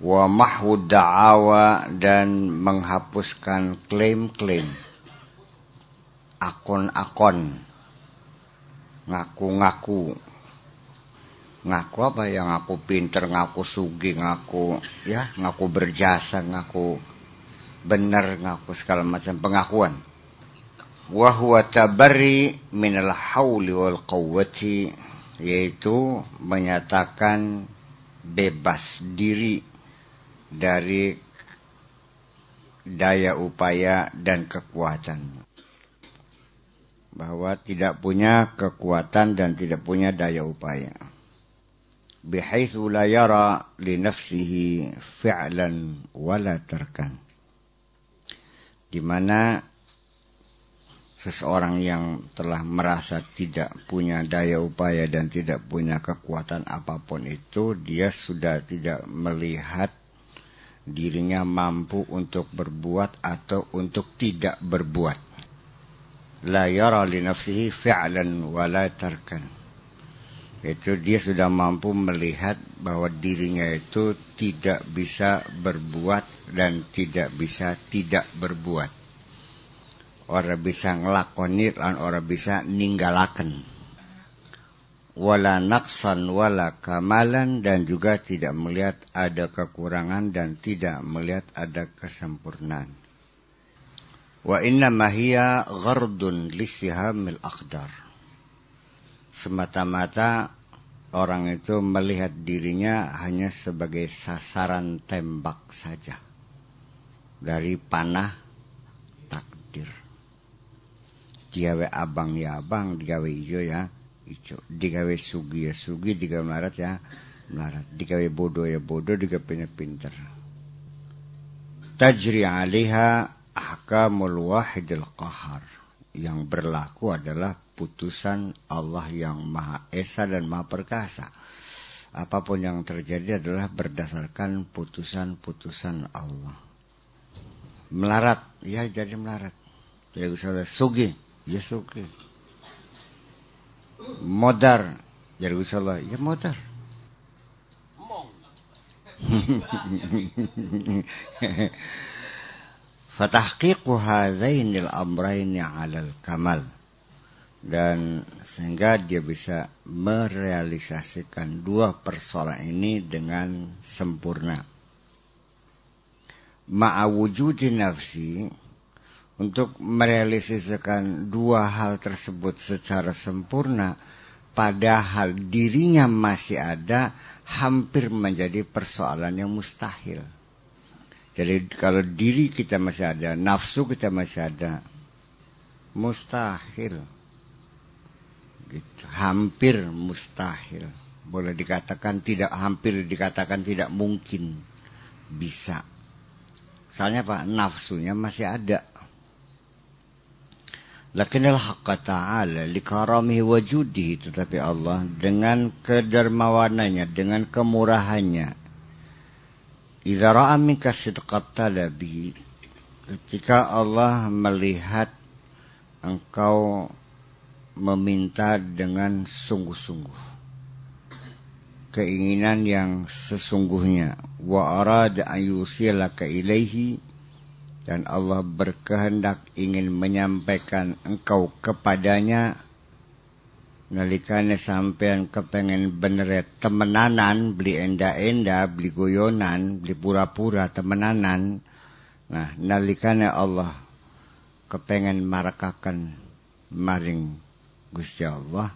wa mahwud da'awa dan menghapuskan klaim-klaim. Akun-akun ngaku-ngaku. Ngaku apa ya? Ngaku pinter ngaku sugi ngaku ya ngaku berjasa ngaku benar ngaku segala macam pengakuan. Wa huwa tabari minal hauli wal quwwati yaitu menyatakan bebas diri dari daya upaya dan kekuatan. Bahwa tidak punya kekuatan dan tidak punya daya upaya. Bihaithu la yara fi'lan wala. Di mana seseorang yang telah merasa tidak punya daya upaya dan tidak punya kekuatan apa pun itu, dia sudah tidak melihat dirinya mampu untuk berbuat atau untuk tidak berbuat. La yara li nafsihi fi'lan wa la tarkan. Itu dia sudah mampu melihat bahwa dirinya itu tidak bisa berbuat dan tidak bisa tidak berbuat. Orang bisa ngelakoni dan orang bisa ninggalakan wala naqsan wala kamalan dan juga tidak melihat ada kekurangan dan tidak melihat ada kesempurnaan. Wa inna mahiya ghardun lisihamil. Semata-mata orang itu melihat dirinya hanya sebagai sasaran tembak saja. Dari panah takdir. Digawe abang ya abang, digawe hijau ya ijo digawe sugi ya sugi digawe melarat ya melarat. Digawe bodoh ya bodoh digawe pinter tajri alaiha ahkamul wahidil qahar. Yang berlaku adalah putusan Allah yang maha esa dan maha perkasa. Apa pun yang terjadi adalah berdasarkan putusan-putusan Allah. Melarat. Ya jadi melarat. Jadi usah sugi. Ya sugi modar. Yerusalem ya modar. Fatahqiqu hadzainil amraini 'alal kamal. Dan sehingga dia bisa merealisasikan dua persoalan ini dengan sempurna. Ma'awujudi nafsi untuk merealisasikan dua hal tersebut secara sempurna, padahal dirinya masih ada, hampir menjadi persoalan yang mustahil. Jadi kalau diri kita masih ada, nafsu kita masih ada, mustahil. Gitu. Hampir mustahil. Boleh dikatakan tidak hampir dikatakan tidak mungkin bisa. Soalnya Pak, nafsunya masih ada. Lakinil haqqa ta'ala likaramihi wajudihi tetapi Allah dengan kedermawanannya, dengan kemurahannya. Idza ra'a minka talabi ketika Allah melihat engkau meminta dengan sungguh-sungguh keinginan yang sesungguhnya wa arada an yusilaka ilaihi dan Allah berkehendak ingin menyampaikan engkau kepadanya. Nalikane sampean kepengen bener ya, temenanan beli enda-enda beli goyonan beli pura-pura temenanan. Nah nalikane Allah kepengen marakakan maring Gusti Allah.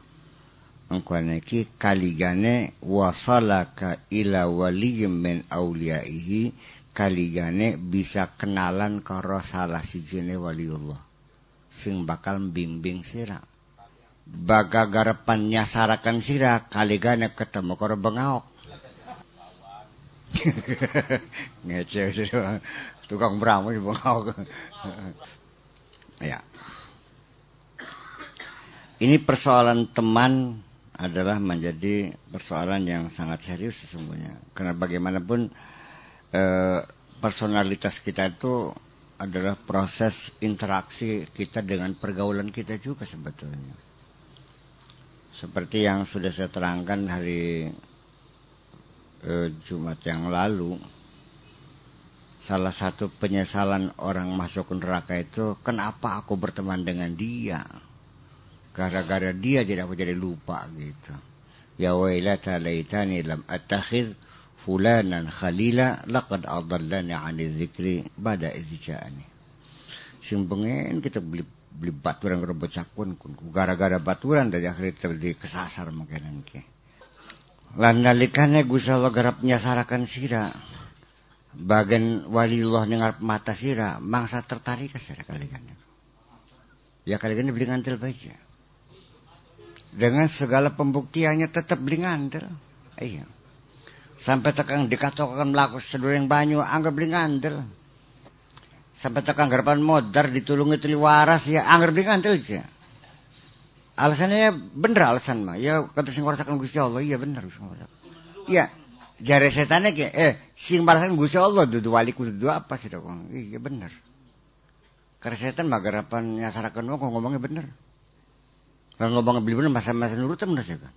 Engkau niki kaligane wasalaka ila waliyyin min auliyaihi kaligane bisa kenalan karo salah sijine waliullah. Sing bakal bimbing sira. Baga garepan nyasarakan sira kaligane ketemu karo bengaok ngece tukang beramu bengaok ya. Ini persoalan teman adalah menjadi persoalan yang sangat serius sesungguhnya. Karena bagaimanapun Eh, personalitas kita itu adalah proses interaksi kita dengan pergaulan kita juga sebetulnya. Seperti yang sudah saya terangkan hari eh, Jumat yang lalu, salah satu penyesalan orang masuk neraka itu kenapa aku berteman dengan dia gara-gara dia jadi aku jadi lupa gitu ya wailata laitani lam attakhidh fulanan khalila laqad adallani 'ani dzikri bada idzja'ani sing kita beli beli baturan rebut cakun gara-gara baturan dari akhir terjadi kesasar mungkin ke. Lan nalikane Gusti Allah garap nyasarakan sira. Bagian waliullah dengar mata sira mangsa tertarik sira kalian ya kalian beli ngantel baca dengan segala pembuktiannya tetap beli ngantel. Iya sampai tekan dikatakan melakukan sedur yang banyak anggap beli ngantel sampai tekan garapan modar ditulungi tuli waras ya anggap beli ngantel aja alasannya bener alasan mah ya kata sing warasakan Gusti Allah iya bener iya jare setannya ke eh sing balasan Gusti Allah dudu waliku dudu apa sih dong? Iya bener. Karena setan mah garapan nyasarakan kok ngomongnya bener. Kalau ngomongnya beli bener masa-masa nurut temen sih kan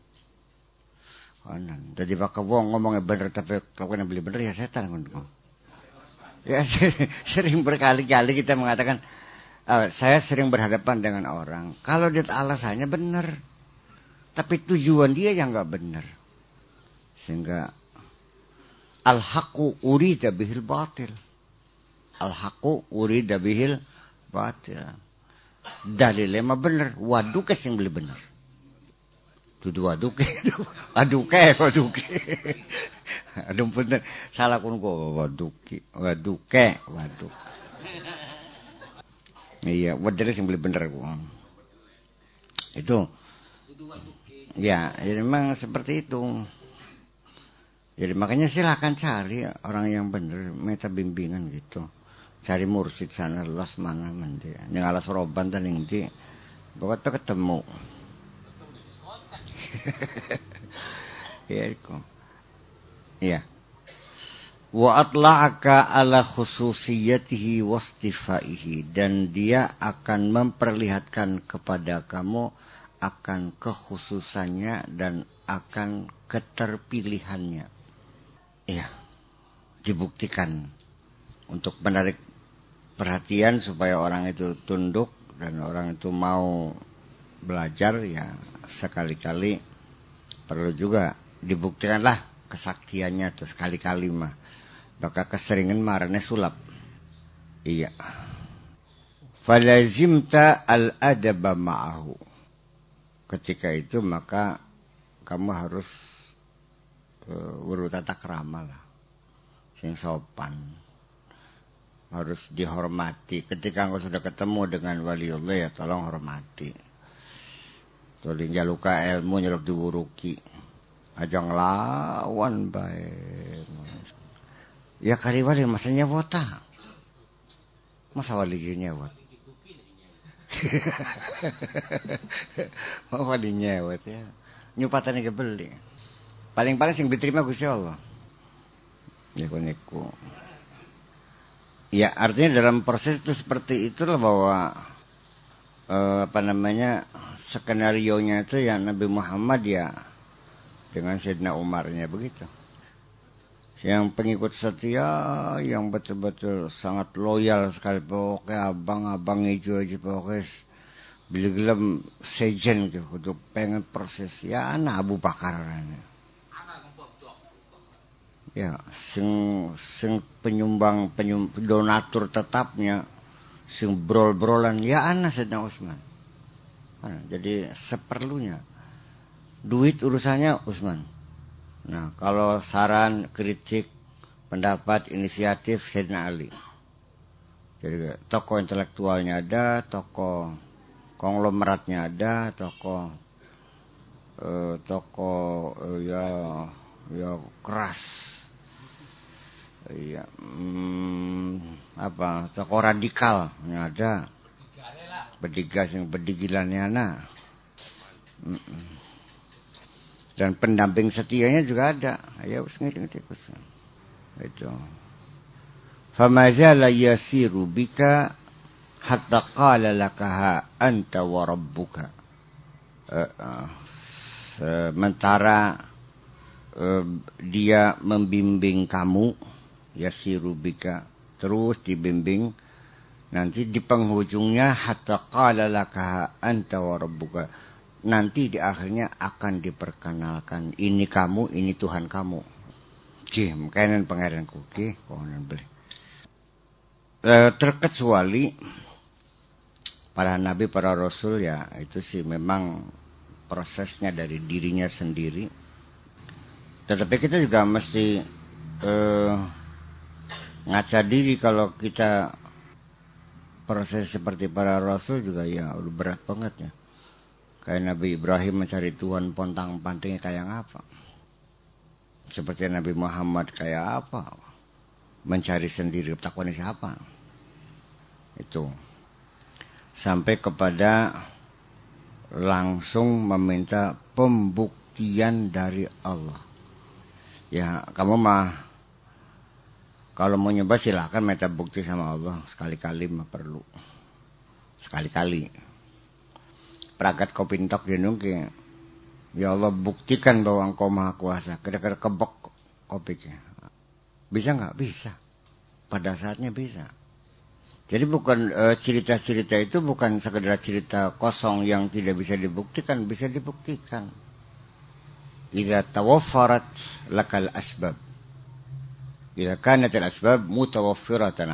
Kanan. Jadi bakal wong ngomongnya bener tapi kalau kena beli bener ya setan kan. Ya sering berkali-kali kita mengatakan uh, saya sering berhadapan dengan orang. Kalau dia alasannya benar tapi tujuan dia yang nggak benar sehingga al haqu urida bihil batil. Al haqu urida bihil batil. Dalilnya mah bener waduke sing beli bener tudu waduke waduke waduke aduh bener salah kun kok waduke waduke waduk iya waduke sing bener ku itu ya, ya memang seperti itu jadi makanya silahkan cari orang yang benar, minta bimbingan gitu. Cari mursid sana, los mana mandi. Yang alas roban dan di, pokoknya ketemu. ya itu. Ya. Wa atla'aka ala khususiyatihi wastifaihi dan dia akan memperlihatkan kepada kamu akan kekhususannya dan akan keterpilihannya ya dibuktikan untuk menarik perhatian supaya orang itu tunduk dan orang itu mau belajar ya sekali-kali perlu juga dibuktikanlah kesaktiannya tuh sekali-kali mah. Bakal keseringan marane sulap. Iya. Falazimta al adaba ma'ahu. Ketika itu maka kamu harus uh, urut tata krama lah. Sing sopan. Harus dihormati. Ketika engkau sudah ketemu dengan waliullah ya tolong hormati tolong jaluka ilmu nyeluk diuruki. Aja ngelawan baik ya kari wali masa nyewota masa wali nyewot? Mau wali nyewot ya? Nyupatan kebeli paling-paling sing diterima Gusti Allah. Ya kuniku ya artinya dalam proses itu seperti itulah bahwa eh, apa namanya skenario nya itu ya Nabi Muhammad ya dengan Sayyidina Umarnya begitu. Yang pengikut setia yang betul-betul sangat loyal sekali pokoknya abang-abang hijau aja pokoknya bila gelam sejen gitu untuk pengen proses ya anak Abu Bakar. Ya sing sing penyumbang penyum, donatur tetapnya sing brol-brolan ya anak sedang Usman jadi seperlunya. Duit urusannya Usman nah kalau saran kritik pendapat inisiatif Sayyidina Ali. Jadi tokoh intelektualnya ada tokoh konglomeratnya ada tokoh eh, tokoh eh, ya ya keras iya hmm, apa tokoh radikal yang ada. Berdigas yang berdigilannya anak dan pendamping setianya juga ada. Ayo ngerti ngerti itu. Famazala yasiru bika hatta qala lakaha anta wa rabbuka. Uh, uh, sementara uh, dia membimbing kamu yasiru bika terus dibimbing. Nanti di penghujungnya hatta qala laka anta wa rabbuka. Nanti di akhirnya akan diperkenalkan ini kamu ini Tuhan kamu. Oke, makanan pangeranku oke konon beli. E, terkecuali para nabi para rasul ya itu sih memang prosesnya dari dirinya sendiri. Tetapi kita juga mesti eh, ngaca diri kalau kita proses seperti para rasul juga ya udah berat banget ya. Kayak Nabi Ibrahim mencari Tuhan pontang pantingnya kayak apa? Seperti Nabi Muhammad kayak apa? Mencari sendiri takwa siapa? Itu. Sampai kepada langsung meminta pembuktian dari Allah. Ya, kamu mah kalau mau nyoba silahkan minta bukti sama Allah. Sekali-kali mah perlu. Sekali-kali. Pragat kau pintok dia nungki. Ya Allah buktikan bahwa engkau maha kuasa. Kira-kira kebok kopiknya. Bisa nggak? Bisa. Pada saatnya bisa. Jadi bukan e, cerita-cerita itu bukan sekedar cerita kosong yang tidak bisa dibuktikan, bisa dibuktikan. Idza tawaffarat lakal asbab. Bila kanat al-asbab mutawaffiratan.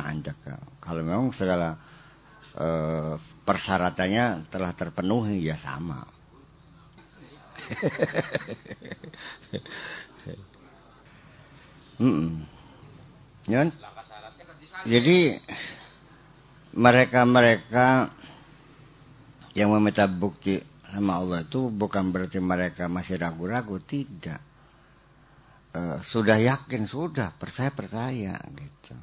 Kalau memang segala uh, persyaratannya telah terpenuhi ya sama. hmm. Ya. Jadi mereka-mereka yang meminta bukti sama Allah itu bukan berarti mereka masih ragu-ragu, tidak uh, sudah yakin sudah percaya percaya gitu.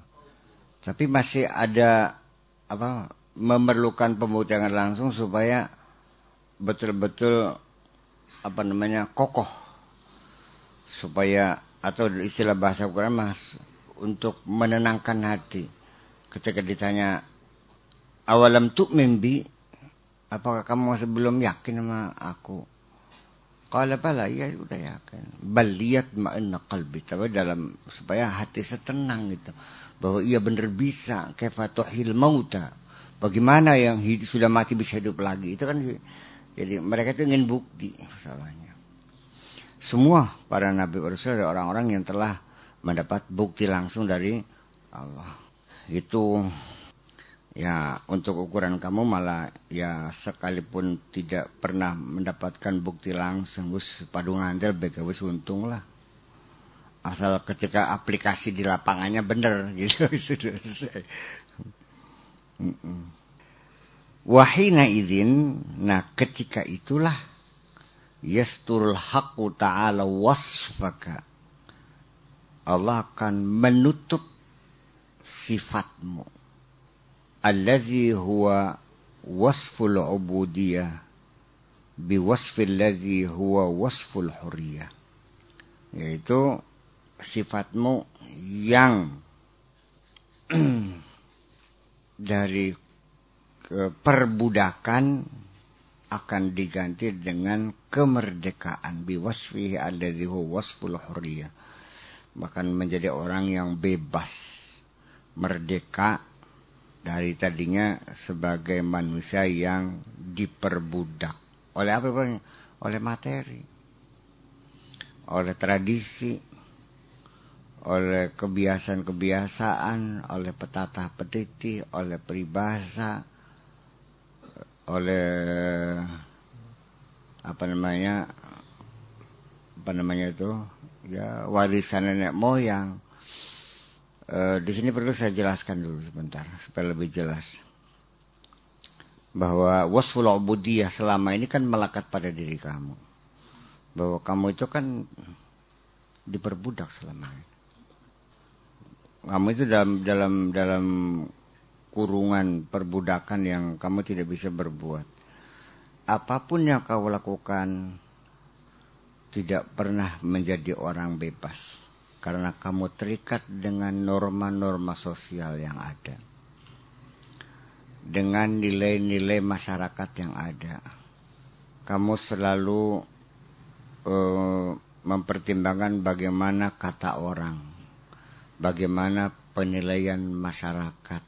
Tapi masih ada apa memerlukan pembuktian langsung supaya betul-betul apa namanya kokoh. Supaya atau istilah bahasa Quran mas untuk menenangkan hati. Ketika ditanya awalam tuh mimpi apakah kamu masih belum yakin sama aku Qala bala, iya udah yakin. Baliyat ma'inna qalbi. Tapi dalam, supaya hati setenang gitu. Bahwa ia benar bisa. Kefatuhil mauta. Bagaimana yang hidup, sudah mati bisa hidup lagi. Itu kan, jadi mereka itu ingin bukti masalahnya. Semua para nabi rasul ada orang-orang yang telah mendapat bukti langsung dari Allah. Itu ya untuk ukuran kamu malah ya sekalipun tidak pernah mendapatkan bukti langsung gus padu ngandel bega wis untung lah. Asal ketika aplikasi di lapangannya bener gitu sudah selesai. Wahina izin nah ketika itulah yasturul haqqu ta'ala wasfaka. Allah akan menutup sifatmu الذي هو وصف العبودية بوصف الذي هو وصف الحرية yaitu sifatmu yang dari perbudakan akan diganti dengan kemerdekaan biwasfihi alladhi huwa wasful hurriyah bahkan menjadi orang yang bebas merdeka dari tadinya sebagai manusia yang diperbudak. Oleh apa oleh materi. Oleh tradisi. Oleh kebiasaan-kebiasaan. Oleh petata petiti. Oleh peribahasa. Oleh apa namanya apa namanya itu? Ya warisan nenek moyang Eh, di sini perlu saya jelaskan dulu sebentar supaya lebih jelas. Bahwa wasful ubudiyah selama ini kan melekat pada diri kamu. Bahwa kamu itu kan diperbudak selama ini. Kamu itu dalam dalam dalam kurungan perbudakan yang kamu tidak bisa berbuat. Apa pun yang kau lakukan tidak pernah menjadi orang bebas karena kamu terikat dengan norma-norma sosial yang ada. Dengan nilai-nilai masyarakat yang ada. Kamu selalu uh, mempertimbangkan bagaimana kata orang. bagaimana penilaian masyarakat.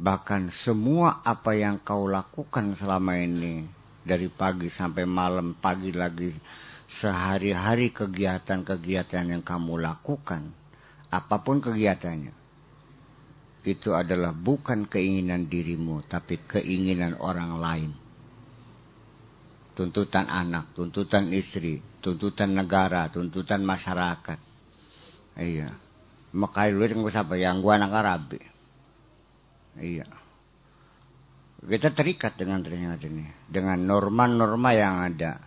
Bahkan semua apa yang kau lakukan selama ini dari pagi sampai malam, pagi lagi sehari-hari kegiatan-kegiatan yang kamu lakukan, apa pun kegiatannya, itu adalah bukan keinginan dirimu, tapi keinginan orang lain. Tuntutan anak, tuntutan istri, tuntutan negara, tuntutan masyarakat. Iya makai lu yang siapa yang gua anak Arabi iya kita terikat dengan ternyata ini dengan norma-norma yang ada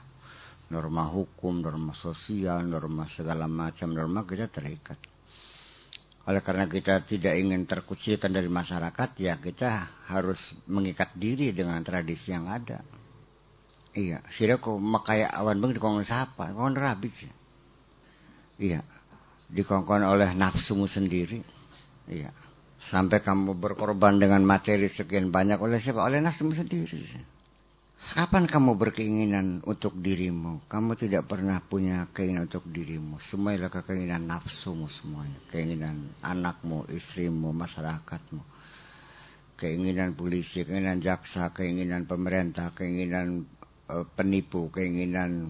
norma hukum norma sosial norma segala macam norma kita terikat oleh karena kita tidak ingin terkucilkan dari masyarakat ya kita harus mengikat diri dengan tradisi yang ada iya sih kok makanya awan bang di kongres apa kongres rabi sih iya dikongkon oleh nafsumu sendiri. Iya. Sampai kamu berkorban dengan materi sekian banyak oleh siapa? Oleh nafsumu sendiri. Kapan kamu berkeinginan untuk dirimu? Kamu tidak pernah punya keinginan untuk dirimu. Semuanya keinginan nafsumu semuanya. Keinginan anakmu, istrimu, masyarakatmu. Keinginan polisi, keinginan jaksa, keinginan pemerintah, keinginan uh, penipu, keinginan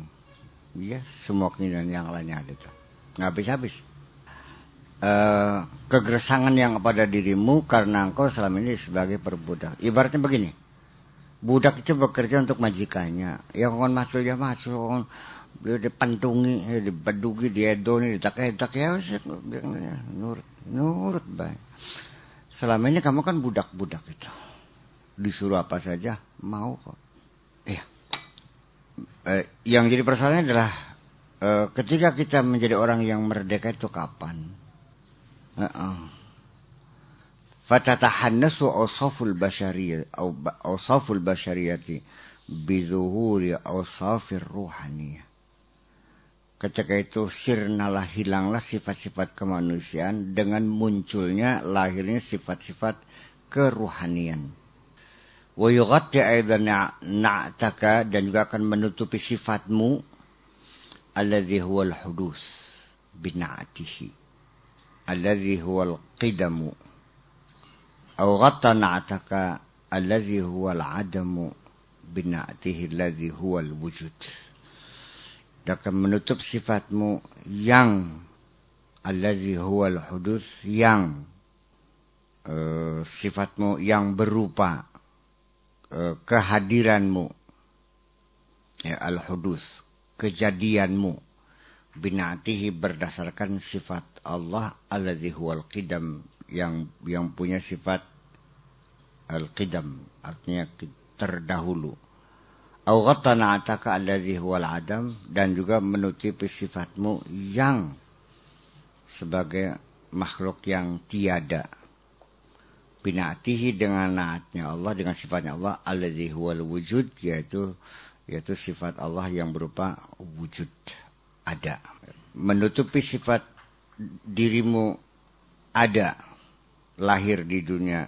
ya semua keinginan yang lainnya ada itu. Nggak habis-habis. Eh, kegersangan yang pada dirimu karena engkau selama ini sebagai perbudak. Ibaratnya begini, budak itu bekerja untuk majikannya. Ya kon masuk ya masuk, dipantungi, eh, dibedugi, diedoni, ditak-edak ya, nurut, nurut baik. Selama ini kamu kan budak-budak itu. Disuruh apa saja, mau kok. Iya. Eh, yang jadi persoalannya adalah eh, ketika kita menjadi orang yang merdeka itu kapan? فتتحنس أوصاف البشرية أو أوصاف البشرية بظهور أوصاف الروحانية Ketika itu sirnalah hilanglah sifat-sifat kemanusiaan dengan munculnya lahirnya sifat-sifat keruhanian. Wa yughatti aidan na'taka dan juga akan menutupi sifatmu alladhi huwal hudus bina'atihi الذي هو القدم أو غطى نعتك الذي هو العدم بنعته الذي هو الwujud akan menutup sifatmu yang allazi huwal hudus yang uh, sifatmu yang berupa uh, kehadiranmu ya al hudus kejadianmu binatihi berdasarkan sifat Allah alladzi huwal qidam yang yang punya sifat al-qidam artinya terdahulu. Au ataka adam dan juga menutupi sifatmu yang sebagai makhluk yang tiada. Binatihi dengan naatnya Allah dengan sifatnya Allah alladzi huwal wujud yaitu yaitu sifat Allah yang berupa wujud ada. Menutupi sifat dirimu ada lahir di dunia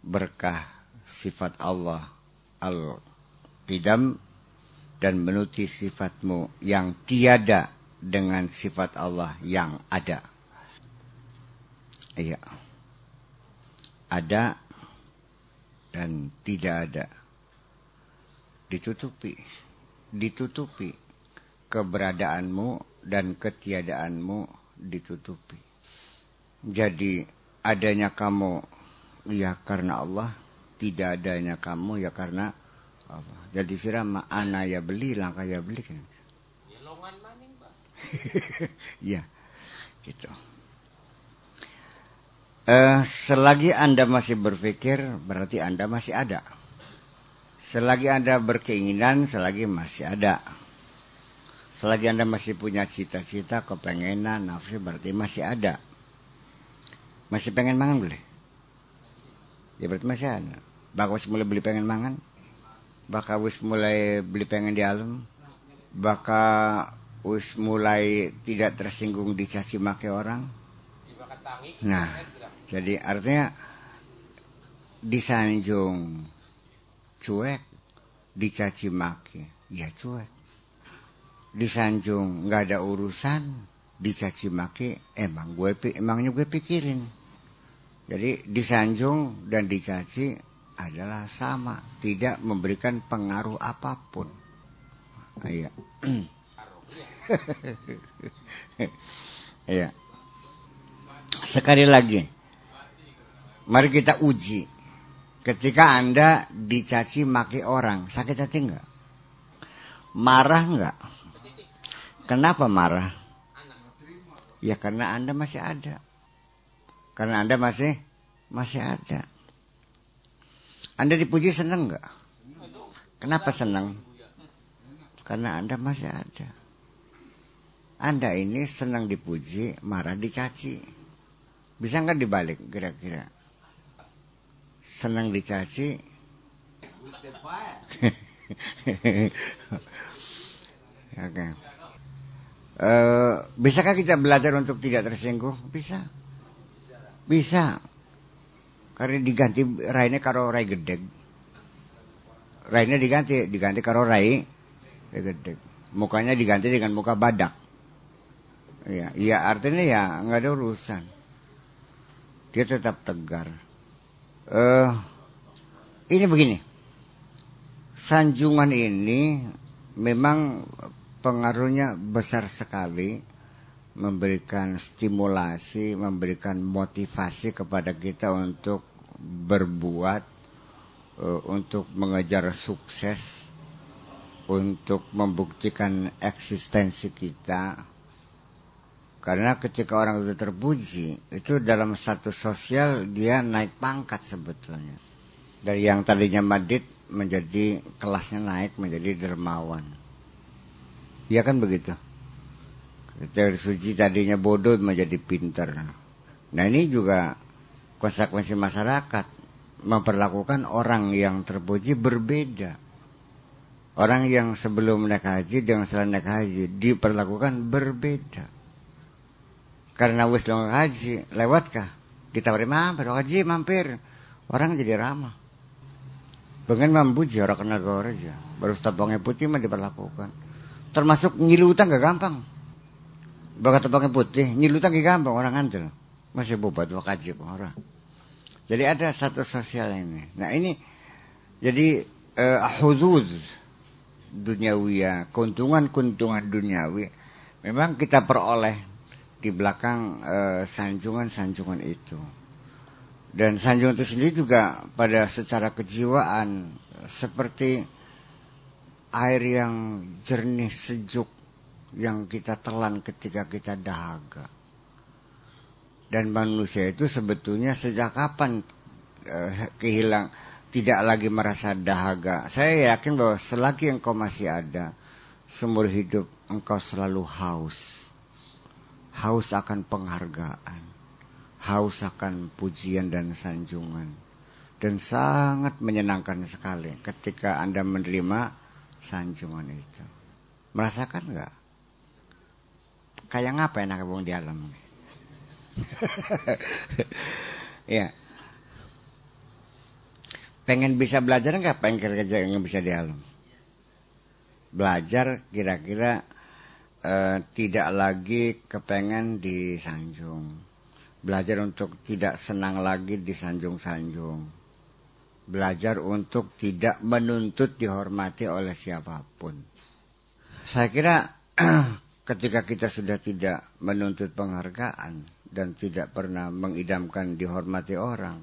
berkah sifat Allah al-qidam dan menutupi sifatmu yang tiada dengan sifat Allah yang ada. Iya. Ada dan tidak ada. Ditutupi. Ditutupi keberadaanmu dan ketiadaanmu ditutupi. Jadi adanya kamu ya karena Allah, tidak adanya kamu ya karena Allah. Jadi sirama ana ya beli, langkah ya beli kan. Ya longan maning, Pak. ya, gitu. Uh, selagi Anda masih berpikir, berarti Anda masih ada. Selagi Anda berkeinginan, selagi masih ada. Selagi Anda masih punya cita-cita, kepengenan, nafsu berarti masih ada. Masih pengen mangan boleh? Ya berarti masih ada. Bakal mulai beli pengen mangan? Bakal wis mulai beli pengen di alam? Bakal wis mulai tidak tersinggung dicaci maki orang? Nah, jadi artinya disanjung cuek, dicaci maki, ya cuek disanjung nggak ada urusan dicaci maki emang gue emangnya gue pikirin jadi disanjung dan dicaci adalah sama tidak memberikan pengaruh apa pun. Iya. Iya. Sekali lagi mari kita uji. Ketika anda dicaci maki orang sakit hati enggak marah enggak kenapa marah? Ya karena Anda masih ada. Karena Anda masih masih ada. Anda dipuji senang nggak? Kenapa senang? Karena Anda masih ada. Anda ini senang dipuji, marah dicaci. Bisa nggak dibalik kira-kira? Senang dicaci. Oke. okay. Eh, bisakah kita belajar untuk tidak tersinggung? Bisa. Bisa. Karena diganti rainnya karo rai gedeg. Rainnya diganti, diganti karo rai, gedeg. Mukanya diganti dengan muka badak. Ya, ya artinya ya nggak ada urusan. Dia tetap tegar. Uh, ini begini. Sanjungan ini memang pengaruhnya besar sekali memberikan stimulasi, memberikan motivasi kepada kita untuk berbuat, uh, untuk mengejar sukses, untuk membuktikan eksistensi kita. Karena ketika orang itu terpuji, itu dalam satu sosial dia naik pangkat sebetulnya. Dari yang tadinya madit menjadi kelasnya naik menjadi dermawan. Ya kan begitu. Kita suci tadinya bodoh menjadi pintar. Nah ini juga konsekuensi masyarakat memperlakukan orang yang terpuji berbeda. Orang yang sebelum naik haji dengan setelah naik haji diperlakukan berbeda. Karena wis lo haji, lewatkah? Kita beri mampir, haji mampir. Orang jadi ramah. Pengen mampuji orang kenal aja. Baru stopongnya putih mah diperlakukan. Termasuk ngilu utang gak gampang. Bakat pakai putih, ngilu utang gak gampang orang andel. Masih bobat wakaji orang. Jadi ada satu sosial ini. Nah ini jadi uh, hudud duniawi keuntungan-keuntungan duniawi memang kita peroleh di belakang uh, sanjungan-sanjungan itu. Dan sanjungan itu sendiri juga pada secara kejiwaan seperti air yang jernih sejuk yang kita telan ketika kita dahaga. Dan manusia itu sebetulnya sejak kapan eh, kehilang tidak lagi merasa dahaga. Saya yakin bahwa selagi engkau masih ada, seumur hidup engkau selalu haus. Haus akan penghargaan. Haus akan pujian dan sanjungan. Dan sangat menyenangkan sekali ketika Anda menerima sanjungan itu. Merasakan nggak? Kayak ngapa enak bung di alam? ya. Pengen bisa belajar nggak? Pengen kerja yang bisa di alam? Belajar kira-kira eh, tidak lagi kepengen disanjung. Belajar untuk tidak senang lagi disanjung-sanjung belajar untuk tidak menuntut dihormati oleh siapa pun. Saya kira ketika kita sudah tidak menuntut penghargaan dan tidak pernah mengidamkan dihormati orang,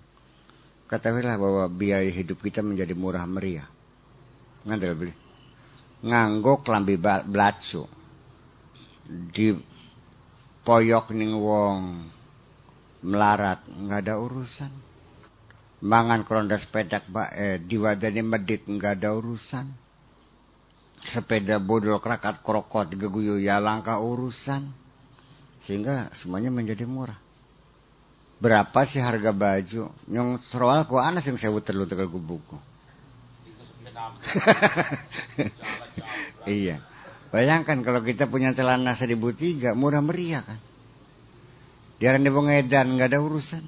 ketahuilah bahwa biaya hidup kita menjadi murah meriah. Ngandel beli. Nganggo klambi blatsu. Di poyok ning wong melarat nggak ada urusan mangan keronda sepeda pak eh, wadani medit nggak ada urusan sepeda bodol kerakat krokot geguyu ya langka urusan. Sehingga semuanya menjadi murah. Berapa sih harga baju? Nyong seroal ku anak yang saya terlu tegal buku. Iya. Bayangkan kalau kita punya celana seribu tiga murah meriah kan? Diaran di Edan nggak ada urusan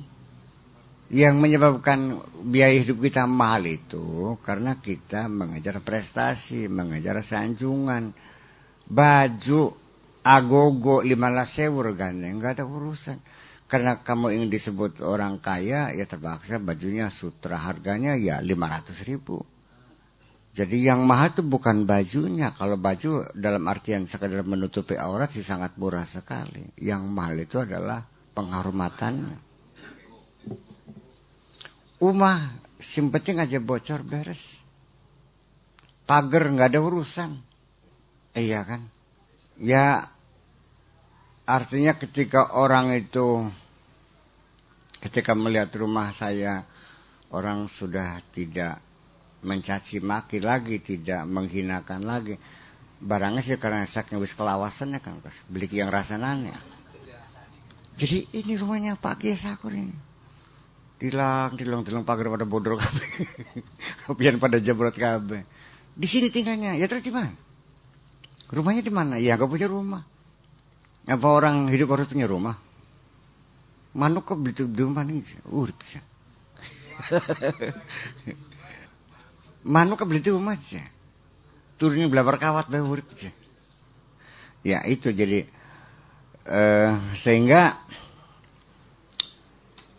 yang menyebabkan biaya hidup kita mahal itu karena kita mengejar prestasi, mengejar sanjungan, baju agogo lima sewu regane nggak ada urusan. Karena kamu ingin disebut orang kaya ya terpaksa bajunya sutra harganya ya lima ratus ribu. Jadi yang mahal itu bukan bajunya. Kalau baju dalam artian sekadar menutupi aurat sih sangat murah sekali. Yang mahal itu adalah penghormatannya umah sim penting aja bocor beres pagar nggak ada urusan iya kan Ya artinya ketika orang itu ketika melihat rumah saya orang sudah tidak mencaci maki lagi, tidak menghinakan lagi. Barangnya sih karena saknya wis kelawasannya kan, beli yang rasananya. Jadi ini rumahnya Pak Kiai Sakur ini. Dilang, dilang, dilang pagar pada bodor kabe. Biar pada jabrot kabe. Di sini tinggalnya. Ya terus di mana? Rumahnya di mana? Ya gak punya rumah. Apa orang hidup harus punya rumah? Manuk kok beli di rumah nih? Urip bisa. Manuk beli di rumah aja. Turunnya belabar kawat bae urip aja. Ya itu jadi uh, sehingga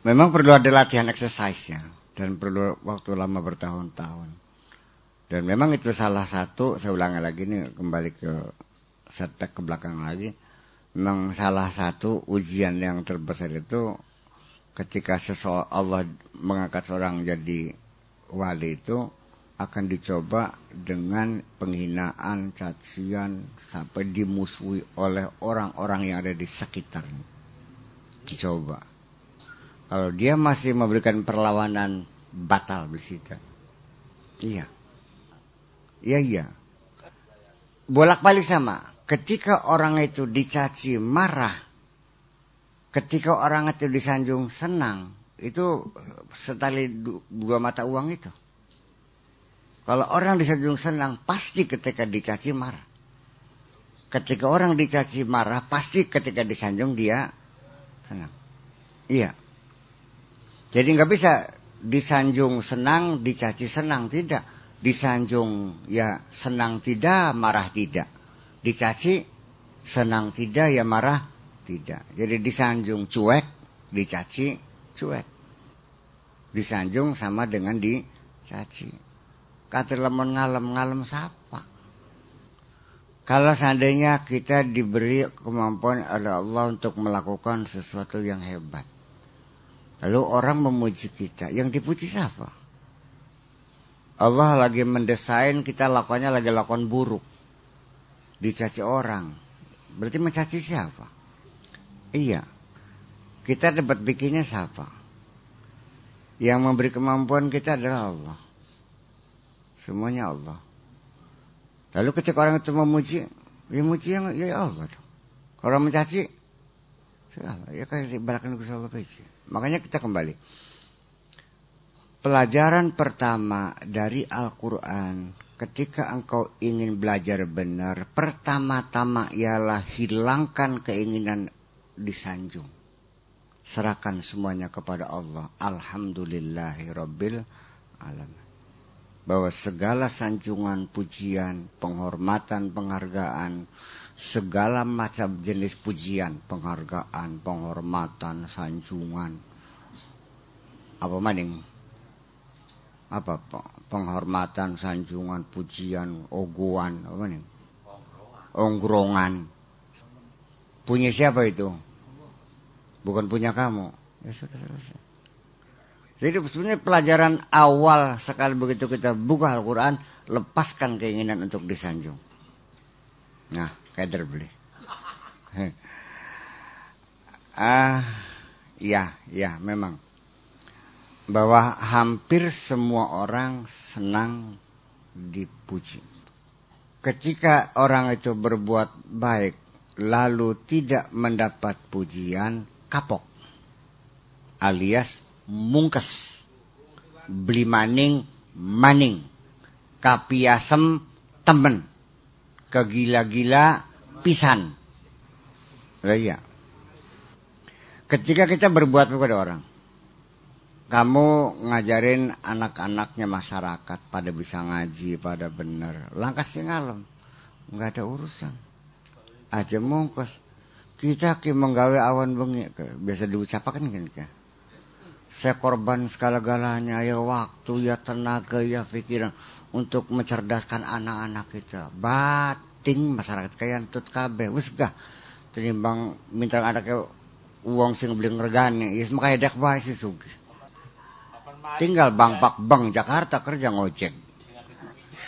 memang perlu ada latihan exercise ya dan perlu waktu lama bertahun-tahun. Dan memang itu salah satu, saya ulangi lagi nih kembali ke setback ke belakang lagi. Memang salah satu ujian yang terbesar itu ketika seseorang Allah mengangkat seorang jadi wali itu akan dicoba dengan penghinaan, cacian sampai dimusuhi oleh orang-orang yang ada di sekitarnya. Dicoba. Kalau dia masih memberikan perlawanan batal bersita. Iya. Iya iya. Bolak-balik sama. Ketika orang itu dicaci marah, ketika orang itu disanjung senang, itu setali dua mata uang itu. Kalau orang disanjung senang, pasti ketika dicaci marah. Ketika orang dicaci marah, pasti ketika disanjung dia senang. Iya. Jadi nggak bisa disanjung senang, dicaci senang, tidak disanjung ya senang tidak, marah tidak. Dicaci senang tidak, ya marah tidak. Jadi disanjung cuek, dicaci cuek. Disanjung sama dengan dicaci. Kata lemon ngalem, ngalem siapa? Kalau seandainya kita diberi kemampuan oleh Allah untuk melakukan sesuatu yang hebat. Lalu orang memuji kita. Yang dipuji siapa? Allah lagi mendesain kita lakukannya lagi lakukan buruk. Dicaci orang. Berarti mencaci siapa? Iya. Kita dapat bikinnya siapa? Yang memberi kemampuan kita adalah Allah. Semuanya Allah. Lalu ketika orang itu memuji, ya muji yang ya Allah. Orang mencaci, ya kayak di belakang Allah Makanya kita kembali. Pelajaran pertama dari Al-Quran ketika engkau ingin belajar benar, pertama-tama ialah hilangkan keinginan disanjung. Serahkan semuanya kepada Allah. Alhamdulillahirabbil alamin. Bahwa segala sanjungan, pujian, penghormatan, penghargaan, segala macam jenis pujian, penghargaan, penghormatan, sanjungan, apa maning apa penghormatan, sanjungan, pujian, oguan, apa nih? Ongkrongan. Punya siapa itu? Bukan punya kamu. Ya sudah selesai. Jadi sebenarnya pelajaran awal sekali begitu kita buka Al-Quran, lepaskan keinginan untuk disanjung. Nah, kader beli. ah, ya, ya, memang bahwa hampir semua orang senang dipuji. Ketika orang itu berbuat baik lalu tidak mendapat pujian, kapok. Alias mungkes. Beli maning, maning. Kapiasem, temen. Kegila-gila, pisan. Iya. Ketika kita berbuat kepada orang, kamu ngajarin anak-anaknya masyarakat pada bisa ngaji, pada benar. Langkah sih ngalem. Nggak ada urusan. aja mongkos kita ki menggawe awan bengi biasa diucapkan kan ka saya korban segala-galanya ya waktu ya tenaga ya pikiran untuk mencerdaskan anak-anak kita bating masyarakat kayak tut kabe wis gah tinimbang minta anaknya uang sing beli ngergane ya makanya dek bae sih sugi tinggal bang pak bang Jakarta kerja ngojek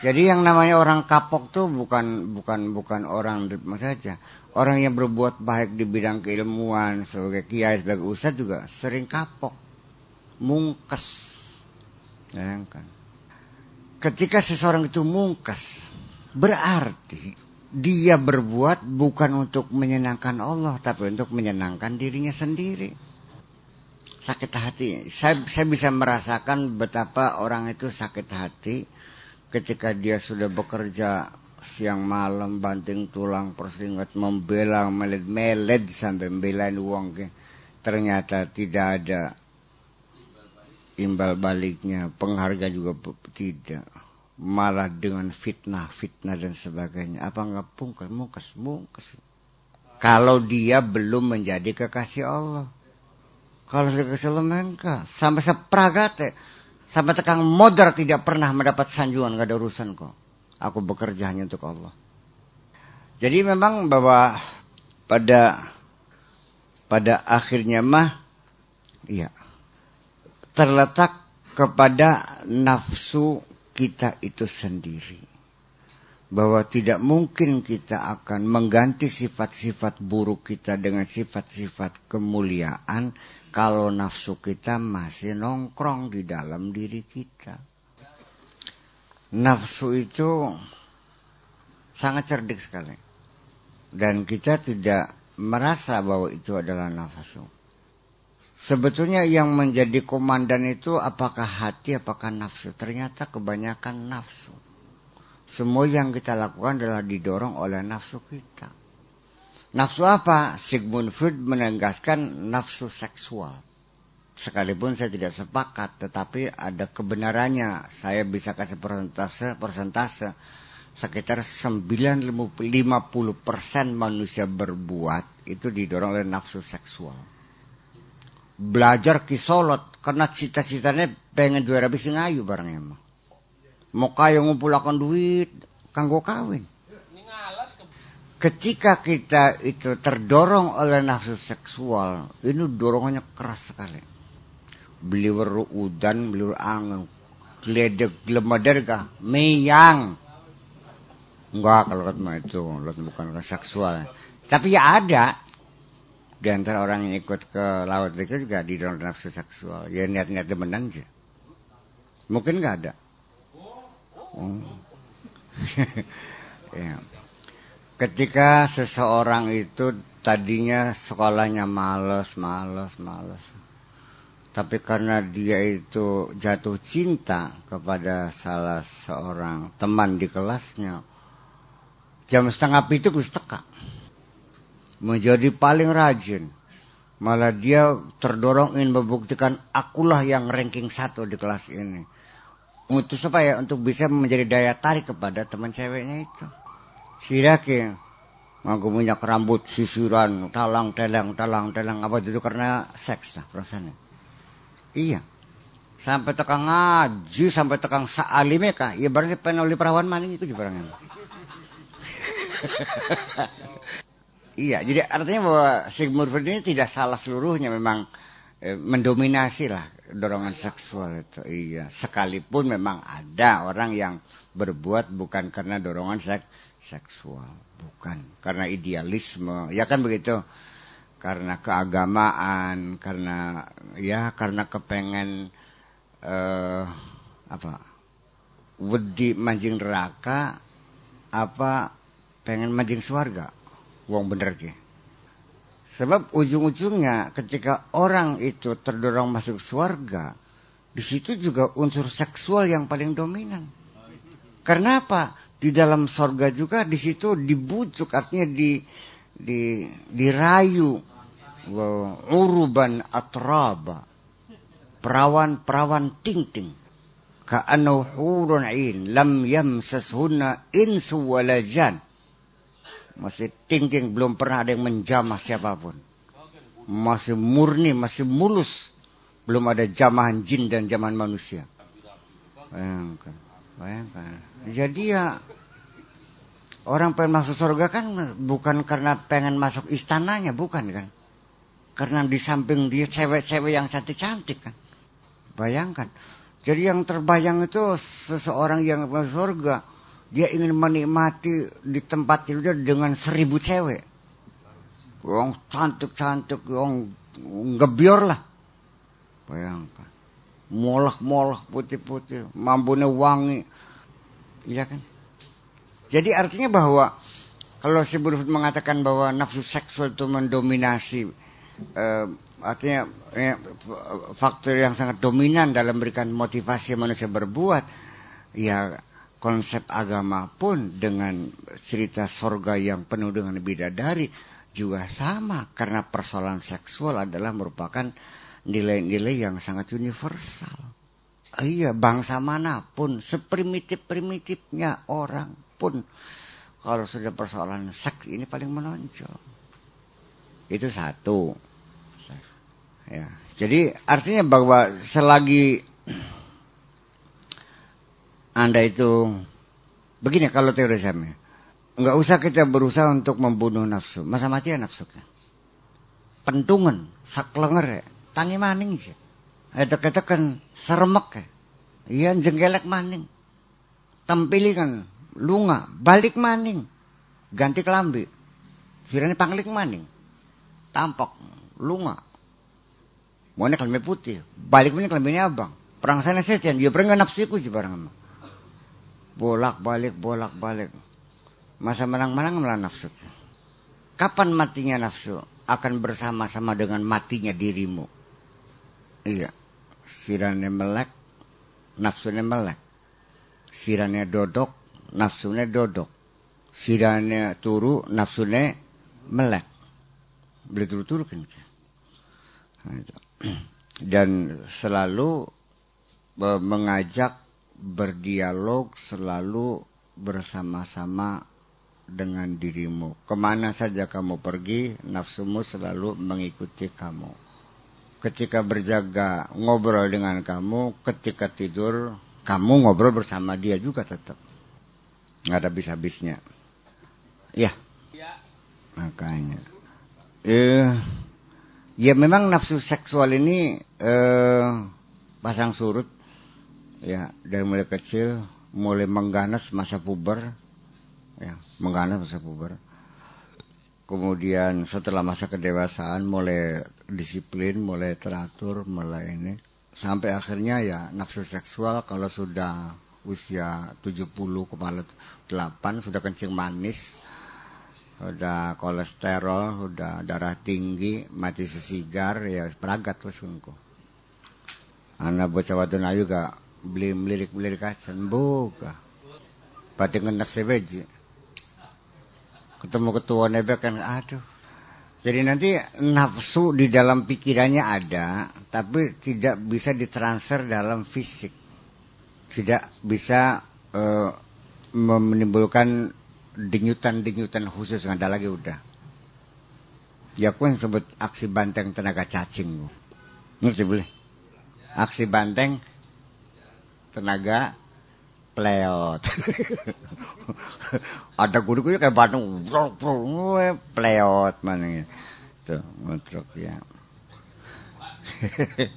jadi yang namanya orang kapok tuh bukan bukan bukan orang saja. Orang yang berbuat baik di bidang keilmuan sebagai kiai sebagai ustadz juga sering kapok, mungkes. Bayangkan. Ketika seseorang itu mungkes, berarti dia berbuat bukan untuk menyenangkan Allah, tapi untuk menyenangkan dirinya sendiri. Sakit hati. Saya, saya bisa merasakan betapa orang itu sakit hati ketika dia sudah bekerja siang malam banting tulang persingkat membela meled-meled sampai membelain uang ternyata tidak ada imbal baliknya pengharga juga tidak malah dengan fitnah fitnah dan sebagainya. Apa nggak pungkas? Mungkas mungkas. Kalau dia belum menjadi kekasih Allah. Kalau sudah Allah enggak sampai sepragate. Sampai tekang modar tidak pernah mendapat sanjungan, gak ada urusan kok. Aku bekerja hanya untuk Allah. Jadi memang bahwa pada pada akhirnya mah, iya, terletak kepada nafsu kita itu sendiri. Bahwa tidak mungkin kita akan mengganti sifat-sifat buruk kita dengan sifat-sifat kemuliaan kalau nafsu kita masih nongkrong di dalam diri kita. Nafsu itu sangat cerdik sekali. Dan kita tidak merasa bahwa itu adalah nafsu. Sebetulnya yang menjadi komandan itu apakah hati, apakah nafsu. Ternyata kebanyakan nafsu. Semua yang kita lakukan adalah didorong oleh nafsu kita. Nafsu apa? Sigmund Freud menegaskan nafsu seksual. Sekalipun saya tidak sepakat, tetapi ada kebenarannya. Saya bisa kasih persentase, persentase sekitar 50% manusia berbuat itu didorong oleh nafsu seksual. Belajar kisolot karena cita-citanya pengen juara bisi ngayu barangnya mah. Mau kaya ngumpulakan duit kanggo kawin ketika kita itu terdorong oleh nafsu seksual, ini dorongannya keras sekali. Beli weru udan, beli angin, geledek, gelemadar meyang. Enggak kalau itu, bukan seksual. Tapi ya ada di antara orang yang ikut ke laut itu juga didorong nafsu seksual. Ya niat-niat demenan aja. Mungkin nggak ada. Oh. ya ketika seseorang itu tadinya sekolahnya males, males, males. Tapi karena dia itu jatuh cinta kepada salah seorang teman di kelasnya, jam setengah itu teka. Menjadi paling rajin. Malah dia terdorong ingin membuktikan akulah yang ranking satu di kelas ini. Untuk supaya untuk bisa menjadi daya tarik kepada teman ceweknya itu. Sirake nganggo minyak rambut sisiran talang teleng talang teleng apa itu? Karena seks lah perasaannya. Iya. Sampai tekang ngaji sampai tekang saalime kah ya berarti penoli perawan maning itu barangnya iya jadi artinya bahwa Sigmund Freud ini tidak salah seluruhnya memang eh, mendominasi lah dorongan seksual itu. Iya sekalipun memang ada orang yang berbuat bukan karena dorongan seks seksual, bukan. Karena idealisme, ya kan begitu, karena keagamaan, karena ya karena kepengen eh, apa, wedi manjing neraka, apa pengen manjing suarga, uang bener ke. Sebab ujung-ujungnya ketika orang itu terdorong masuk surga, di situ juga unsur seksual yang paling dominan. Karena apa? di dalam sorga juga di situ dibujuk artinya di di dirayu uruban atraba perawan-perawan ting-ting hurun ain lam yamsashunna insu wala jan Masih tingking, belum pernah ada yang menjamah siapa pun. Masih murni, masih mulus. Belum ada jamahan jin dan jamahan manusia. Bayangkan. Bayangkan. Jadi ya orang pengen masuk surga kan bukan karena pengen masuk istananya, bukan kan? Karena di samping dia cewek-cewek yang cantik-cantik kan. Bayangkan. Jadi yang terbayang itu seseorang yang masuk surga. Dia ingin menikmati di tempat tidurnya dengan seribu cewek. Yang cantik-cantik, yang ngebior lah. Bayangkan. Molak-molak putih-putih. Mampunya wangi. Iya kan? Jadi artinya bahwa kalau si Buddha mengatakan bahwa nafsu seksual itu mendominasi eh, artinya eh, faktor yang sangat dominan dalam memberikan motivasi manusia berbuat ya konsep agama pun dengan cerita sorga yang penuh dengan bidadari juga sama karena persoalan seksual adalah merupakan nilai-nilai yang sangat universal. Iya, bangsa mana pun, seprimitif-primitifnya orang pun, kalau sudah persoalan seks ini paling menonjol. Itu satu. Ya, jadi artinya bahwa selagi anda itu begini kalau teori saya, nggak usah kita berusaha untuk membunuh nafsu, masa mati ya nafsu kan. Pentungan, saklenger ya, tangi maning sih. Ada katakan seremek ya. Iya jenggelek maning. Tampili kan lunga, balik maning. Ganti kelambi. Sirani panglik maning. Tampak lunga, Mau ini kelamin putih. Balik ini kelaminnya abang. Perang sana setan. Dia pernah nafsiku sih barang sama. Bolak balik, bolak balik. Masa menang-menang malah nafsu. Kapan matinya nafsu? Akan bersama-sama dengan matinya dirimu. Iya. Sirane melek, nafsunya melek. Sirane dodok, nafsunya dodok. Sirane turu, nafsunya melek. Beli turu-turu kan. Nah, dan selalu e, mengajak berdialog selalu bersama-sama dengan dirimu. Ke mana saja kamu pergi, nafsumu selalu mengikuti kamu. Ketika berjaga, ngobrol dengan kamu. Ketika tidur, kamu ngobrol bersama dia juga tetap. Nggak ada habis-habisnya. Ya. Makanya. Eh, Ya memang nafsu seksual ini eh, pasang surut ya dari mulai kecil mulai mengganas masa puber. Ya mengganas masa puber. Kemudian setelah masa kedewasaan mulai disiplin mulai teratur mulai ini. Sampai akhirnya ya nafsu seksual kalau sudah usia 70 kepala 8 sudah kencing manis udah kolesterol, udah darah tinggi, mati sesigar, ya peragat terus. Anak bocah wadon ayu gak beli melirik-melirik acan buka. Pada ngenes beji. Ketemu ketua nebek kan, aduh. Jadi nanti nafsu di dalam pikirannya ada, tapi tidak bisa ditransfer dalam fisik. Tidak bisa uh, menimbulkan denyutan-denyutan khusus nggak ada lagi udah. Ya aku yang sebut aksi banteng tenaga cacing. Ngerti boleh? Aksi banteng tenaga pleot. ada guru-guru kayak Bandung, pleot mana. Tuh, ngotrok ya.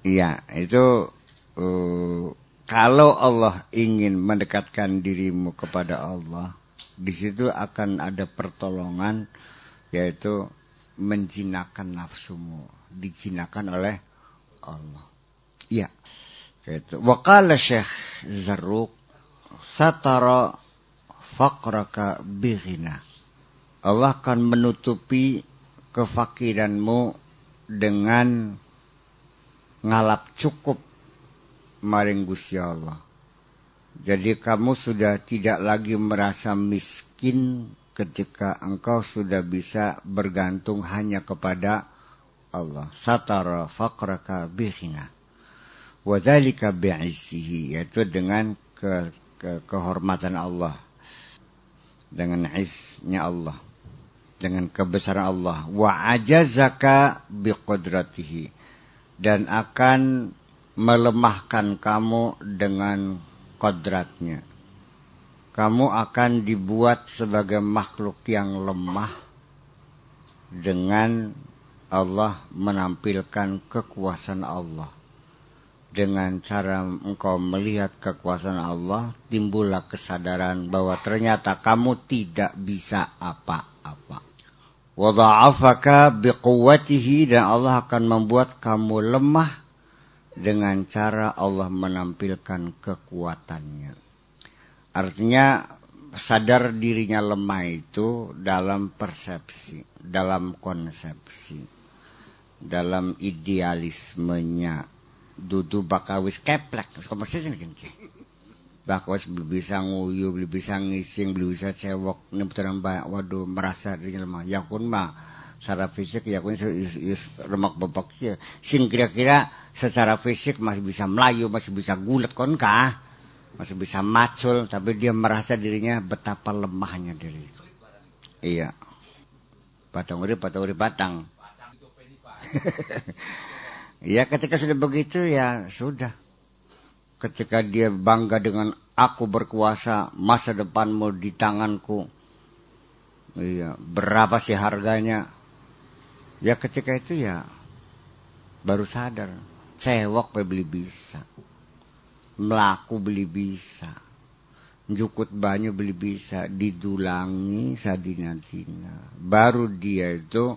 Iya, itu uh, kalau Allah ingin mendekatkan dirimu kepada Allah, di situ akan ada pertolongan yaitu menjinakan nafsumu, dijinakan oleh Allah. Iya. Itu. Wakala Syekh Zaruk satara faqraka bighina. Allah akan menutupi kefakiranmu dengan ngalap cukup maring Gusti Allah. Jadi kamu sudah tidak lagi merasa miskin ketika engkau sudah bisa bergantung hanya kepada Allah. Satara faqraka bihina. Wadhalika bi'isihi. Yaitu dengan ke, ke, kehormatan Allah. dengan isnya Allah dengan kebesaran Allah wa ajazaka biqadratihi dan akan melemahkan kamu dengan kodratnya kamu akan dibuat sebagai makhluk yang lemah dengan Allah menampilkan kekuasaan Allah dengan cara engkau melihat kekuasaan Allah, timbullah kesadaran bahwa ternyata kamu tidak bisa apa-apa. Wada'afaka biquwatihi dan Allah akan membuat kamu lemah dengan cara Allah menampilkan kekuatannya. Artinya sadar dirinya lemah itu dalam persepsi, dalam konsepsi, dalam idealismenya dudu bakawis keplek. Komersis ini kan bakawis belum bisa nguyu bisa ngising bisa cewok ini putaran banyak waduh merasa dirinya lemah. Ya kun mah secara fisik ya kun lemak bapak ya. Sing kira-kira secara fisik masih bisa melayu masih bisa gulat kon kah? Masih bisa macul tapi dia merasa dirinya betapa lemahnya diri. Iya. Batang urip batang urip batang Ya ketika sudah begitu ya sudah. Ketika dia bangga dengan aku berkuasa, masa depanmu di tanganku. Iya, berapa sih harganya? Ya ketika itu ya baru sadar. Cewek beli bisa. Melaku beli bisa. Jukut banyu beli bisa. Didulangi sadina-dina. Baru dia itu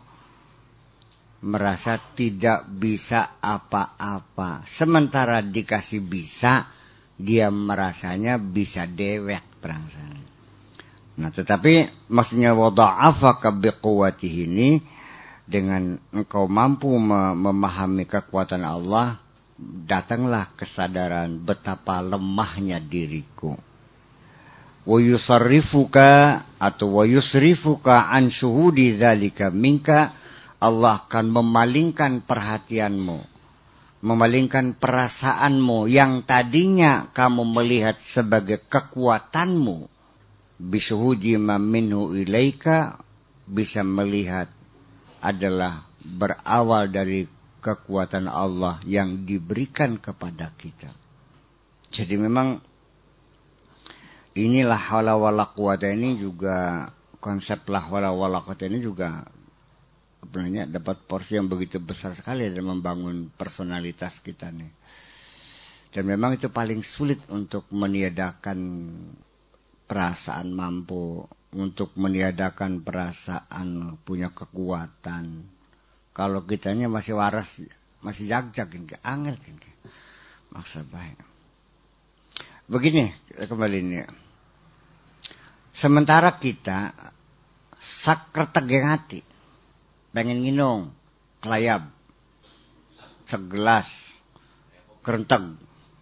merasa tidak bisa apa-apa. Sementara dikasih bisa, dia merasanya bisa dewek perasaan. Nah, tetapi maksudnya wada'afaka biquwatihi ini dengan engkau mampu memahami kekuatan Allah, datanglah kesadaran betapa lemahnya diriku. Wa yusarrifuka atau wa yusrifuka an syuhudi dzalika minka Allah akan memalingkan perhatianmu, memalingkan perasaanmu yang tadinya kamu melihat sebagai kekuatanmu. Bisuhudi minhu ilaika bisa melihat adalah berawal dari kekuatan Allah yang diberikan kepada kita. Jadi memang inilah hawla wala ini juga konsep lah wala wala ini juga sebenarnya dapat porsi yang begitu besar sekali dalam membangun personalitas kita nih. Dan memang itu paling sulit untuk meniadakan perasaan mampu, untuk meniadakan perasaan punya kekuatan. Kalau kitanya masih waras, masih jag-jag, angel, maksud baik. Begini, kembali ini. Sementara kita sakretegeng hati pengen nginung kelayap segelas kerenteg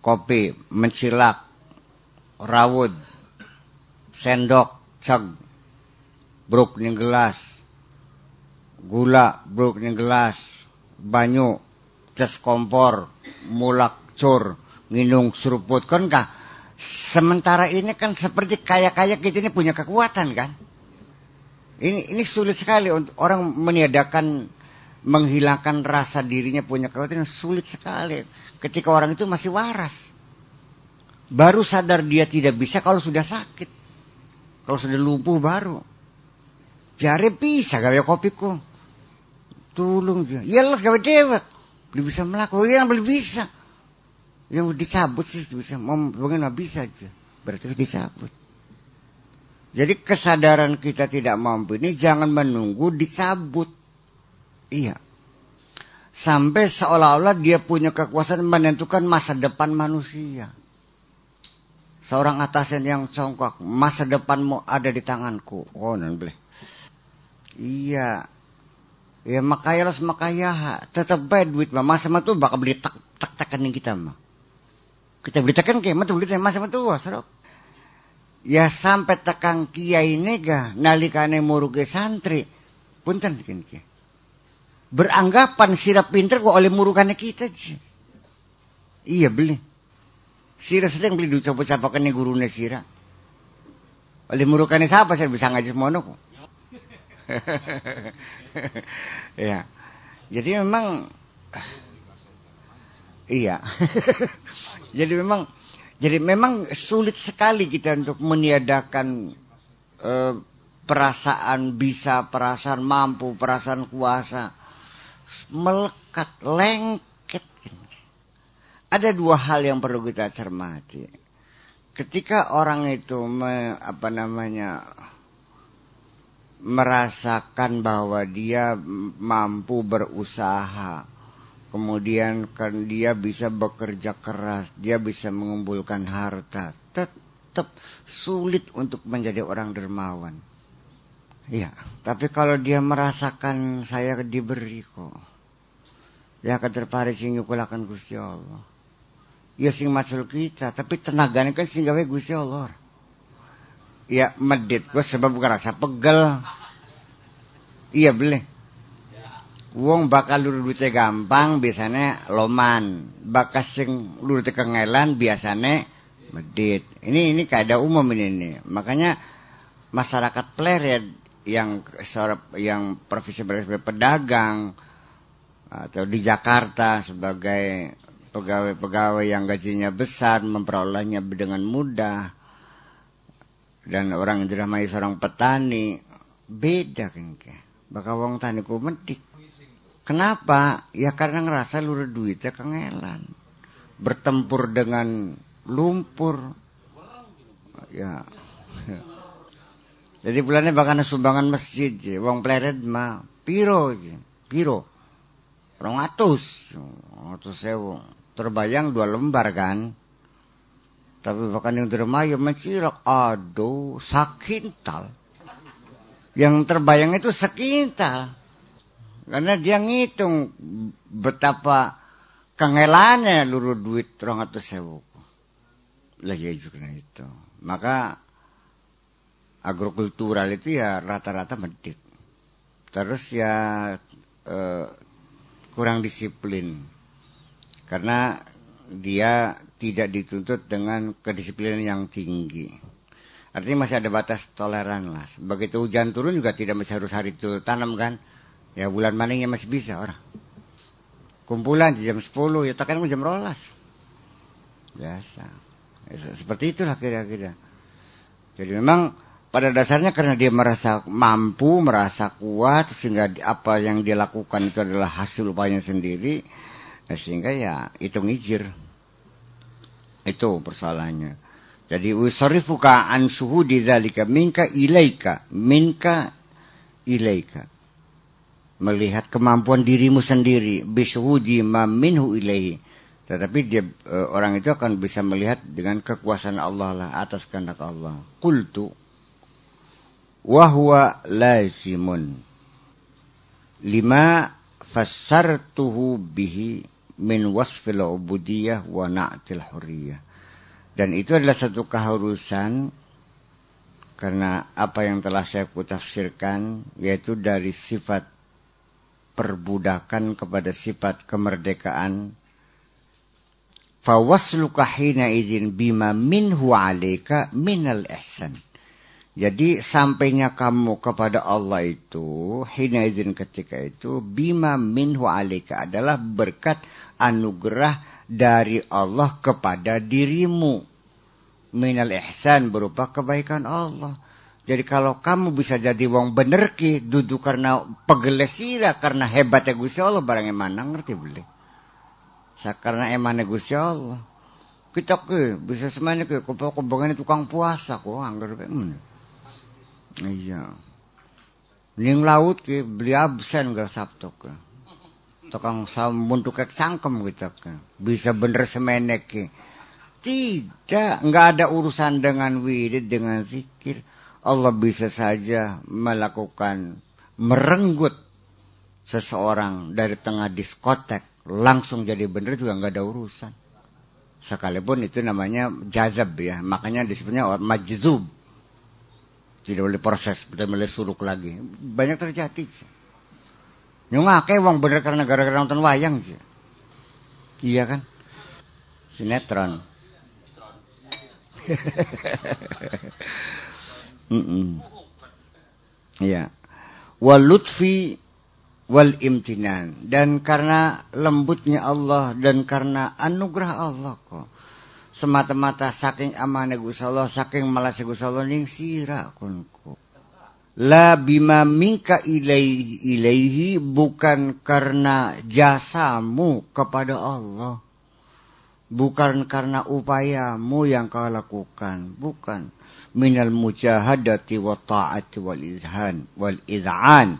kopi mencilak rawud sendok ceg bruk gelas. Gula bruk gelas. Banyu cas kompor mulak cur nginung seruput. Kan kah sementara ini kan seperti kaya-kaya kita ini punya kekuatan kan ini ini sulit sekali untuk orang meniadakan menghilangkan rasa dirinya punya kekuatan sulit sekali ketika orang itu masih waras. Baru sadar dia tidak bisa kalau sudah sakit. Kalau sudah lumpuh baru. Jari bisa gawe kopiku. Tulung dia. Ya Allah gawe dewek. Belum bisa melakukan. Yang belum bisa. Yang dicabut sih bisa. Mau bagaimana bisa aja. Berarti dicabut. Jadi kesadaran kita tidak mampu ini jangan menunggu dicabut. Iya. Sampai seolah-olah dia punya kekuasaan menentukan masa depan manusia. Seorang atasan yang congkak, masa depanmu ada di tanganku. Oh, nan boleh. Iya. Ya makanya harus makanya tetap baik duit mah masa mah tuh bakal beli tak tak tekan kita mah. Kita beli tekan kayak mah tuh beli masa mah tuh serok ya sampai tekang kiai nega nalikane muruge santri punten kini beranggapan sirap pinter kok oleh murukannya kita aja iya beli sira sedang beli duit coba capakan guru sira Limurukane siapa saya bisa ngaji semono kok. ya. Jadi memang iya. jadi memang jadi memang sulit sekali kita untuk meniadakan eh, perasaan bisa, perasaan mampu, perasaan kuasa melekat, lengket. Ada dua hal yang perlu kita cermati. Ketika orang itu me, apa namanya merasakan bahwa dia mampu berusaha, kemudian kan dia bisa bekerja keras, dia bisa mengumpulkan harta, tetap sulit untuk menjadi orang dermawan. Iya, tapi kalau dia merasakan saya diberi kok. Ya akan terpari sing nyukulakan Gusti Allah. Ya sing macul kita, tapi tenaganya kan sing gawe Gusti Allah. Ya medit gue sebab bukan rasa pegel. Iya boleh. Wong bakal lur duitnya gampang biasanya loman. Bakas sing lur kengelan biasanya medit. Ini ini keadaan umum ini nih. Makanya masyarakat pleret yang yang profesi sebagai pedagang atau di Jakarta sebagai pegawai-pegawai yang gajinya besar memperolehnya dengan mudah dan orang yang seorang petani beda kan bakal wong tani ku medik kenapa ya karena ngerasa luruh duitnya kengelan bertempur dengan lumpur ya jadi bulannya bakal sumbangan masjid je. Wong pleret mah piro je. Piro. Rong atus. Atus sewu. Terbayang dua lembar kan. Tapi bahkan yang terima ya mencirok. Aduh, sakintal. Yang terbayang itu sekintal. Karena dia ngitung betapa kengelannya luruh duit rong atus sewu. Lah ya juga itu. Maka agrokultural itu ya rata-rata medit. Terus ya eh, kurang disiplin. Karena dia tidak dituntut dengan kedisiplinan yang tinggi. Artinya masih ada batas toleran lah. Begitu hujan turun juga tidak masih harus hari itu tanam kan. Ya bulan maningnya masih bisa orang. Kumpulan jam 10 ya takkan jam rolas. Biasa. Ya, seperti itulah kira-kira. Jadi memang pada dasarnya karena dia merasa mampu, merasa kuat, sehingga apa yang dia lakukan itu adalah hasil upayanya sendiri, nah sehingga ya itu ngijir. Itu persoalannya. Jadi usarifuka an suhudi dzalika minka ilaika, minka ilaika. Melihat kemampuan dirimu sendiri, bisuhudi ma minhu ilaihi. Tetapi dia e, orang itu akan bisa melihat dengan kekuasaan Allah lah atas kehendak Allah. Qultu wahwa lazimun lima fassartuhu bihi min wasfil ubudiyah wa na'til huriyah dan itu adalah satu keharusan karena apa yang telah saya kutafsirkan yaitu dari sifat perbudakan kepada sifat kemerdekaan fawasluka hina izin bima minhu alaika minal ihsan jadi sampainya kamu kepada Allah itu, hina izin ketika itu, bima minhu alika adalah berkat anugerah dari Allah kepada dirimu. Minal ihsan berupa kebaikan Allah. Jadi kalau kamu bisa jadi wong bener ki, duduk karena pegelesira, karena hebatnya Gusti Allah, barang emana ngerti boleh. Karena emane Gusti Allah. Kita ke, bisa semuanya ke, kebangan tukang puasa kok, anggar hmm. Iya. Ning laut ki beli absen gak sabtu ke. Tukang samun tukek cangkem gitu ke. Bisa bener semenek ki. Tidak, nggak ada urusan dengan wirid, dengan zikir. Allah bisa saja melakukan merenggut seseorang dari tengah diskotek langsung jadi bener juga nggak ada urusan. Sekalipun itu namanya jazab ya, makanya disebutnya majzub tidak boleh proses, tidak boleh suruk lagi. Banyak terjadi. Nyung akeh wong bener karena gara-gara nonton wayang sih. Iya kan? Sinetron. Mm -mm. Ya. Wal imtinan. Dan karena lembutnya Allah dan karena anugerah Allah kok. Semata-mata saking amanah Gusti Allah saking malas Gusti Allah ning sira kunku la bima minka ilaihi, ilaihi bukan karena jasamu kepada Allah. Bukan karena upayamu yang kau lakukan. Bukan minal mujahadati wa ta'ati wal izhan wal iz'an.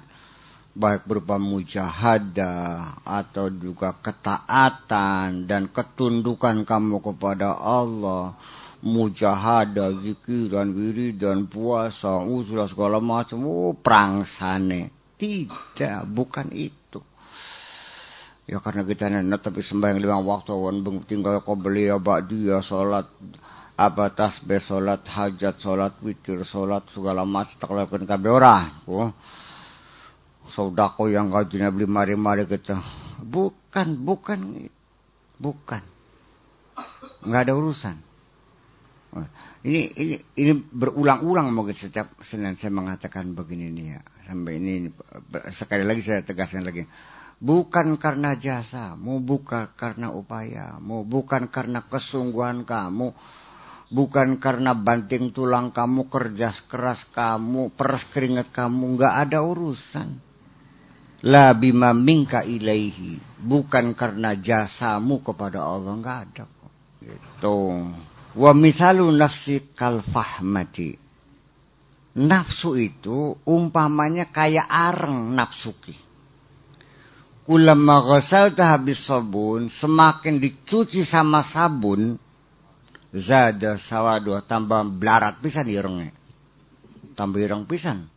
Baik berupa mujahadah atau juga ketaatan dan ketundukan kamu kepada Allah. Mujahadah zikiran wiridan puasa usul segala macam. Oh prangsane tidak bukan itu. Ya karena kita nenek tapi sembahyang lima waktu wan tinggal kau beli abad dia sholat apa tasbih sholat hajat sholat witir sholat segala macam tak lakukan kabeh ora oh sodako yang gajinya beli mari-mari kita. Bukan, bukan, bukan. Nggak ada urusan. Ini ini ini berulang-ulang mungkin setiap Senin saya mengatakan begini nih ya. Sampai ini sekali lagi saya tegaskan lagi. Bukan karena jasa, mau bukan karena upaya, mau bukan karena kesungguhan kamu, bukan karena banting tulang kamu, kerja keras kamu, peras keringat kamu, nggak ada urusan. La bima minka ilaihi. Bukan karena jasamu kepada Allah enggak ada kok. Gitu. Wa misalu nafsi kal fahmati. Nafsu itu umpamanya kayak areng nafsuki. Kulama ghasalta habis sabun semakin dicuci sama sabun zada sawadu tambah blarat pisan irengnya tambah ireng pisan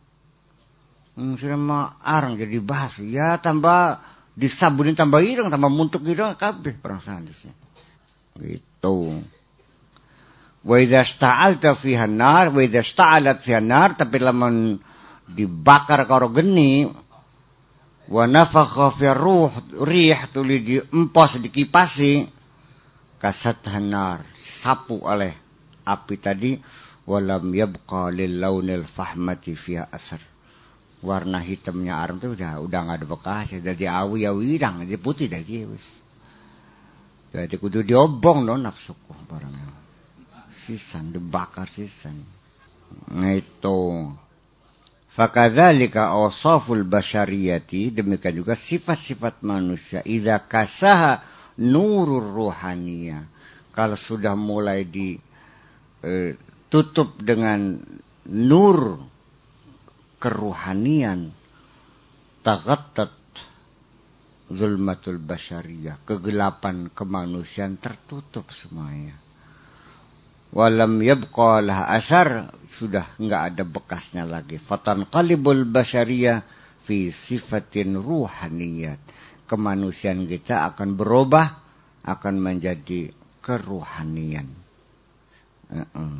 Hmm, sudah mah arang jadi bahas. Ya tambah disabunin tambah ireng, tambah muntuk ireng kabeh perasaan di sini. Gitu. Wa idza sta'alta fiha nar, wa idza sta'alat nar, tapi lamun dibakar karo geni wa nafakha fi ruh rih tuli di empos dikipasi kasat hanar sapu oleh api tadi walam yabqa lil launil fahmati fiha asar. Warna hitamnya arang tuh udah udah nggak ada bekas jadi awi awi irang jadi putih dah wis. Jadi kudu diobong no nafsuku barangnya sisan dibakar sisan. Itu Fakadzalika awsaful basyariyati demikian juga sifat-sifat manusia. Idza kasaha nurur ruhaniyah. Kalau sudah mulai ditutup eh, dengan nur keruhanian tagattat zulmatul basyariyah kegelapan kemanusiaan tertutup semuanya. Walam yabqalah asar sudah enggak ada bekasnya lagi. Fatan qalibul basyariyah fi sifatin ruhaniyat kemanusiaan kita akan berubah akan menjadi keruhanian uh -uh.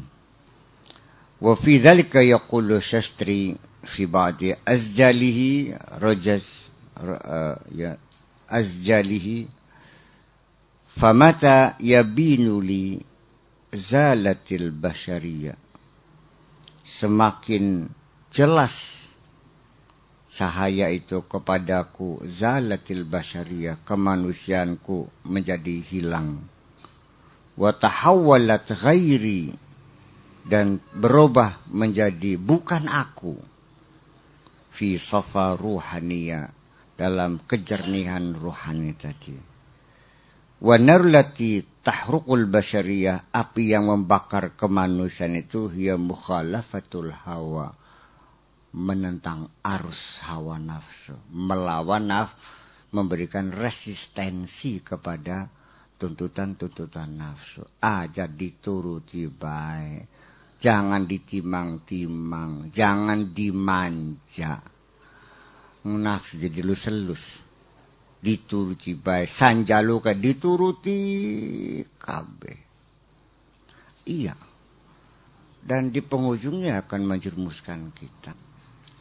wa fi dzalika yaqulu syastri في بعض أزجاله رجز يا أزجاله فمتى يبين لي زالت البشرية semakin jelas cahaya itu kepadaku zalatil basyariyah kemanusiaanku menjadi hilang. Wa tahawwalat ghairi dan berubah menjadi bukan aku. Fi safa ruhaniya dalam kejernihan ruhani tadi. Wa narlati tahrukul basyariyah api yang membakar kemanusiaan itu hiya mukhalafatul hawa menentang arus hawa nafsu melawan naf memberikan resistensi kepada tuntutan-tuntutan nafsu aja dituruti baik Jangan ditimang-timang, jangan dimanja. Nafsu jadi lu selus. Dituruti baik, sanjaluka dituruti kabe. Iya. Dan di penghujungnya akan menjerumuskan kita.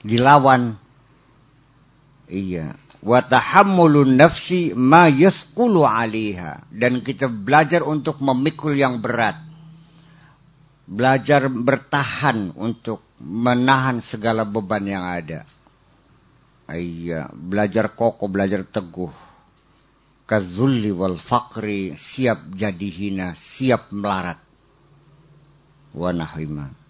Dilawan. Iya. Watahammulun nafsi ma yaskulu alaiha. Dan kita belajar untuk memikul yang berat belajar bertahan untuk menahan segala beban yang ada. Iya, belajar kokoh, belajar teguh. Kazulli wal fakri, siap jadi hina, siap melarat. Wa nahwima.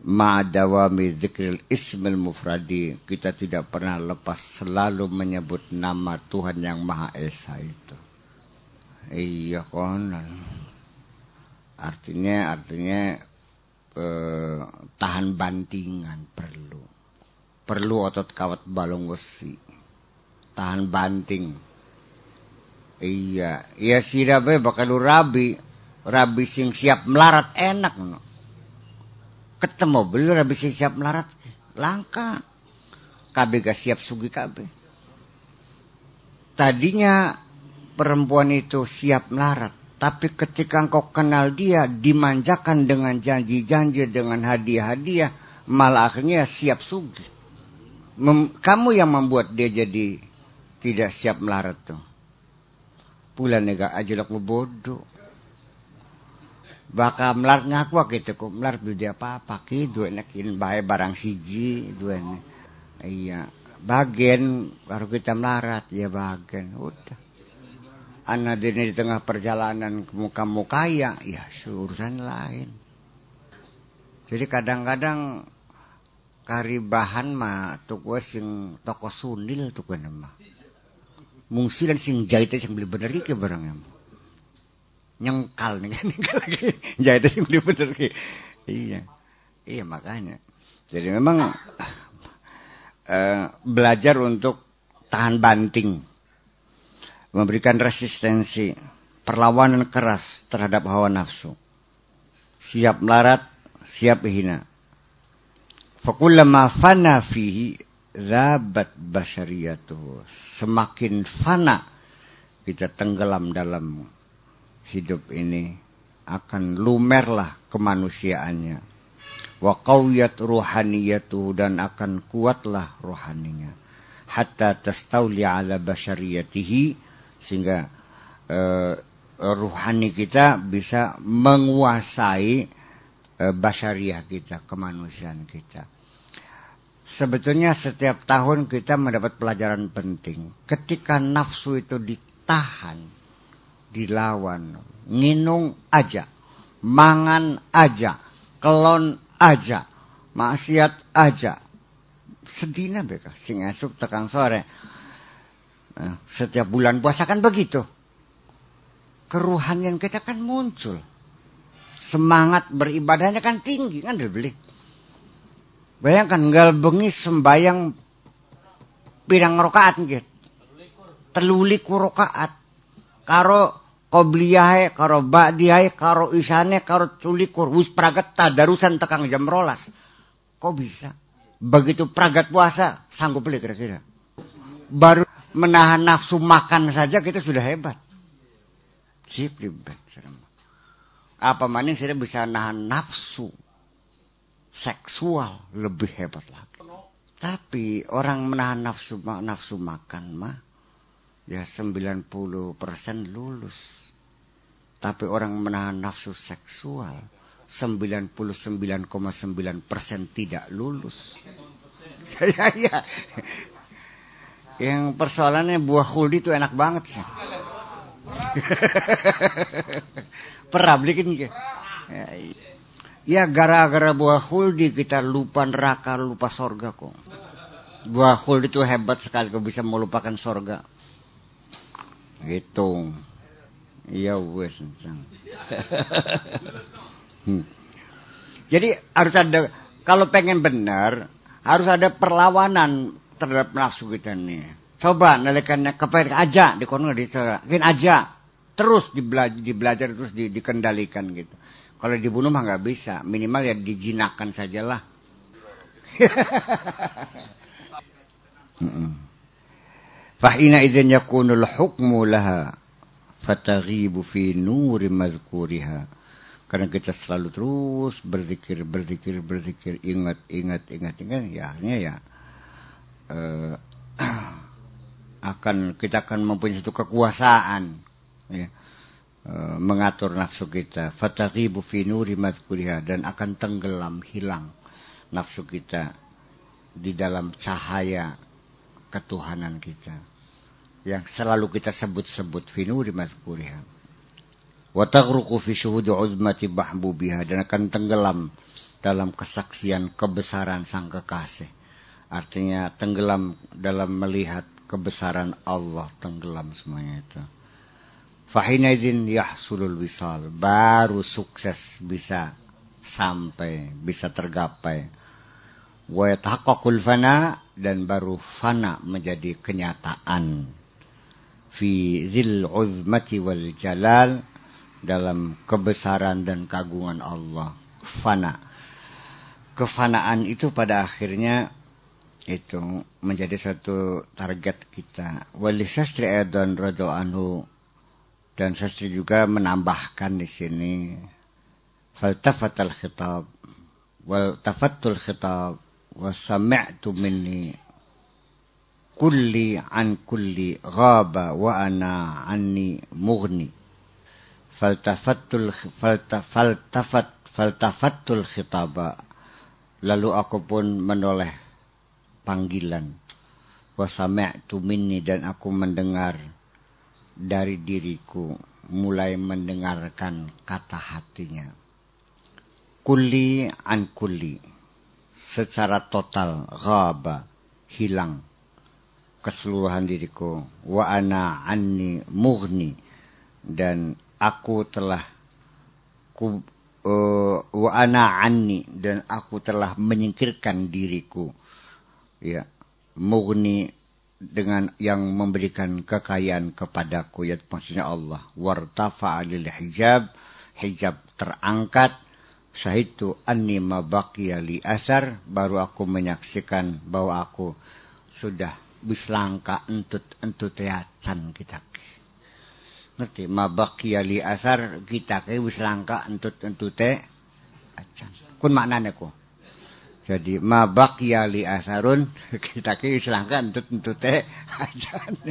Ma'adawami zikril ismil mufradi, kita tidak pernah lepas selalu menyebut nama Tuhan yang Maha Esa itu. Iya konon. Artinya, artinya eh, tahan bantingan perlu perlu otot kawat balong besi tahan banting iya iya sira be bakal rabi rabi sing siap melarat enak no. Ketemu beli rabi sing siap melarat langka kabe gak siap sugi kabe tadinya perempuan itu siap melarat tapi ketika engkau kenal dia dimanjakan dengan janji-janji dengan hadiah-hadiah malah akhirnya siap sugi Mem, kamu yang membuat dia jadi tidak siap melarat tuh. Pula nega aja lo bodoh. Bakal melarat ngaku gitu kok melarat beli dia apa apa gitu enakin bahaya barang siji dua. Iya bagian baru kita melarat ya bagian udah. Anak ini di tengah perjalanan kamu kaya ya urusan lain. Jadi kadang-kadang kari bahan mah toko sing toko sunil tuh mah mungsi dan sing jahit sing beli bener ke barangnya nyengkal nih nyengkal lagi jahit sing beli bener iya. Iya makanya. Jadi memang uh, belajar untuk tahan banting. Memberikan resistensi perlawanan keras terhadap hawa nafsu. Siap melarat siap hina. Fakullama fana fihi zabat basyariyatuhu. Semakin fana kita tenggelam dalam hidup ini akan lumerlah kemanusiaannya. Wa qawiyat dan akan kuatlah rohaninya. Hatta tastauli ala basyariyatihi sehingga uh, ruhani kita bisa menguasai e, basyariah kita, kemanusiaan kita. Sebetulnya setiap tahun kita mendapat pelajaran penting. Ketika nafsu itu ditahan, dilawan, nginung aja, mangan aja, kelon aja, maksiat aja. Sedina beka, sing esuk tekan sore. Nah, setiap bulan puasa kan begitu. Keruhanian kita kan muncul semangat beribadahnya kan tinggi kan beli. Bayangkan nggak bengi sembayang pirang rokaat gitu. Teluliku rokaat. Karo qobliyahe, karo ba'diyahe, karo isane, karo tulikur. Wis pragat tadarusan tekang jam rolas. Kok bisa? Begitu pragat puasa, sanggup beli kira-kira. Baru menahan nafsu makan saja kita sudah hebat. Sip, hebat. Apa maning saya bisa nahan nafsu seksual lebih hebat lagi. Tapi orang menahan nafsu nafsu makan mah ya 90% lulus. Tapi orang menahan nafsu seksual 99,9% tidak lulus. ya, ya. Yang persoalannya buah khuldi itu enak banget sih. Pernah beliin ke? Ya, ya gara-gara buah khuldi kita lupa neraka, lupa sorga kok. Buah khuldi itu hebat sekali kok bisa melupakan sorga. Gitu. Iya wes. Hmm. Jadi harus ada kalau pengen benar harus ada perlawanan terhadap nafsu kita nih. Coba nalikannya kepada aja di kono di aja terus dibelajar, dibelajar terus di, dikendalikan gitu. Kalau dibunuh mah nggak bisa, minimal ya dijinakan sajalah. Fahina idzin yakunul hukmu laha fataghibu fi nuri mazkuriha. Karena kita selalu terus berzikir, berzikir, berzikir, ingat, ingat, ingat, ingat, ya akhirnya ya uh, akan kita akan mempunyai satu kekuasaan ya, e, mengatur nafsu kita fataghibu fi nuri madhkuriha dan akan tenggelam hilang nafsu kita di dalam cahaya ketuhanan kita yang selalu kita sebut-sebut finuri mazkuriha. Wa taghruqu fi syuhudi uzmati bahbubiha dan akan tenggelam dalam kesaksian kebesaran sang kekasih. Artinya tenggelam dalam melihat kebesaran Allah tenggelam semuanya itu. Fahinaidin yahsulul wisal baru sukses bisa sampai bisa tergapai. Wa yatahaqqaqul fana dan baru fana menjadi kenyataan fi zil uzmati wal jalal dalam kebesaran dan kagungan Allah. Fana. Kefanaan itu pada akhirnya itu menjadi satu target kita. Wali sastri edan radho anhu dan sastri juga menambahkan di sini faltafatal khitab wal tafatul khitab wasami'tu minni kulli an kulli ghaba wa ana anni mughni. Faltafattul faltafat faltafattul khitaba. Lalu aku pun menoleh panggilan. Wa sami'tu minni dan aku mendengar dari diriku mulai mendengarkan kata hatinya. Kulli an kulli. Secara total ghaba hilang keseluruhan diriku. Wa ana anni mughni. Dan aku telah ku uh, wa ana anni. Dan aku telah menyingkirkan diriku. Ya mughni dengan yang memberikan kekayaan kepadaku ya maksudnya Allah. Wartafa lil hijab. Hijab terangkat. Syahidu anni mabaqiya li asar. Baru aku menyaksikan bahwa aku sudah bislangka entut entut can kita. Ngerti? Mabaqiya li asar kita ke bislangka entut entut acan kun maknanya ku? Jadi mabaqiya li asarun kita ke bislangka entut entut acan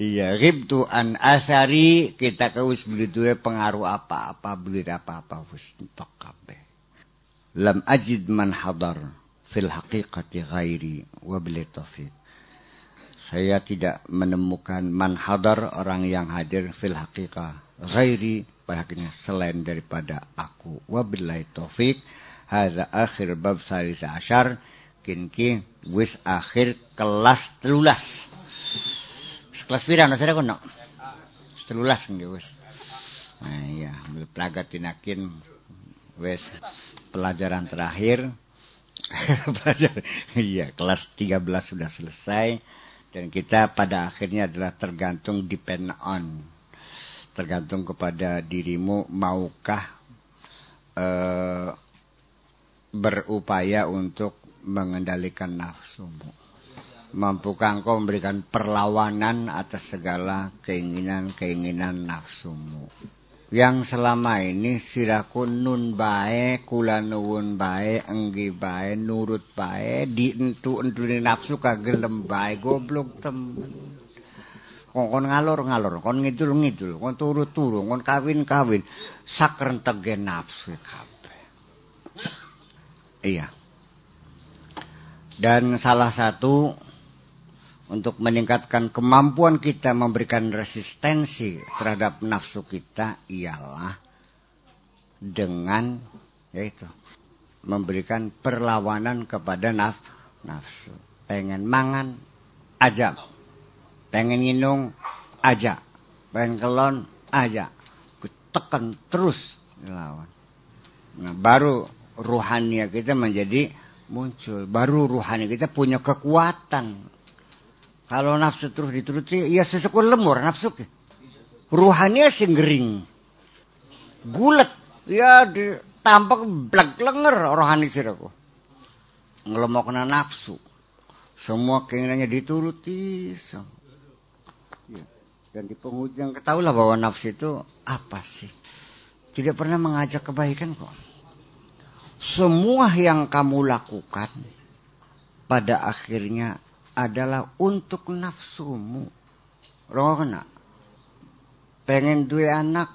Iya, ribtu an asari kita kawis beli duwe pengaruh apa-apa beli apa-apa wis entok kabeh. Lam ajid man hadar fil haqiqati ghairi wa bil taufiq. Saya tidak menemukan man hadar orang yang hadir fil haqiqah ghairi pada selain daripada aku wa billahi taufik hadza akhir bab salis asyar kinki wis akhir kelas telulas Kelas pira no saya kono? Setelulas nggih wis. Nah iya, pelagat tinakin wis pelajaran terakhir. pelajaran iya, kelas 13 sudah selesai dan kita pada akhirnya adalah tergantung depend on. Tergantung kepada dirimu maukah uh, berupaya untuk mengendalikan nafsumu. Mampukah engkau memberikan perlawanan atas segala keinginan-keinginan nafsumu. Yang selama ini siraku nun bae, kula nuwun bae, enggi bae, nurut bae, dientu entu nafsu kagelem bae, goblok temen. Kon, ngalor ngalor, kon ngidul ngidul, kon turu turu, kon kawin kawin, sakren tege nafsu kabeh. Iya. Dan salah satu untuk meningkatkan kemampuan kita memberikan resistensi terhadap nafsu kita ialah dengan yaitu memberikan perlawanan kepada naf nafsu. Pengen mangan aja. Pengen minum aja. Pengen kelon aja. Tekan terus lawan. Nah, baru ruhania kita menjadi muncul. Baru ruhani kita punya kekuatan kalau nafsu terus dituruti, ya sesuku lemur nafsu. Ruhania sing gering. Gulet. Ya tampak blak lenger rohani siraku. Ngelemokna nafsu. Semua keinginannya dituruti. Ya. Dan di penghujung ketahuilah bahwa nafsu itu apa sih? Tidak pernah mengajak kebaikan kok. Semua yang kamu lakukan pada akhirnya adalah untuk nafsumu. Rona. Pengen dua anak,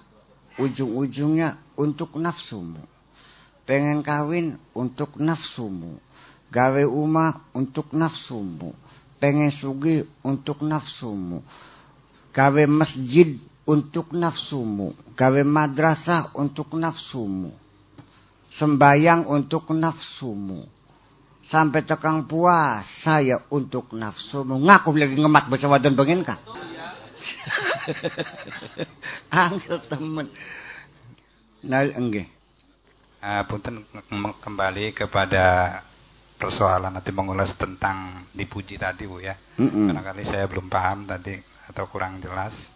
ujung-ujungnya untuk nafsumu. pengen kawin untuk nafsumu gawe umah untuk nafsumu pengen sugi untuk nafsumu gawe masjid untuk nafsumu gawe madrasah untuk nafsumu sembayang untuk nafsumu sampai tekang puasa ya untuk nafsumu. Ngaku lagi ngemat bahasa wadon pengen kah angel temen. Nah enggak. Uh, punten kembali kepada persoalan nanti mengulas tentang dipuji tadi bu ya. Mm -mm. kali saya belum paham tadi atau kurang jelas.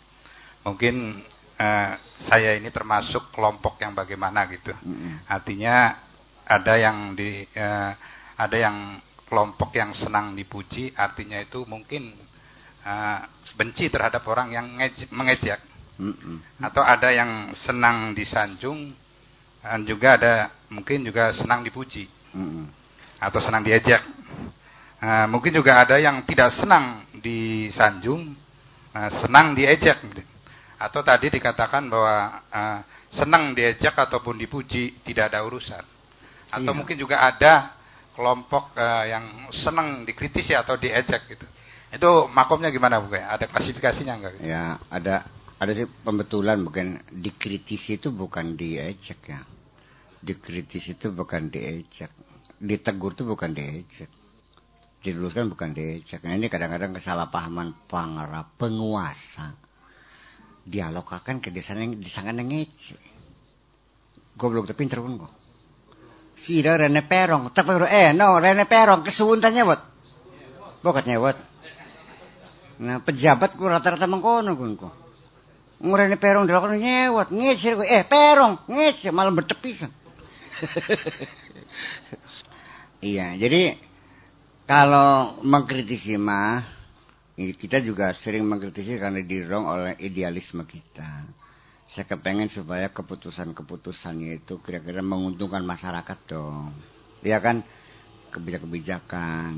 Mungkin uh, saya ini termasuk kelompok yang bagaimana gitu. Mm -mm. artinya ada yang di uh, ada yang kelompok yang senang dipuji artinya itu mungkin uh, benci terhadap orang yang mengejek mm -mm. atau ada yang senang disanjung dan juga ada mungkin juga senang dipuji mm. atau senang diejek. Nah, mungkin juga ada yang tidak senang disanjung, nah, senang diejek. Atau tadi dikatakan bahwa uh, senang diejek ataupun dipuji tidak ada urusan. Atau iya. mungkin juga ada kelompok uh, yang senang dikritisi atau diejek gitu. Itu makomnya gimana Bu? Ada klasifikasinya enggak? Ya, ada ada sih pembetulan bukan dikritisi itu bukan diejek ya. Dikritis itu bukan diejek. Ditegur itu bukan diejek. Diluruskan bukan diejek. Nah ini kadang-kadang kesalahpahaman pangarap penguasa. Dialog akan ke desa yang disangan yang ngece. Goblok tapi pinter pun kok si Rene Perong tapi eh no Rene Perong kesuuntannya buat bokatnya buat nah pejabat ku rata-rata mengkono kok ngurene perong dilakukan nyewot ngecir eh perong ngecir malam bertepisan iya jadi kalau mengkritisi mah kita juga sering mengkritisi karena dirong oleh idealisme kita saya kepengen supaya keputusan-keputusannya itu kira-kira menguntungkan masyarakat dong ya kan kebijakan-kebijakan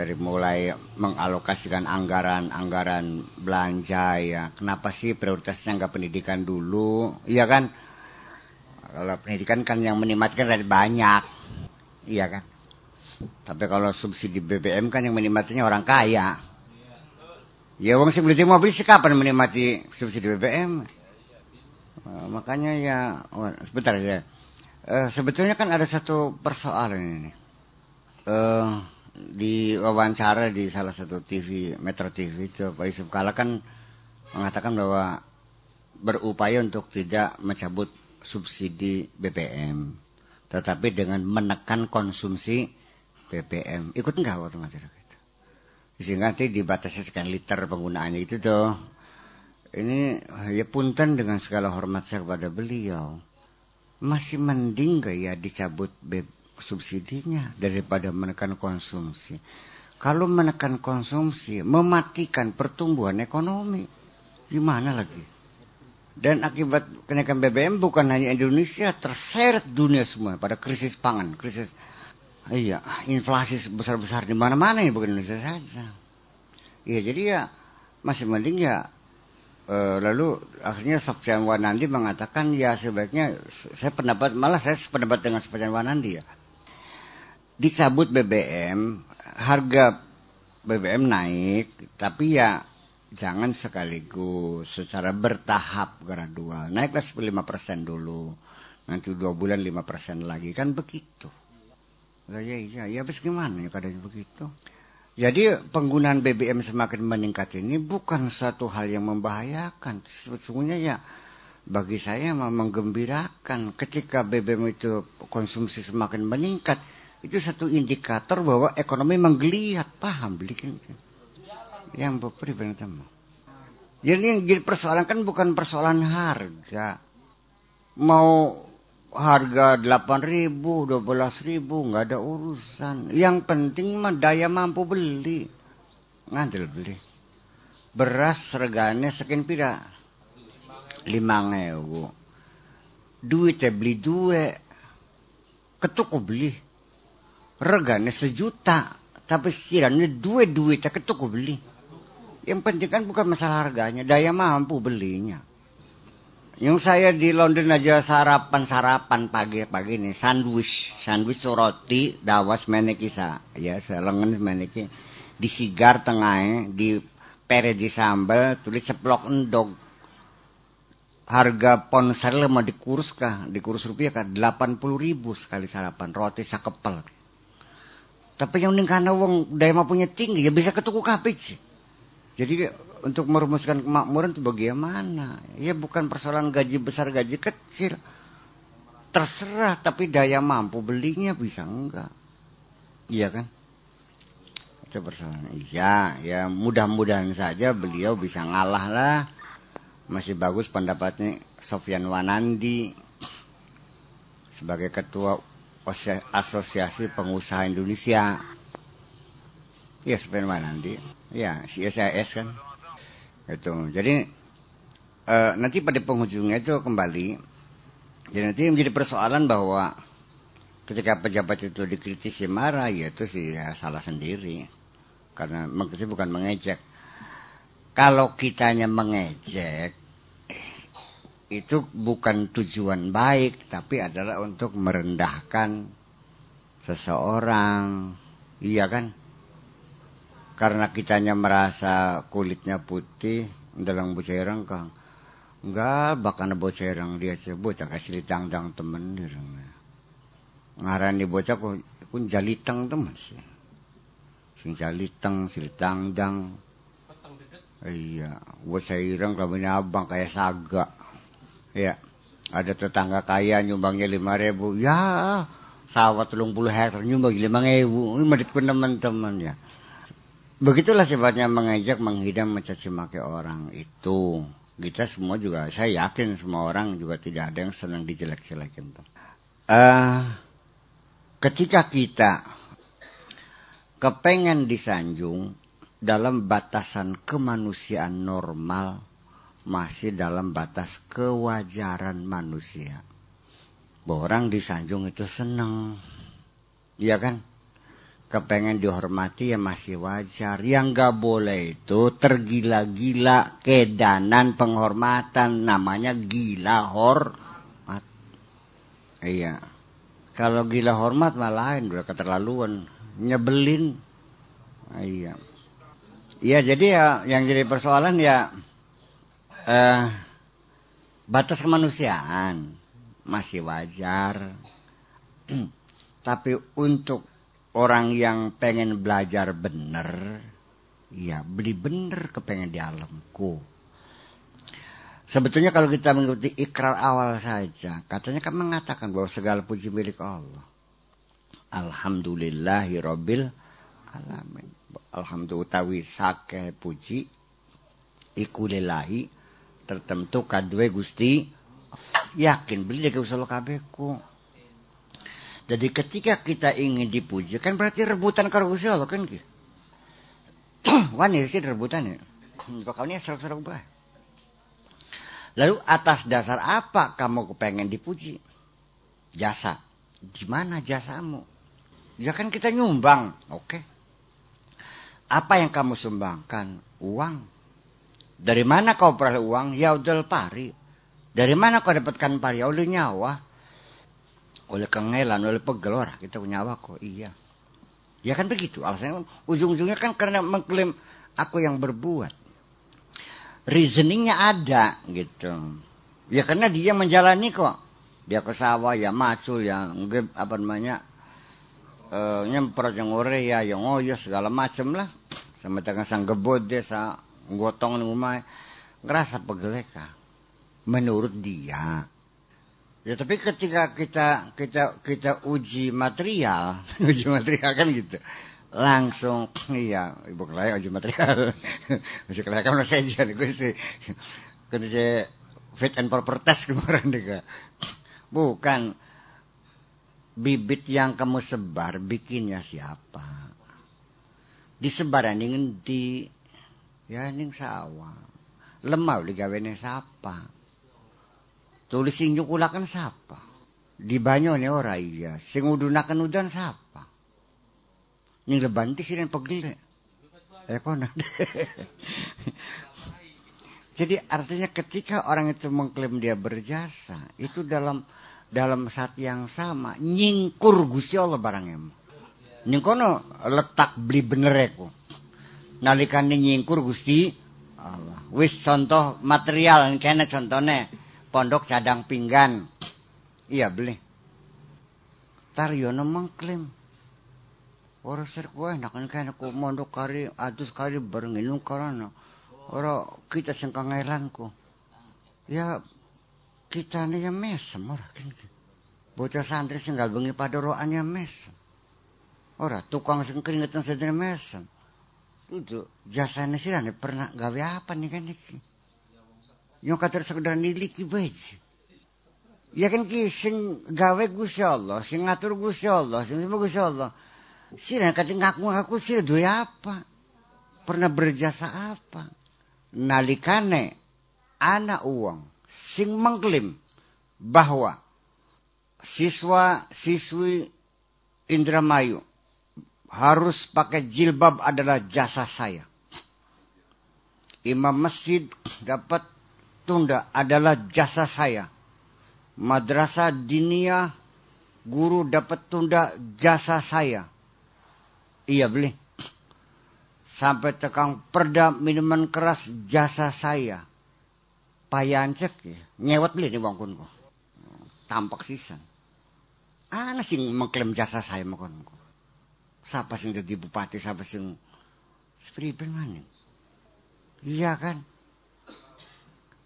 dari mulai mengalokasikan anggaran-anggaran belanja ya. Kenapa sih prioritasnya nggak pendidikan dulu? Iya kan? Kalau pendidikan kan yang menikmatkan banyak. Iya kan? Tapi kalau subsidi BBM kan yang menikmatinya orang kaya. Ya uang sih beli mobil sih kapan menikmati subsidi BBM? Uh, makanya ya, oh, sebentar ya. Uh, sebetulnya kan ada satu persoalan ini. Uh, di wawancara di salah satu TV Metro TV itu Pak Yusuf Kala kan mengatakan bahwa berupaya untuk tidak mencabut subsidi BBM tetapi dengan menekan konsumsi BBM ikut enggak waktu masyarakat sehingga nanti dibatasi sekian liter penggunaannya itu tuh ini ya punten dengan segala hormat saya kepada beliau masih mending gak ya dicabut BBM subsidinya daripada menekan konsumsi. Kalau menekan konsumsi, mematikan pertumbuhan ekonomi. Gimana lagi? Dan akibat kenaikan BBM bukan hanya Indonesia, terseret dunia semua pada krisis pangan, krisis iya, inflasi besar-besar di mana-mana ya bukan Indonesia saja. Iya, jadi ya masih mending ya e, lalu akhirnya Sofyan Wanandi mengatakan ya sebaiknya saya pendapat malah saya sependapat dengan Sofyan Wanandi ya dicabut BBM, harga BBM naik, tapi ya jangan sekaligus, secara bertahap gradual. Naiklah 5% dulu, nanti dua bulan 5% lagi, kan begitu. Lah ya iya, ya habis gimana ya kadang begitu. Jadi penggunaan BBM semakin meningkat ini bukan satu hal yang membahayakan. Sesungguhnya ya bagi saya menggembirakan ketika BBM itu konsumsi semakin meningkat. Itu satu indikator bahwa ekonomi menggeliat. Paham belikan yang beri teman jadi yang jadi persoalan kan bukan persoalan harga. Mau harga delapan ribu dua belas ribu nggak ada urusan. Yang penting mah daya mampu beli. Ngantil beli. Beras regane sekian pira? lima ngewu. Duit beli dua ketuk beli. Regane sejuta tapi sekiranya dua duit tak ketuk beli. Yang penting kan bukan masalah harganya daya mampu belinya Yang saya di London aja sarapan-sarapan pagi-pagi nih, sandwich, sandwich roti, dawas meneki sa, ya selengen meneki, di sigar tengahnya, di pere di sambal, tulis ceplok endog. Harga ponsel mau dikurus kah, dikurus rupiah kah, 80 ribu sekali sarapan, roti sakepel. Tapi yang ning karena wong daya punya tinggi, ya bisa ketuku kapit sih. Jadi untuk merumuskan kemakmuran itu bagaimana? Ya bukan persoalan gaji besar gaji kecil. Terserah tapi daya mampu belinya bisa enggak. Iya kan? Itu persoalan. Iya, ya mudah-mudahan saja beliau bisa ngalah lah. Masih bagus pendapatnya Sofyan Wanandi sebagai ketua Asosiasi Pengusaha Indonesia. Ya, Sofyan Wanandi. Ya, CSIS kan. Itu. Jadi e, nanti pada penghujungnya itu kembali. Jadi nanti menjadi persoalan bahwa ketika pejabat itu dikritisi marah, ya itu sih ya salah sendiri. Karena mengkritik bukan mengejek. Kalau kitanya mengejek, itu bukan tujuan baik, tapi adalah untuk merendahkan seseorang. Iya kan? Karena kitanya merasa kulitnya putih dalam bocerang kang. Enggak bakal bocerang dia sebut kasih litang tang temen dia ngarani bocah ku kun jalitang temen sih. Sing jalitang silitang dang iya bocah irang kami abang kayak saga. Ya ada tetangga kaya nyumbangnya lima ribu. Ya sawah telung puluh hektar nyumbang lima ribu. Ini meditku teman-teman ya Begitulah sifatnya mengajak, menghidam, mencaci maki orang itu. Kita semua juga, saya yakin semua orang juga tidak ada yang senang dijelek-jelekin. Uh, ketika kita kepengen disanjung dalam batasan kemanusiaan normal, masih dalam batas kewajaran manusia. Bahwa orang disanjung itu senang. Iya kan? Kepengen dihormati ya masih wajar. Yang gak boleh itu tergila-gila kedanan penghormatan. Namanya gila hormat. Iya. Kalau gila hormat malah lain udah keterlaluan. Nyebelin. Iya. Iya jadi ya yang jadi persoalan ya eh, batas kemanusiaan masih wajar. Tapi untuk orang yang pengen belajar bener, ya beli bener kepengen di alamku. Sebetulnya kalau kita mengikuti ikrar awal saja, katanya kan mengatakan bahwa segala puji milik Allah. Alhamdulillahi Rabbil Alamin. Alhamdulillah utawi sake puji ikulilahi tertentu kadwe gusti yakin beli jaga usul kabeku jadi ketika kita ingin dipuji kan berarti rebutan karo Gusti Allah kan gitu. Wani sih rebutan ya. Pokoknya seru-seru baik. Lalu atas dasar apa kamu kepengen dipuji? Jasa. Di mana jasamu? Ya kan kita nyumbang, oke. Okay. Apa yang kamu sumbangkan? Uang. Dari mana kau peroleh uang? Ya udah pari. Dari mana kau dapatkan pari? Ya oleh nyawa oleh kengelan, oleh pegel, wah kita punya apa kok, iya. Ya kan begitu, alasannya ujung-ujungnya kan karena mengklaim aku yang berbuat. Reasoningnya ada gitu. Ya karena dia menjalani kok. Dia ke sawah ya macul ya apa namanya uh, nyemprot yang ore ya yang ya segala macem lah. Sama tengah sang gebot dia sa gotong rumah ngerasa pegeleka. Menurut dia. Ya tapi ketika kita kita kita uji material, uji material kan gitu. Langsung iya, ibu kelaya uji material. Uji kelaya kan saya jadi gue sih. Kerja fit and proper test kemarin juga. Bukan bibit yang kamu sebar bikinnya siapa? Disebaran ingin di ya ning sawah. Lemah digawene siapa? Tulis sing nyukulakan siapa? Di nih ora iya. Sing udunakan udan siapa? Ning lebanti sih pegele. Eh kono. Jadi artinya ketika orang itu mengklaim dia berjasa, itu dalam dalam saat yang sama nyingkur Gusti Allah barangnya. Nyingkono letak beli bener aku. Nalikane nyingkur Gusti Allah. Wis contoh material kene contohnya pondok cadang pinggan. Iya beli. Taryono mengklaim. Ora ser kowe nak kene ku mondok kari atus kari bareng inung karana. Ora kita sing kangelanku. Ya kita nih ya mesem ora kene. Bocah santri sing gak bengi padoroan ya mesem. Ora tukang sing keringetan sedene mesem. Itu jasane sirane pernah gawe apa nih kan iki. Yang kata sekedar niliki bae. Ya kan ki sing gawe Gusti Allah, sing ngatur Gusti Allah, sing semua Gusti Allah. Sira kati ngaku-ngaku sira duwe apa? Pernah berjasa apa? Nalikane anak uang sing mengklaim bahwa siswa siswi Indramayu harus pakai jilbab adalah jasa saya. Imam masjid dapat tunda adalah jasa saya madrasah dinia guru dapat tunda jasa saya. Iya beli. Sampai tekang perda minuman keras jasa saya. Payancek ya. Nyewet beli di bangkunku. Tampak sisan. Ana sing mengklaim jasa saya makonku. Siapa sing jadi bupati, siapa sing Spriben maning. Iya kan?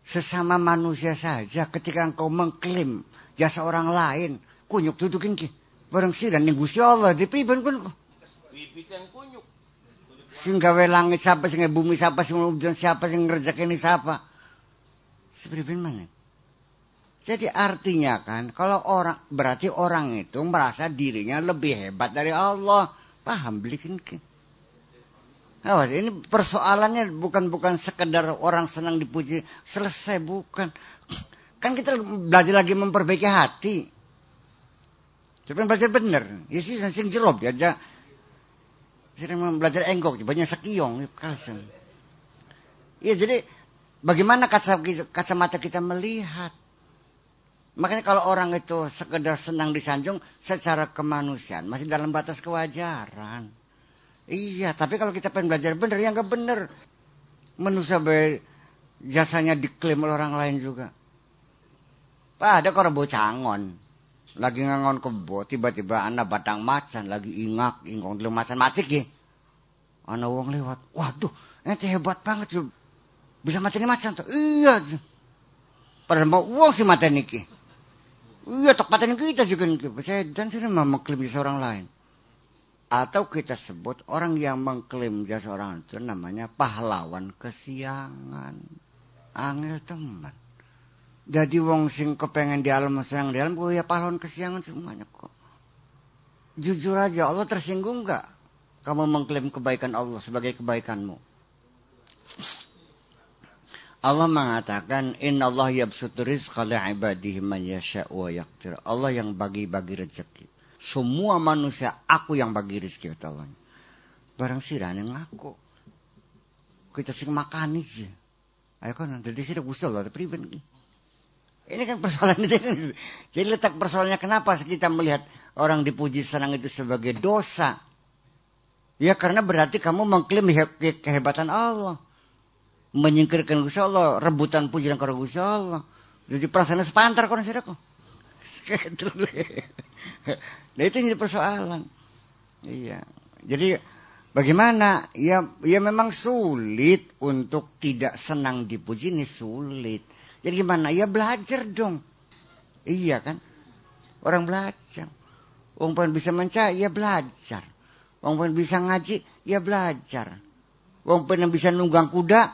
Sesama manusia saja ketika engkau mengklaim jasa orang lain kunyuk dudukin ki. Bareng dan ning Gusti Allah di priben pun? Kunyuk. Sing gawe langit siapa sing bumi siapa sing ujian siapa sing ini siapa? Sepriben mana jadi artinya kan kalau orang berarti orang itu merasa dirinya lebih hebat dari Allah. Paham belikin ki Awas, ini persoalannya bukan bukan sekedar orang senang dipuji selesai bukan. Kan kita belajar lagi memperbaiki hati. Coba belajar benar. Ya sih sing jerob ya aja. Sering belajar enggok, banyak sekiong kalsen. Iya jadi bagaimana kaca, kacamata kita melihat. Makanya kalau orang itu sekedar senang disanjung secara kemanusiaan masih dalam batas kewajaran. Iya, tapi kalau kita pengen belajar bener, ya nggak bener. Manusia be jasanya diklaim oleh orang lain juga. Pak, ada orang bocangon. Lagi ngangon kebo, tiba-tiba anak batang macan, lagi ingak, ingkong dulu macan mati ki. Anak wong lewat, waduh, ente hebat banget tuh. Bisa mati macan tuh. Iya. Padahal mau uang si mati ki. Iya, tok mati kita juga. Saya dan sini mau mengklaim seorang lain. Atau kita sebut orang yang mengklaim jasa orang itu namanya pahlawan kesiangan. Angel teman. Jadi wong sing kepengen di alam senang di alam, oh ya pahlawan kesiangan semuanya kok. Jujur aja, Allah tersinggung gak? Kamu mengklaim kebaikan Allah sebagai kebaikanmu. Allah mengatakan Inna Allah yabsutu rizqa li'ibadihi man yasha' wa yaktir. Allah yang bagi-bagi rezeki semua manusia aku yang bagi rezeki kata Allah. Barang sirane ngaku. Kita sing makan aja. Ayo kan dari sini Gusti Allah priben Ini kan persoalan itu. Jadi letak persoalannya kenapa kita melihat orang dipuji senang itu sebagai dosa. Ya karena berarti kamu mengklaim kehebatan Allah. Menyingkirkan Gusti Allah, rebutan pujian kepada Gusti Allah. Jadi perasaannya sepantar kau nasi nah itu jadi persoalan. Iya. Jadi bagaimana? Ya, ya memang sulit untuk tidak senang dipuji ini sulit. Jadi gimana? Ya belajar dong. Iya kan? Orang belajar. Orang pun bisa mencari, ya belajar. Orang pun bisa ngaji, ya belajar. Orang pun bisa nunggang kuda,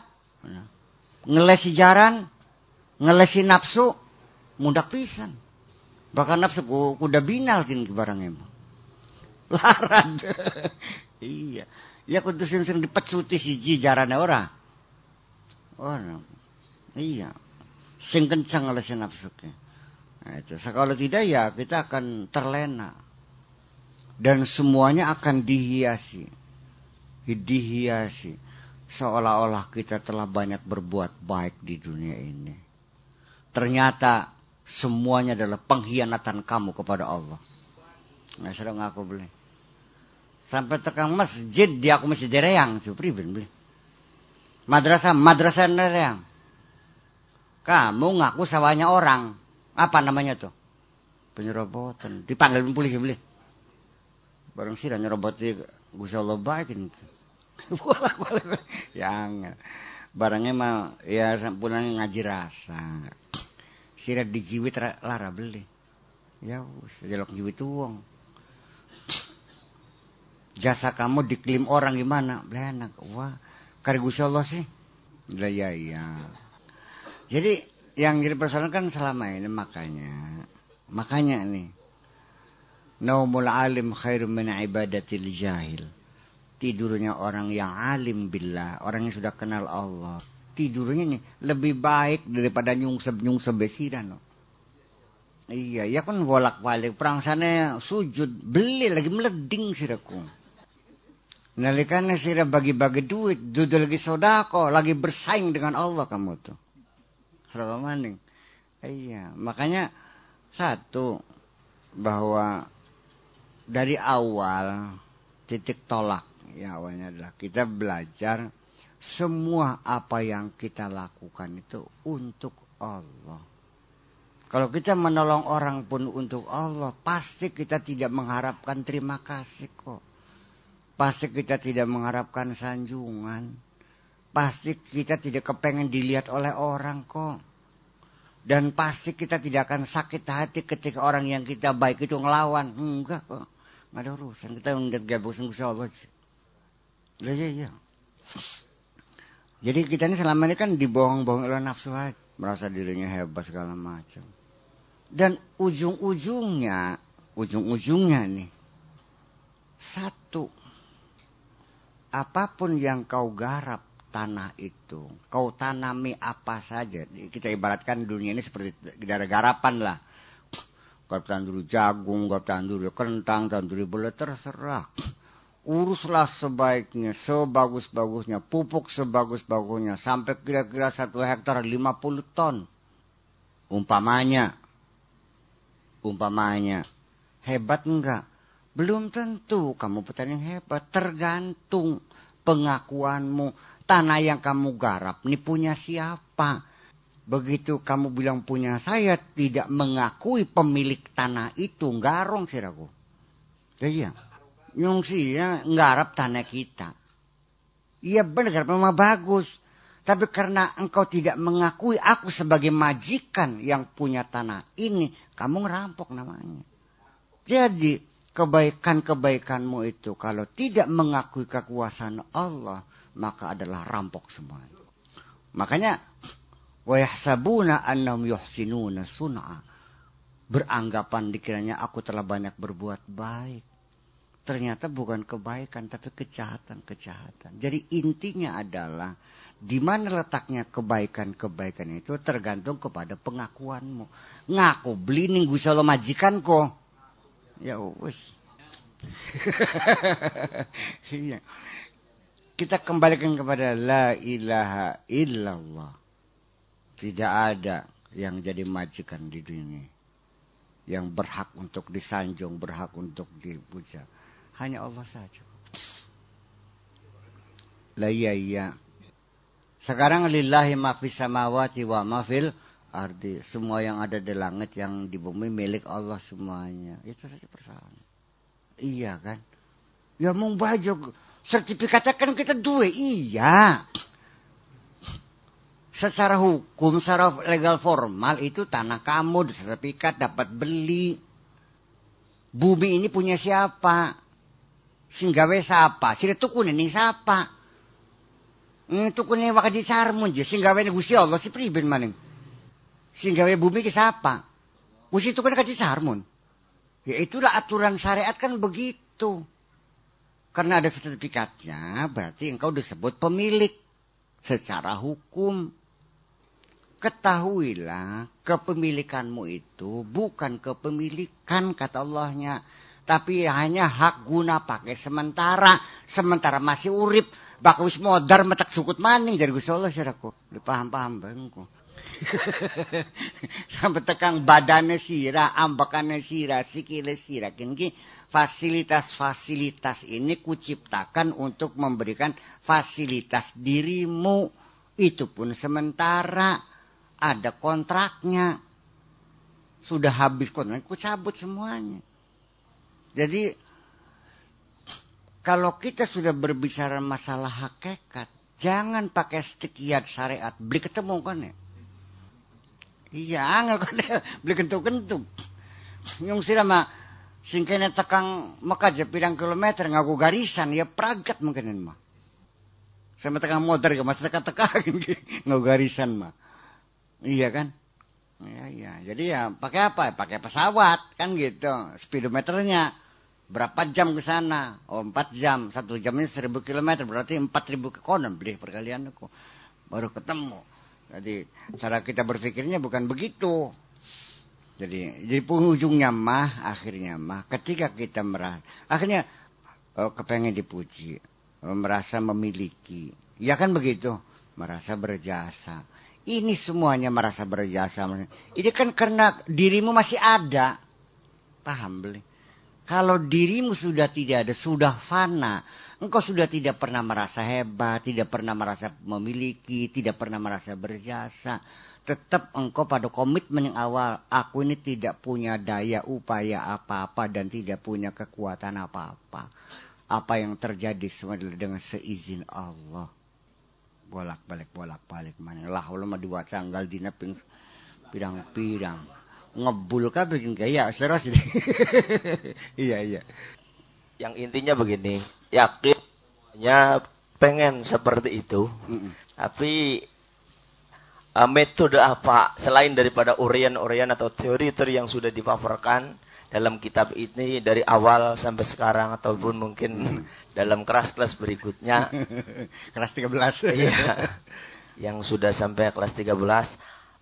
ngelesi jaran, ngelesi nafsu, mudah pisan. Bahkan nafsu kuda binal kini barangnya. Larat. iya. Ya kudu sing-sing dipecuti siji jarane ora. Oh, iya. Sing kencang oleh si nafsu. Nah, itu. Kalau tidak ya kita akan terlena. Dan semuanya akan dihiasi. Dihiasi. seolah-olah kita telah banyak berbuat baik di dunia ini. Ternyata semuanya adalah pengkhianatan kamu kepada Allah. Nggak sedang ngaku beli. Sampai tekan masjid dia aku masih dereyang, supri beli. Madrasah, madrasah dereyang. Kamu ngaku sawahnya orang. Apa namanya tuh? Penyerobotan. Dipanggil polisi beli. Barang sih nyeroboti Gusti Allah baik ini. yang barangnya mah ya pulang ngaji rasa. Sira dijiwit lara beli. Ya sejelok jiwit uang. Jasa kamu diklaim orang gimana? Belenak. Wah, kari Gusti Allah sih. Lah ya ya. Jadi yang jadi persoalan kan selama ini makanya makanya nih naumul alim khairu min ibadatil jahil tidurnya orang yang alim billah orang yang sudah kenal Allah tidurnya nih lebih baik daripada nyungsep nyungsep besiran no. iya ya kan bolak balik perang sana sujud beli lagi meleding siraku nalikannya sirah bagi-bagi duit duduk lagi sodako lagi bersaing dengan Allah kamu tuh serba maning. Iya, makanya satu bahwa dari awal titik tolak ya awalnya adalah kita belajar semua apa yang kita lakukan itu untuk Allah. Kalau kita menolong orang pun untuk Allah, pasti kita tidak mengharapkan terima kasih kok. Pasti kita tidak mengharapkan sanjungan Pasti kita tidak kepengen dilihat oleh orang kok. Dan pasti kita tidak akan sakit hati ketika orang yang kita baik itu ngelawan. Enggak kok. Enggak ada urusan. Kita ngeliat Gusti Allah. Ya, ya. Jadi kita ini selama ini kan dibohong-bohong oleh nafsu hati. Merasa dirinya hebat segala macam. Dan ujung-ujungnya, ujung-ujungnya nih. Satu. Apa pun yang kau garap tanah itu. Kau tanami apa saja. Kita ibaratkan dunia ini seperti daerah garapan lah. Kau tandur jagung, kau tandur kentang, tandur boleh terserah. Uruslah sebaiknya, sebagus-bagusnya, pupuk sebagus-bagusnya. Sampai kira-kira satu hektar 50 ton. Umpamanya. Umpamanya. Hebat enggak? Belum tentu kamu petani yang hebat. Tergantung pengakuanmu tanah yang kamu garap ini punya siapa? Begitu kamu bilang punya saya, tidak mengakui pemilik tanah itu, garong siraku. Iya, nyung sih ya, nggarap tanah kita. Iya benar, memang bagus. Tapi karena engkau tidak mengakui aku sebagai majikan yang punya tanah ini, kamu ngerampok namanya. Jadi kebaikan-kebaikanmu itu kalau tidak mengakui kekuasaan Allah, maka adalah rampok semua. Makanya wayahsabuna annahum yuhsinuna sun'a. Beranggapan dikiranya aku telah banyak berbuat baik. Ternyata bukan kebaikan tapi kejahatan-kejahatan. Jadi intinya adalah di mana letaknya kebaikan-kebaikan itu tergantung kepada pengakuanmu. Ngaku beli gue selalu majikan kok. Ya wis. iya. Kita kembalikan kepada la ilaha illallah. Tidak ada yang jadi majikan di dunia. Yang berhak untuk disanjung, berhak untuk dipuja. Hanya Allah saja. La iya iya. Sekarang lillahi ma fis samawati wa ma fil ardi. Semua yang ada di langit yang di bumi milik Allah semuanya. Itu saja persoalan. Iya kan? Ya mau baju sertifikatnya kan kita dua iya secara hukum secara legal formal itu tanah kamu sertifikat dapat beli bumi ini punya siapa singgawe siapa sih tukun ini siapa ini tukun ini wakaji sarmun je singgawe ini gusti Allah si priben maning? Singgawe bumi ke siapa gusti tukun kaji sarmun ya itulah aturan syariat kan begitu. Karena ada sertifikatnya, berarti engkau disebut pemilik secara hukum. Ketahuilah, kepemilikanmu itu bukan kepemilikan kata Allahnya. Tapi hanya hak guna pakai sementara. Sementara masih urip, Bak wis modar metak cukut maning jadi Gusti Allah siraku. Paham-paham bangku. Sampai tekang badannya sira, ambakannya sira, sikile sira. Kini fasilitas-fasilitas ini kuciptakan untuk memberikan fasilitas dirimu. Itu pun sementara ada kontraknya. Sudah habis kontrak, ku cabut semuanya. Jadi kalau kita sudah berbicara masalah hakikat, jangan pakai stikiat syariat. Beli ketemu kan ya? Iya, angel kan ya. Beli kentuk-kentuk. Yung sila ma, singkanya tekang makaja pirang kilometer ngaku garisan, ya pragat mungkin mah. Sama tekang motor ke masa teka-teka ngaku garisan mah. Iya kan? Iya, iya. Jadi ya pakai apa? Pakai pesawat kan gitu. Speedometernya berapa jam ke sana? Oh, empat jam. Satu jamnya seribu kilometer. Berarti empat ribu ke konon beli perkalian aku. Baru ketemu. Jadi cara kita berpikirnya bukan begitu. Jadi jadi penghujungnya mah akhirnya mah ketika kita merasa akhirnya oh, kepengen dipuji, merasa memiliki. Ya kan begitu, merasa berjasa. Ini semuanya merasa berjasa. Ini kan karena dirimu masih ada. Paham beli? Kalau dirimu sudah tidak ada, sudah fana, engkau sudah tidak pernah merasa hebat, tidak pernah merasa memiliki, tidak pernah merasa berjasa. Tetap engkau pada komitmen yang awal, aku ini tidak punya daya upaya apa-apa dan tidak punya kekuatan apa-apa. Apa yang terjadi semua dengan seizin Allah. Bolak-balik, bolak-balik. Mana lah, ulama dibaca anggal dina ping pirang-pirang ngebul kan bikin gaya seros ini. iya iya. Yang intinya begini, yakin semuanya pengen seperti itu, mm -mm. tapi uh, metode apa selain daripada urian-urian atau teori-teori yang sudah dipaparkan dalam kitab ini dari awal sampai sekarang ataupun mungkin mm. Dalam kelas-kelas berikutnya. kelas 13. iya. Yang sudah sampai kelas 13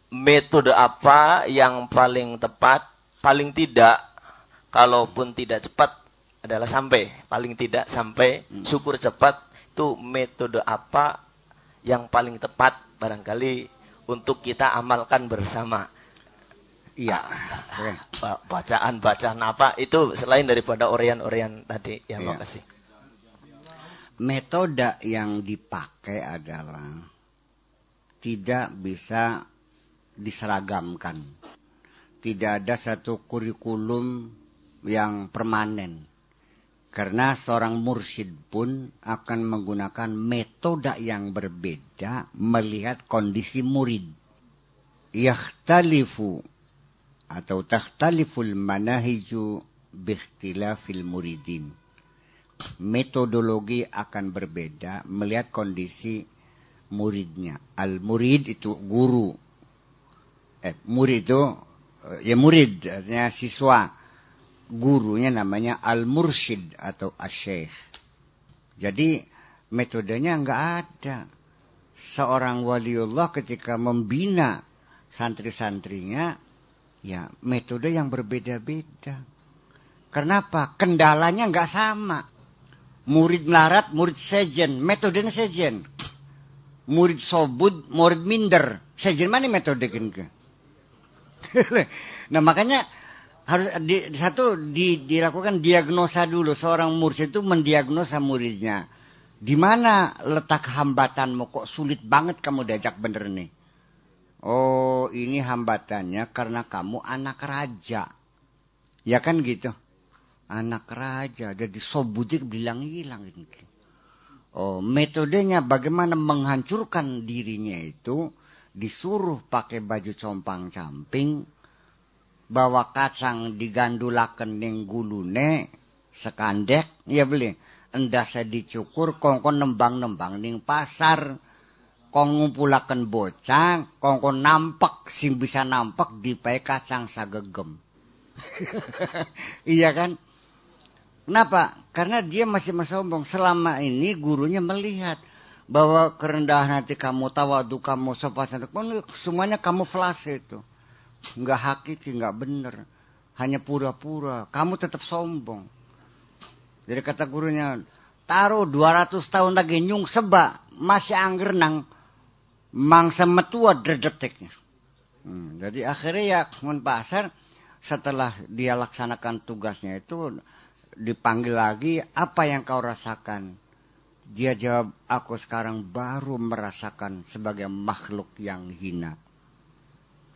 metode apa yang paling tepat, paling tidak, kalaupun tidak cepat adalah sampai, paling tidak sampai, hmm. syukur cepat itu metode apa yang paling tepat barangkali untuk kita amalkan bersama. Iya. Bacaan-bacaan apa itu selain daripada orian-orian tadi. Ya, iya. Metode yang dipakai adalah tidak bisa diseragamkan. Tidak ada satu kurikulum yang permanen. Karena seorang mursyid pun akan menggunakan metode yang berbeda melihat kondisi murid. Yakhtalifu atau takhtaliful manahiju bikhtilafil muridin. Metodologi akan berbeda melihat kondisi muridnya. Al-murid itu guru, eh, murid itu eh, ya murid artinya siswa. Gurunya namanya al mursyid atau asyikh jadi metodenya nggak ada. Seorang waliullah ketika membina santri-santrinya ya metode yang berbeda-beda. Kenapa? Kendalanya nggak sama murid melarat murid sejen. Metodenya sejen. Murid sobud murid minder. Sejen mana metode kan nah makanya harus di, satu di, dilakukan diagnosa dulu. Seorang murid itu mendiagnosa muridnya. Di mana letak hambatanmu? Kok sulit banget kamu diajak bener nih oh ini hambatannya karena kamu anak raja. Ya kan gitu anak raja jadi sobudik bilang hilang gitu. oh metodenya bagaimana menghancurkan dirinya itu disuruh pakai baju compang camping bawa kacang digandulaken ning gulune sekandek ya beli. Saya dicukur kongkon nembang-nembang ning pasar kong ngumpulaken bocah kongkon nampak sing bisa nampak dipae kacang sagegem. Iya kan kenapa karena dia masih sombong selama ini gurunya melihat bahwa kerendahan hati kamu, tawadu kamu, sopan santun, semuanya kamu flase itu. Enggak hakiki, enggak benar. Hanya pura-pura. Kamu tetap sombong. Jadi kata gurunya, taruh 200 tahun lagi nyung seba masih angger nang mangsa metua dredeteknya. Hmm, jadi akhirnya ya pasar setelah dia laksanakan tugasnya itu dipanggil lagi apa yang kau rasakan? Dia jawab aku sekarang baru merasakan sebagai makhluk yang hina.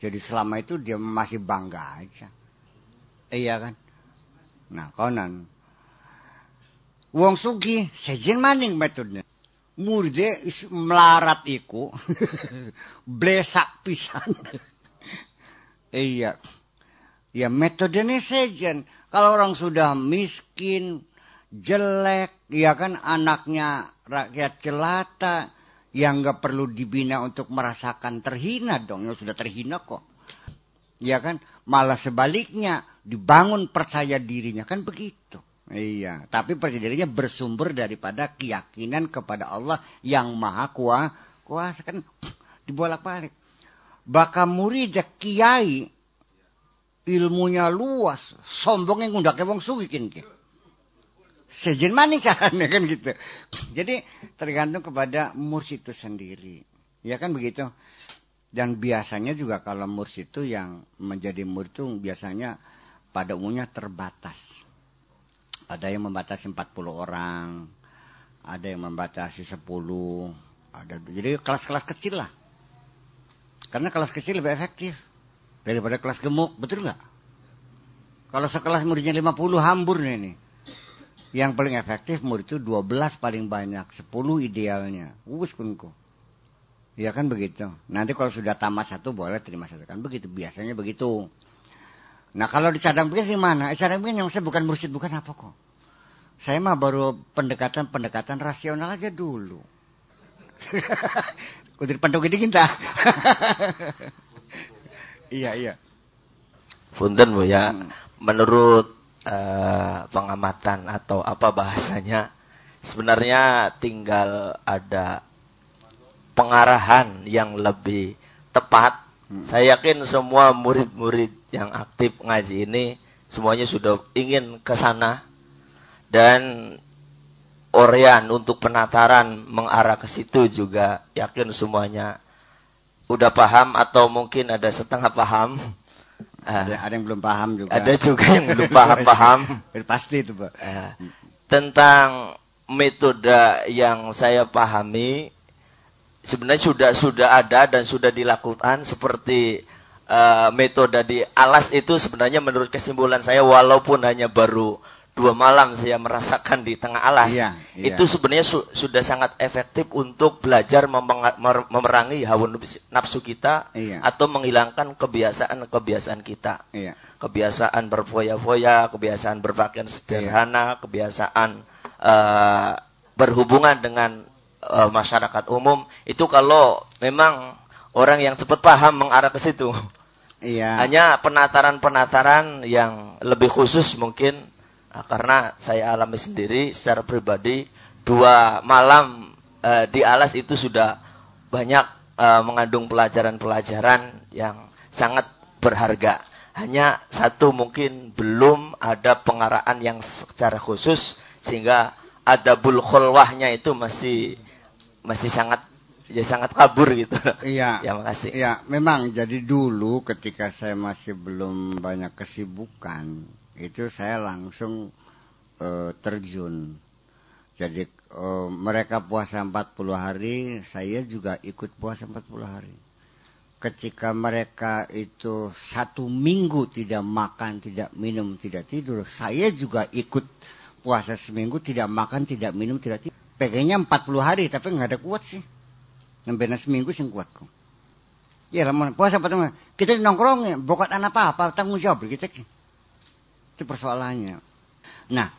Jadi selama itu dia masih bangga aja. Iya kan? Nah konan wong sugi sejen maning metodenya. Murde melarat iku. Blesak pisan. Iya. Ya metodenya sejen. Kalau orang sudah miskin, jelek, ya kan anaknya rakyat jelata, yang nggak perlu dibina untuk merasakan terhina dong, yang sudah terhina kok. Ya kan, malah sebaliknya dibangun percaya dirinya kan begitu. Iya, tapi percaya dirinya bersumber daripada keyakinan kepada Allah yang maha kuasa, kuasa kan dibolak-balik. Bahkan murid kiai ilmunya luas, sombong yang ngundake wong sugikin ki. Sejen mana caranya kan gitu. Jadi tergantung kepada mursyid itu sendiri. Ya kan begitu. Dan biasanya juga kalau mursyid itu yang menjadi murid itu biasanya pada umumnya terbatas. Ada yang membatasi 40 orang, ada yang membatasi 10, ada jadi kelas-kelas kecil lah. Karena kelas kecil lebih efektif daripada kelas gemuk, betul nggak? Kalau sekelas muridnya 50 hambur nih, nih. Yang paling efektif murid itu 12 paling banyak, 10 idealnya. Wus kunku. Ya kan begitu. Nanti kalau sudah tamat satu boleh terima satu kan begitu. Biasanya begitu. Nah kalau di cadang pikir mana? Eh, cadang pikir yang saya bukan mursyid bukan apa kok. Saya mah baru pendekatan-pendekatan rasional aja dulu. Kudir penduk ini kita. Iya, iya. Punten Bu ya. Hmm. Menurut uh, pengamatan atau apa bahasanya sebenarnya tinggal ada pengarahan yang lebih tepat. Hmm. Saya yakin semua murid-murid yang aktif ngaji ini semuanya sudah ingin ke sana dan Orian untuk penataran mengarah ke situ juga yakin semuanya udah paham atau mungkin ada setengah paham. Ada, ada yang belum paham juga. Ada juga yang belum paham-paham. Pasti itu, Pak. Uh, tentang metode yang saya pahami sebenarnya sudah sudah ada dan sudah dilakukan seperti uh, metode di alas itu sebenarnya menurut kesimpulan saya walaupun hanya baru dua malam saya merasakan di tengah alas iya, iya. itu sebenarnya su sudah sangat efektif untuk belajar memerangi hawa nafsu kita iya. atau menghilangkan kebiasaan-kebiasaan kita iya. kebiasaan berfoya-foya kebiasaan berpakaian sederhana iya. kebiasaan uh, berhubungan dengan uh, masyarakat umum itu kalau memang orang yang cepat paham mengarah ke situ iya. hanya penataran-penataran yang lebih khusus mungkin Nah, karena saya alami sendiri secara pribadi dua malam uh, di alas itu sudah banyak uh, mengandung pelajaran-pelajaran yang sangat berharga. Hanya satu mungkin belum ada pengaraan yang secara khusus sehingga ada bulkhulwahnya itu masih masih sangat ya sangat kabur gitu. Iya. ya makasih. Iya, memang jadi dulu ketika saya masih belum banyak kesibukan itu saya langsung uh, terjun. Jadi uh, mereka puasa 40 hari, saya juga ikut puasa 40 hari. Ketika mereka itu satu minggu tidak makan, tidak minum, tidak tidur, saya juga ikut puasa seminggu tidak makan, tidak minum, tidak tidur. Pegangnya 40 hari, tapi nggak ada kuat sih. Nambah seminggu sih kuat kok. Ya, puasa apa Kita nongkrong ya, bukan anak apa-apa, tanggung jawab kita. Itu persoalannya. Nah,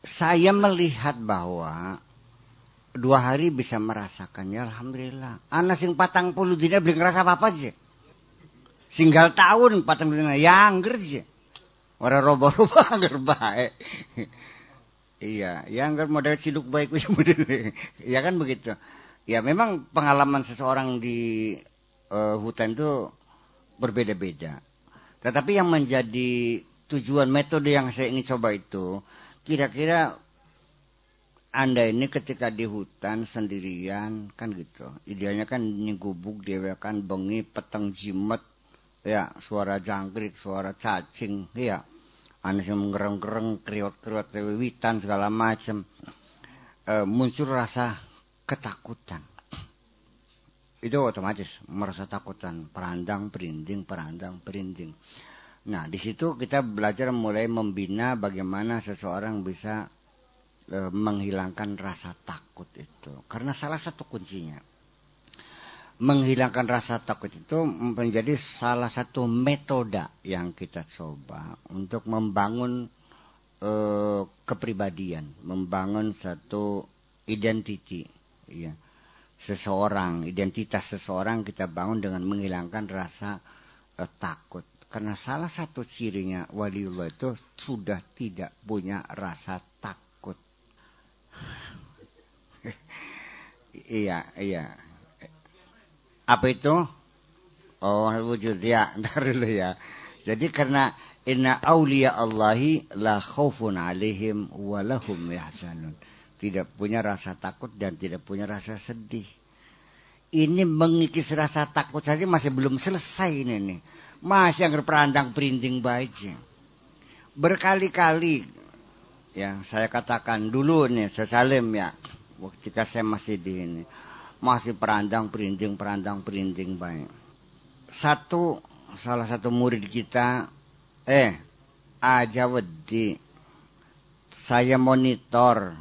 saya melihat bahwa dua hari bisa merasakan ya Alhamdulillah. Anak sing patang puluh dina beli ngerasa apa-apa aja. Singgal tahun patang puluh dina yang aja. Orang roba-roba angger baik. iya, yang angger model ciduk baik Ya kan begitu. Ya memang pengalaman seseorang di uh, hutan itu berbeda-beda. Tetapi yang menjadi tujuan metode yang saya ingin coba itu kira-kira anda ini ketika di hutan sendirian kan gitu. Idealnya kan nyegubuk dewe kan bengi peteng jimet ya suara jangkrik, suara cacing ya. Anda yang ngereng-gereng kriot-kriot witan segala macam. E, muncul rasa ketakutan. Itu otomatis merasa takutan, perandang, perinding, perandang, perinding. Nah, di situ kita belajar mulai membina bagaimana seseorang bisa e, menghilangkan rasa takut itu. Karena salah satu kuncinya menghilangkan rasa takut itu menjadi salah satu metode yang kita coba untuk membangun e, kepribadian, membangun satu identity, ya. Seseorang, identitas seseorang kita bangun dengan menghilangkan rasa e, takut. Karena salah satu cirinya waliullah itu sudah tidak punya rasa takut. iya, iya. Apa itu? Oh, wujud ya. Ntar dulu ya. Jadi karena inna awliya Allahi la khaufun alaihim walahum yahsanun. Tidak punya rasa takut dan tidak punya rasa sedih. Ini mengikis rasa takut saja masih belum selesai ini nih masih yang perandang perinting baiknya. Berkali-kali ya saya katakan dulu nih saya salim ya ketika saya masih di ini masih perandang perinting perandang perinting baik. Satu salah satu murid kita eh aja wedi saya monitor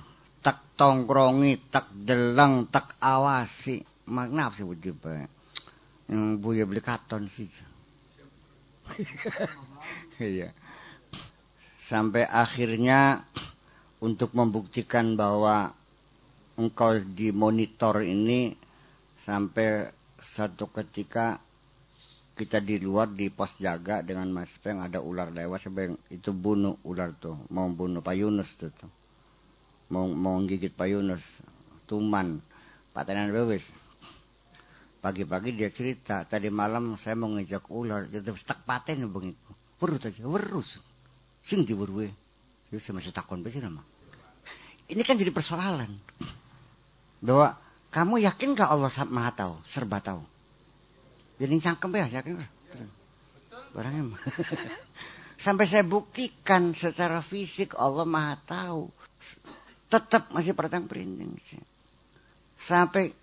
tak tongkrongi tak deleng tak awasi magnaf sih wedi baik yang buya beli katon sih Iya. Sampai akhirnya untuk membuktikan bahwa engkau dimonitor ini sampai satu ketika kita di luar di pos jaga dengan Mas Peng ada ular lewat sebeng itu bunuh ular tuh mau bunuh Pak Yunus tuh, tuh. mau mau gigit Pak Yunus tuman Pak Tenan Bebes Pagi-pagi dia cerita, tadi malam saya mau ngejak ular, jadi stak paten begitu. Werus aja, werus. Sing di werwe. Jadi saya masih takon besi nama. Ini kan jadi persoalan. Bahwa kamu yakin gak Allah maha tahu, serba tahu? Jadi cangkem ya, yakin Barangnya Sampai saya buktikan secara fisik Allah maha tahu. Tetap masih pertang perinding sih. Sampai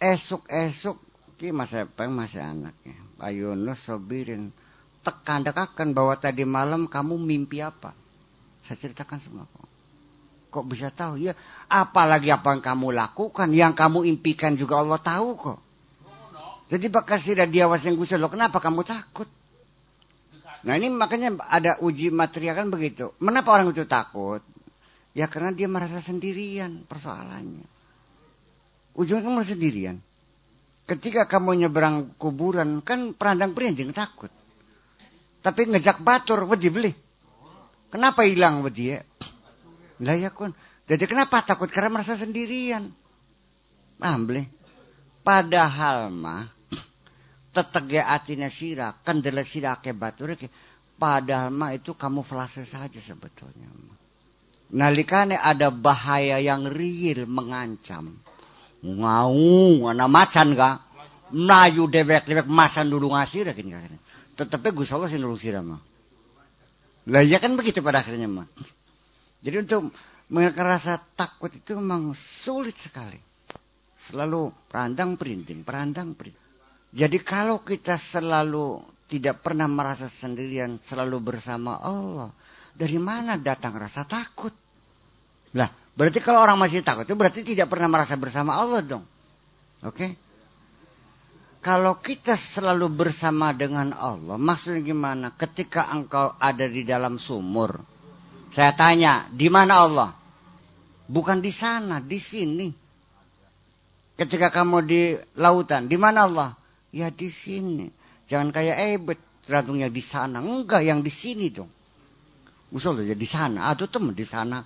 esok-esok ki Mas Epeng masih anaknya. Pak Yunus sobirin tekan bahwa tadi malam kamu mimpi apa. Saya ceritakan semua kok. Kok bisa tahu? Ya, apalagi apa yang kamu lakukan, yang kamu impikan juga Allah tahu kok. Jadi bakal sudah dia yang gusel kenapa kamu takut? Nah ini makanya ada uji material kan begitu. Kenapa orang itu takut? Ya karena dia merasa sendirian persoalannya. Ujungnya kamu sendirian. Ketika kamu nyeberang kuburan, kan perandang perinting takut. Tapi ngejak batur, wedi beli. Kenapa hilang wedi ya? Lah ya kun. Jadi kenapa takut? Karena merasa sendirian. Paham beli? Padahal mah, tetege atina sirah, kendala sirah ke batur ke. Padahal mah itu kamu flase saja sebetulnya. Nalikane ada bahaya yang real mengancam ngau ana macan ka melayu dewek-dewek masan dulu ngasih gini kan tetapi Gus Allah sih nulung sirama lah ya kan begitu pada akhirnya mah. Jadi untuk mengenalkan rasa takut itu memang sulit sekali. Selalu perandang perinting perandang perinting. Jadi kalau kita selalu tidak pernah merasa sendirian selalu bersama Allah dari mana datang rasa takut? Lah Berarti kalau orang masih takut itu berarti tidak pernah merasa bersama Allah dong. Oke? Okay? Kalau kita selalu bersama dengan Allah, maksudnya gimana? Ketika engkau ada di dalam sumur, saya tanya, di mana Allah? Bukan di sana, di sini. Ketika kamu di lautan, di mana Allah? Ya di sini. Jangan kayak ebet, terantungnya di sana. Enggak, yang di sini dong. Usul aja di sana. Aduh teman di sana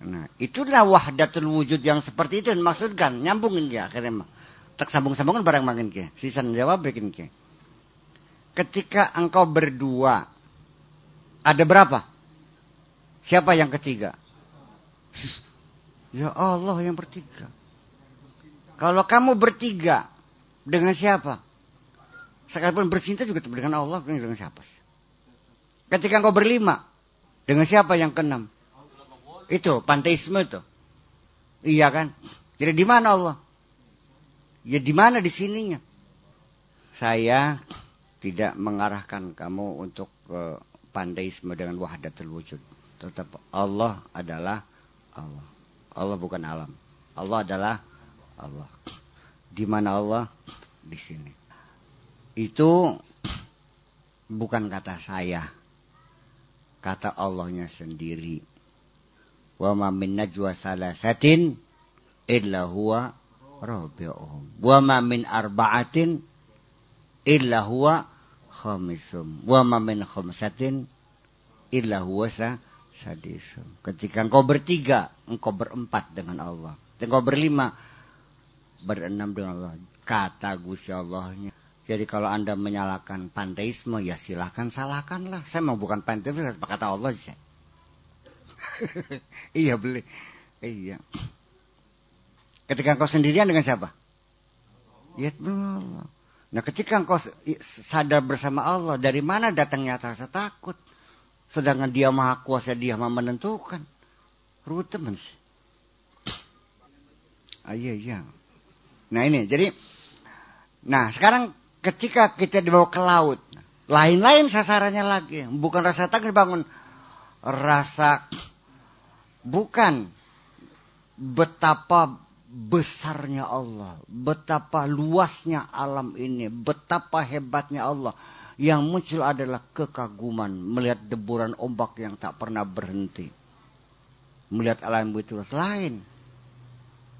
Nah, itulah wahdatul wujud yang seperti itu maksudkan nyambungin ya akhirnya. Tak sambung-sambungan barang makin ke. Sisan jawab bikin ke. Ketika engkau berdua ada berapa? Siapa yang ketiga? Ya Allah yang bertiga. Kalau kamu bertiga dengan siapa? Sekalipun bercinta juga dengan Allah, dengan siapa? Ketika engkau berlima, dengan siapa yang keenam? Itu panteisme itu. Iya kan? Jadi di mana Allah? Ya di mana di sininya? Saya tidak mengarahkan kamu untuk uh, panteisme dengan wahdatul wujud. Tetap Allah adalah Allah. Allah bukan alam. Allah adalah Allah. Di mana Allah? Di sini. Itu bukan kata saya. Kata Allahnya sendiri. Wa ma min najwa salasatin illa huwa rabi'uhum. Wa ma min arba'atin illa huwa khamisum. Wa ma min khamsatin illa huwa sadisum. Ketika engkau bertiga, engkau berempat dengan Allah. Engkau berlima, berenam dengan Allah. Kata Gusti Allahnya. Jadi kalau anda menyalahkan panteisme, ya silahkan salahkanlah. Saya mau bukan panteisme, kata Allah sih. iya beli. Iya. Ketika engkau sendirian dengan siapa? Ya Allah. Nah ketika engkau sadar bersama Allah, dari mana datangnya rasa takut? Sedangkan dia maha kuasa, dia maha menentukan. Rute sih. Ah, iya, iya. Nah ini, jadi, nah sekarang ketika kita dibawa ke laut, lain-lain sasarannya lagi. Bukan rasa takut bangun, rasa bukan betapa besarnya Allah, betapa luasnya alam ini, betapa hebatnya Allah. Yang muncul adalah kekaguman melihat deburan ombak yang tak pernah berhenti. Melihat alam itu lain.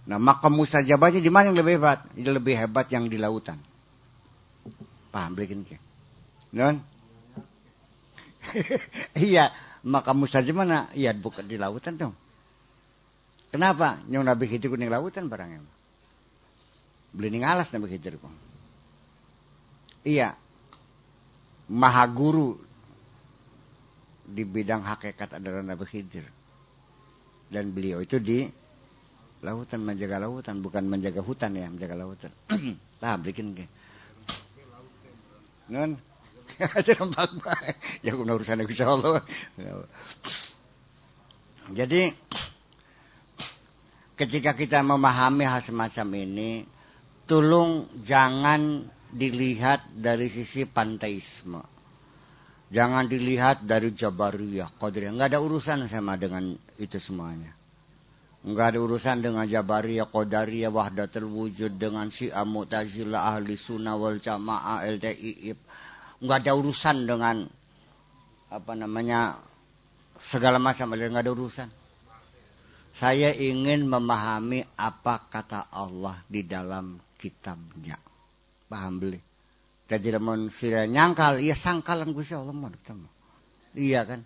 Nah, maka mustajabahnya di mana yang lebih hebat? Ini lebih hebat yang di lautan. Paham bikin ke? Non? iya, maka mustajab mana? Iya, bukan di lautan dong. Kenapa? Yang Nabi Khidir kuning lautan barangnya. Beli ning alas Nabi kok. Iya. Maha guru di bidang hakikat adalah Nabi Khidir. Dan beliau itu di lautan menjaga lautan bukan menjaga hutan ya menjaga lautan lah bikin ke non aja nampak ya guna urusan Gusti Allah. Jadi ketika kita memahami hal semacam ini tolong jangan dilihat dari sisi panteisme. Jangan dilihat dari jabariyah qadariyah nggak ada urusan sama dengan itu semuanya. Enggak ada urusan dengan Jabariyah, Qadariyah, Wahdatul Wujud, dengan Syiah, Mu'tazilah, Ahli Sunnah wal Jamaah, LDIIP. Enggak ada urusan dengan apa namanya segala macam, enggak ada urusan. Saya ingin memahami apa kata Allah di dalam kitabnya. Paham beli? Dan tidak mau nyangkal, iya sangkalan Gusti Allah Iya kan?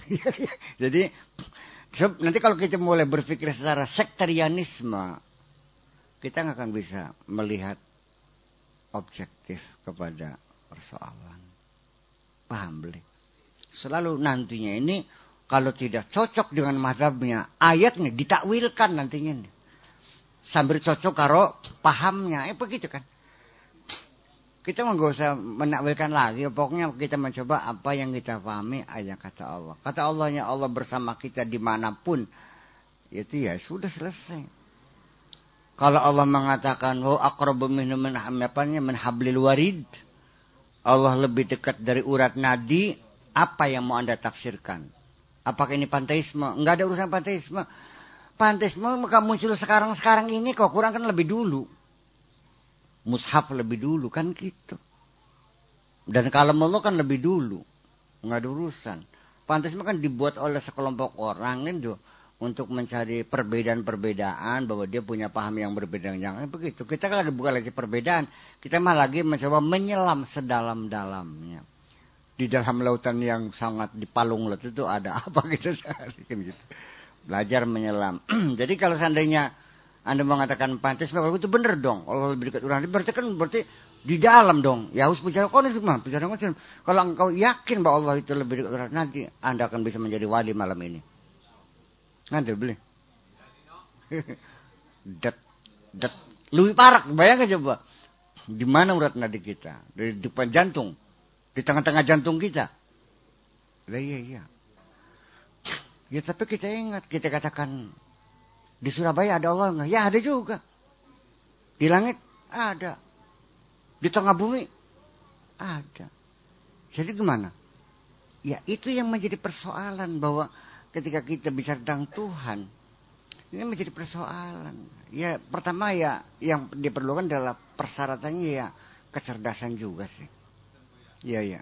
Jadi nanti kalau kita mulai berpikir secara sektarianisme, kita nggak akan bisa melihat objektif kepada persoalan. Paham beli? Selalu nantinya ini kalau tidak cocok dengan madhabnya, ayatnya ditakwilkan nantinya. Nih. Sambil cocok karo pahamnya, eh begitu kan? kita nggak usah menakwilkan lagi. Pokoknya kita mencoba apa yang kita pahami ayat kata Allah. Kata Allahnya Allah bersama kita di mana pun. Itu ya sudah selesai. Kalau Allah mengatakan wa aqrabu minhu min hablil warid. Allah lebih dekat dari urat nadi. Apa yang mau Anda tafsirkan? Apakah ini panteisme? Enggak ada urusan panteisme. Panteisme maka muncul sekarang-sekarang ini kok kurang kan lebih dulu mushaf lebih dulu kan gitu. Dan kalau Allah kan lebih dulu. Nggak ada urusan. Pantas kan dibuat oleh sekelompok orang itu untuk mencari perbedaan-perbedaan bahwa dia punya paham yang berbeda jangan begitu. Kita kan lagi bukan lagi perbedaan, kita malah lagi mencoba menyelam sedalam-dalamnya. Di dalam lautan yang sangat di palung laut itu ada apa gitu sekali kan gitu. Belajar menyelam. Jadi kalau seandainya anda mengatakan pantas, maka itu benar dong. Allah lebih dekat orang. Berarti kan berarti di dalam dong. Ya harus bicara konis mah, bicara konis. Kalau engkau yakin bahwa Allah itu lebih dekat orang, nanti Anda akan bisa menjadi wali malam ini. Nanti beli. det, det. Lebih parah, bayangkan coba. Di mana urat nadi kita? Di depan jantung. Di tengah-tengah jantung kita. Lah iya, iya. Ya tapi kita ingat, kita katakan di Surabaya ada Allah enggak? Ya ada juga. Di langit ada. Di tengah bumi ada. Jadi gimana? Ya itu yang menjadi persoalan bahwa ketika kita bicara tentang Tuhan, ini menjadi persoalan. Ya pertama ya yang diperlukan adalah persyaratannya ya kecerdasan juga sih. Iya ya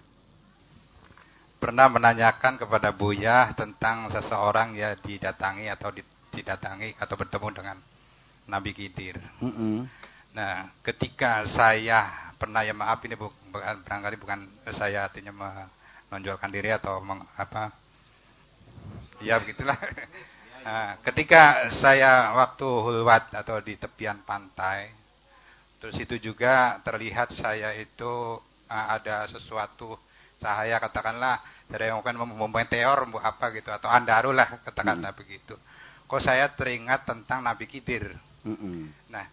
pernah menanyakan kepada Buya tentang seseorang ya didatangi atau didatangi atau bertemu dengan Nabi Khidir. Mm -hmm. Nah, ketika saya pernah ya maaf ini bukan barangkali bukan saya artinya menonjolkan diri atau meng, apa ya begitulah. Nah, ketika saya waktu hulwat atau di tepian pantai, terus itu juga terlihat saya itu uh, ada sesuatu cahaya katakanlah dari yang mungkin meteor apa gitu atau andaru lah katakanlah mm. begitu. Kok saya teringat tentang Nabi Khidir. Mm -mm. Nah,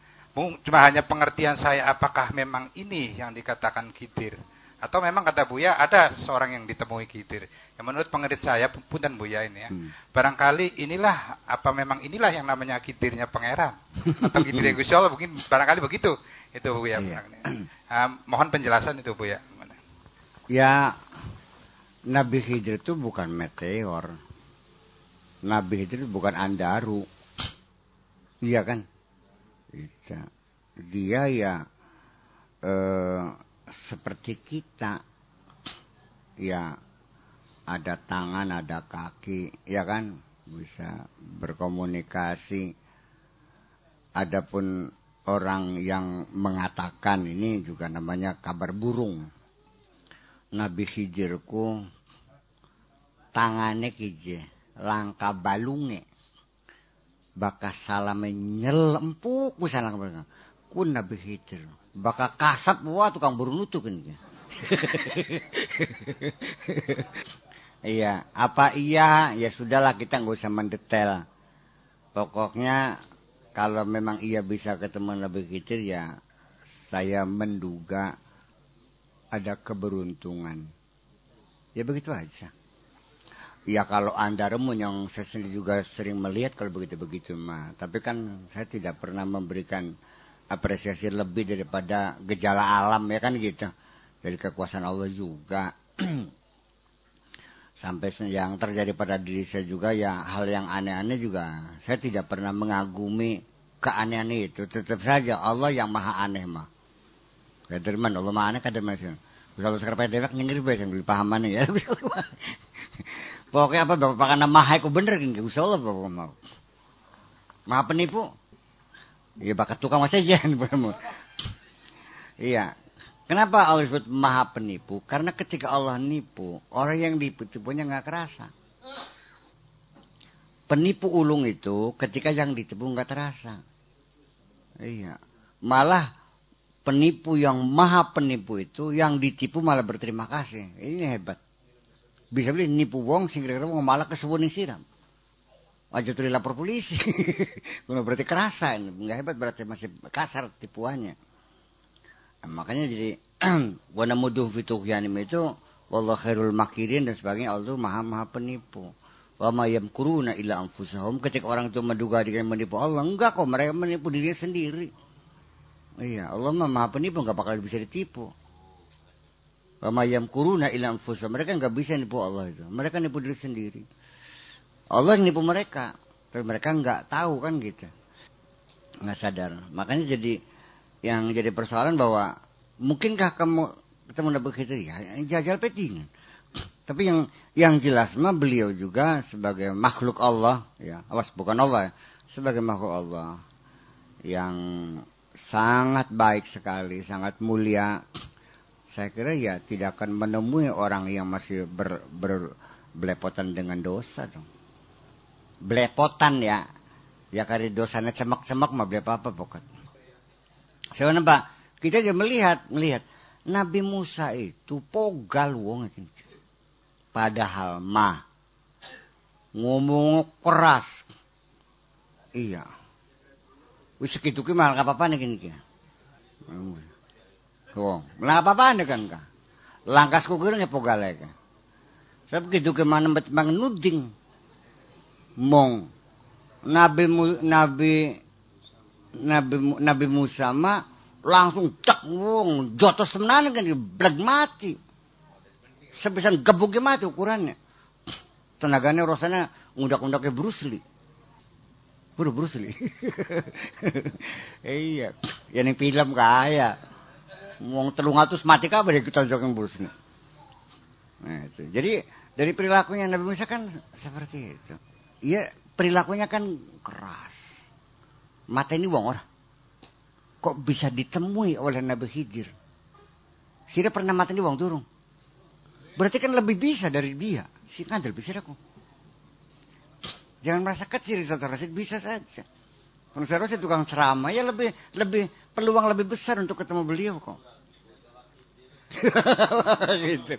cuma hanya pengertian saya apakah memang ini yang dikatakan Khidir atau memang kata Buya ada seorang yang ditemui Khidir. Yang menurut pengertian saya pun dan Buya ini ya. Hmm. Barangkali inilah apa memang inilah yang namanya Khidirnya pangeran atau Khidir Gusti Allah mungkin barangkali begitu. Itu Buya. Iya. Uh, mohon penjelasan itu Buya. Ya Nabi Khidir itu bukan meteor. Nabi Khidir itu bukan andaru. Iya kan? Iya. Dia ya eh, seperti kita. Ya ada tangan, ada kaki, ya kan? Bisa berkomunikasi. Adapun orang yang mengatakan ini juga namanya kabar burung Nabi Hijirku tangane kije langka balunge baka salame nyelempuk bisa langka kun Nabi Hijir baka kasap wah tukang berunutu kan iya apa iya ya sudahlah kita nggak usah mendetail pokoknya kalau memang ia bisa ketemu Nabi Khidir ya saya menduga ada keberuntungan. Ya begitu aja. Ya kalau anda remun yang saya sendiri juga sering melihat kalau begitu-begitu mah. Tapi kan saya tidak pernah memberikan apresiasi lebih daripada gejala alam ya kan gitu. Dari kekuasaan Allah juga. Sampai yang terjadi pada diri saya juga ya hal yang aneh-aneh juga. Saya tidak pernah mengagumi keanehan itu. Tetap saja Allah yang maha aneh mah. Kader man Allah mana kader man sih. Kalau sekarang dewek nyengir bae yang pahaman ya. Pokoknya apa bapak kana maha iku bener kan Gusti Allah bapak mau. Maha penipu. Ya bakat tukang mas aja Iya. Kenapa Allah disebut maha penipu? Karena ketika Allah nipu, orang yang ditipunya nggak kerasa. Penipu ulung itu ketika yang ditipu nggak terasa. Iya. Malah penipu yang maha penipu itu yang ditipu malah berterima kasih. Ini hebat. Bisa beli nipu wong sing kira-kira malah kesuwun siram. Aja tuh lapor polisi. Guna berarti kerasa ini. Enggak hebat berarti masih kasar tipuannya. Nah, makanya jadi wana muduh fituhyanim itu wallah khairul makirin dan sebagainya Allah maha maha penipu. Wa ma yamkuruna illa anfusahum ketika orang itu menduga dengan menipu Allah enggak kok mereka menipu dirinya sendiri. Iya, Allah mah maha penipu nggak bakal bisa ditipu. Wamayam kuruna ilam fusa. Mereka nggak bisa nipu Allah itu. Mereka nipu diri sendiri. Allah nipu mereka. Tapi mereka nggak tahu kan gitu. Nggak sadar. Makanya jadi yang jadi persoalan bahwa mungkinkah kamu ketemu Nabi Khidir ya jajal petingan. Tapi yang yang jelas mah beliau juga sebagai makhluk Allah ya, awas bukan Allah ya, sebagai makhluk Allah yang sangat baik sekali, sangat mulia. Saya kira ya tidak akan menemui orang yang masih ber, belepotan dengan dosa dong. Belepotan ya. Ya kali dosanya cemak-cemak mah beli apa-apa pokok. Saya Pak, kita juga melihat, melihat Nabi Musa itu pogal wong Padahal mah ngomong keras. Iya. Wis segitu ki malah apa-apa nih gini Oh, malah apa-apa nih kan ka. Langkas kukur ngepo galek. Sebab gitu ke mana bet mang nuding. Mong Nabi Nabi Nabi Nabi Musa mah langsung cek wong jotos temenan kan bleg mati. Sebisa gebuk mati ukurannya. Tenaganya rasanya ngudak-ngundaknya Bruce Lee. Buru Bruce Lee. iya, yang film kaya. Wong telung atus mati kabeh jokin Bruce Lee. Nah, itu. Jadi dari perilakunya Nabi Musa kan seperti itu. Iya, perilakunya kan keras. Mata ini wong orang. Kok bisa ditemui oleh Nabi Khidir? Sira pernah mata ini wong turun. Berarti kan lebih bisa dari dia. Si kandel bisa aku. Jangan merasa kecil Ustaz Rasid, bisa saja. Kalau saya Rasid tukang ceramah, ya lebih lebih peluang lebih besar untuk ketemu beliau kok. gitu.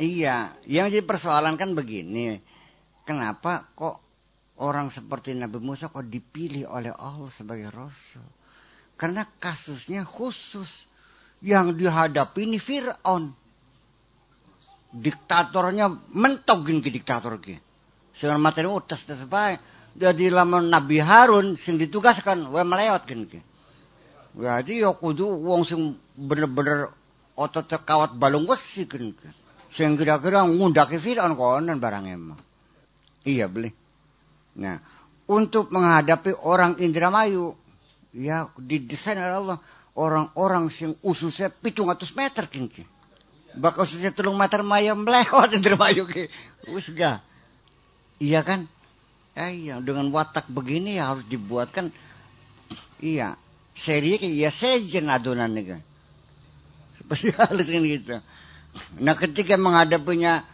Iya, yang jadi persoalan kan begini. Kenapa kok orang seperti Nabi Musa kok dipilih oleh Allah sebagai Rasul? Karena kasusnya khusus. Yang dihadapi ini Fir'aun diktatornya mentogin ke diktator ke. Sehingga materi utas tes baik. Jadi lama Nabi Harun sing ditugaskan we melewat kan ke. Jadi ya kudu wong sing bener-bener otot kawat balung wesi kan ke. Sing kira-kira ngundaki Fir'aun konon barang emang. Iya beli. Nah, untuk menghadapi orang Indramayu, ya didesain oleh Allah orang-orang sing ususnya pitung meter kengki bakal sisa tulung meter maya melewat dermayu ke usga iya kan? Eh, iya dengan watak begini ya harus dibuatkan. Iya seri ke iya sejen adonan nih kan pasti harus kan gitu nah ketika menghadapinya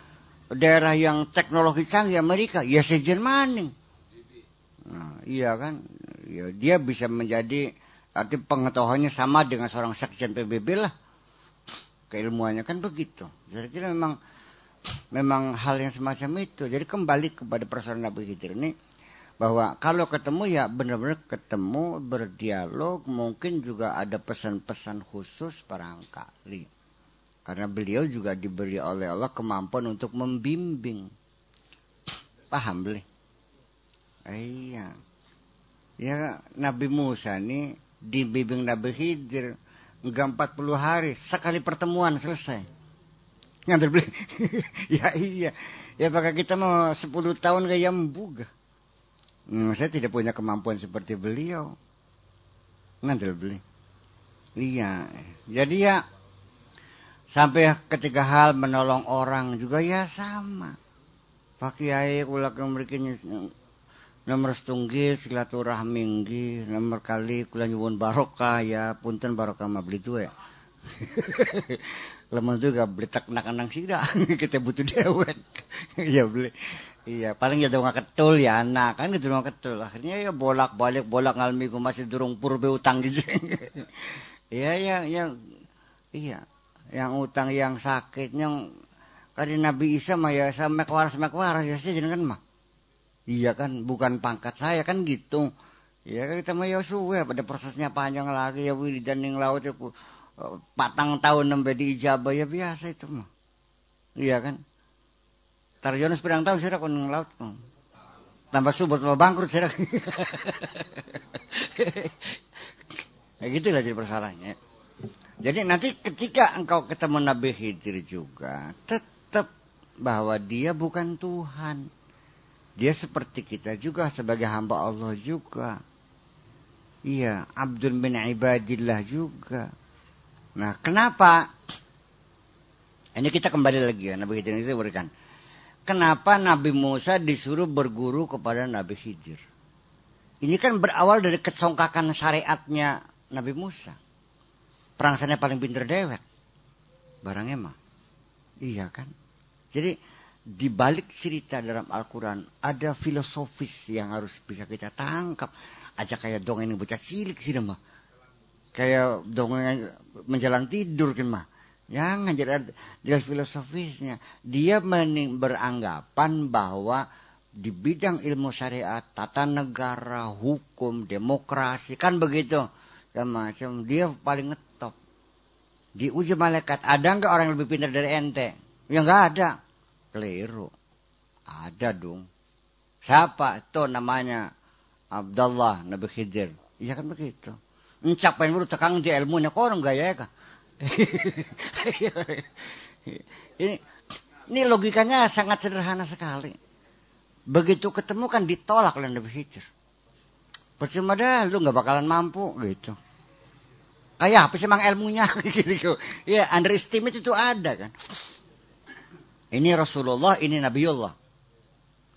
daerah yang teknologi canggih Amerika ya sejen maning nah, iya kan ya, dia bisa menjadi arti pengetahuannya sama dengan seorang sekjen PBB lah keilmuannya kan begitu. Jadi kira memang memang hal yang semacam itu. Jadi kembali kepada persoalan Nabi Khidir ini bahwa kalau ketemu ya benar-benar ketemu berdialog mungkin juga ada pesan-pesan khusus barangkali karena beliau juga diberi oleh Allah kemampuan untuk membimbing paham beli iya ya Nabi Musa ini dibimbing Nabi Khidir Enggak 40 hari, sekali pertemuan selesai. Ngantar beli. ya iya. Ya pakai kita mau 10 tahun kayak membuka. Hmm, saya tidak punya kemampuan seperti beliau. Ngantar beli. Iya. Jadi ya sampai ketika hal menolong orang juga ya sama. Pak Kiai kula kemrikin nomor setunggil silaturahmi nggih nomor kali kula nyuwun barokah ya punten barokah tuh ya lemah juga beli tak nak anang sida kita butuh dewek. Ya beli iya paling ya dong ketul ya anak kan gitu dong ketul. Akhirnya ya bolak balik bolak ngalmi ku masih durung purbe utang gitu iya yang yang iya yang utang yang sakit yang kali Nabi Isa mah ya sama waras sama waras ya sih kan mah Iya kan, bukan pangkat saya kan gitu. Iya kan kita mah ya suwe, pada prosesnya panjang lagi ya dan yang laut ya eh, patang tahun nembe di ijabah ya biasa itu mah. Iya kan. Tarjono sepedang tahun sih kon laut mah. Tambah subur tambah bangkrut sih. ya gitu lah jadi persoalannya. Jadi nanti ketika engkau ketemu Nabi Khidir juga, tetap bahwa dia bukan Tuhan dia seperti kita juga sebagai hamba Allah juga. Iya, abdul bin ibadillah juga. Nah, kenapa? Ini kita kembali lagi ya, Nabi Khidir itu berikan. Kenapa Nabi Musa disuruh berguru kepada Nabi Khidir? Ini kan berawal dari kecongkakan syariatnya Nabi Musa. Perang sana paling pinter dewek. Barangnya mah. Iya kan? Jadi di balik cerita dalam Al-Quran ada filosofis yang harus bisa kita tangkap. Aja kayak dongeng yang bocah cilik sih mah. Kayak dongeng menjelang tidur kan mah. Jangan jelas, jelas filosofisnya. Dia beranggapan bahwa di bidang ilmu syariat, tata negara, hukum, demokrasi, kan begitu. Dan macam dia paling. Di uji malaikat, ada nggak orang yang lebih pintar dari ente? Ya nggak ada. Keliru. Ada dong. Siapa? Itu namanya Abdullah Nabi Khidir. Iya kan begitu. Encapain dulu tekang di ilmunya. Kok orang gaya ya ini, ini logikanya sangat sederhana sekali. Begitu ketemu kan ditolak oleh Nabi Khidir. Percuma dah, lu nggak bakalan mampu gitu. Kayak apa sih emang ilmunya gitu. Ya, underestimate itu ada kan. Ini Rasulullah, ini Nabiullah.